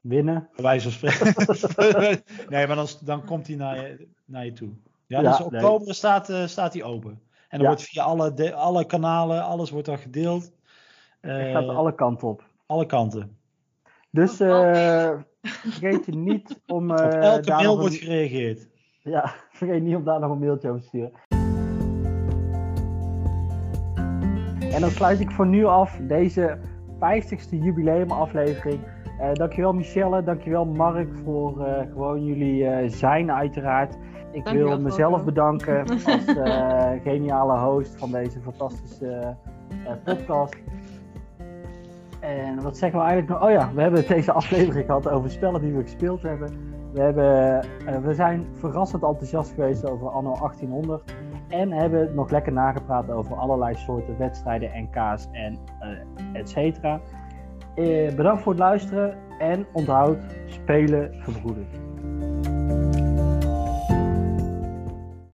winnen. bij wijze van spreken. nee, maar dan, dan komt hij naar je, naar je toe. Ja, Ja, dus nee. oktober staat, eh, staat hij open. En dan Ja. wordt via alle, de, alle kanalen, alles wordt dan gedeeld. Het Eh, gaat alle kanten op. alle kanten. Dus eh, vergeet je niet om. eh, Op elke daar mail nog wordt een, gereageerd. Ja, vergeet niet om daar nog een mailtje over te sturen. En dan sluit ik voor nu af deze 50ste jubileumaflevering. Eh dankjewel Michelle, dankjewel Mark voor eh, gewoon jullie eh, zijn uiteraard. Ik Dankjewel, wil mezelf bedanken als geniale host van deze fantastische podcast. En wat zeggen we eigenlijk nog? Oh ja, we hebben deze aflevering gehad over spellen die we gespeeld hebben. We, hebben, we zijn verrassend enthousiast geweest over anno 1800. En hebben nog lekker nagepraat over allerlei soorten wedstrijden, en eh et cetera. Eh, bedankt voor het luisteren en onthoud, spelen verbroedert.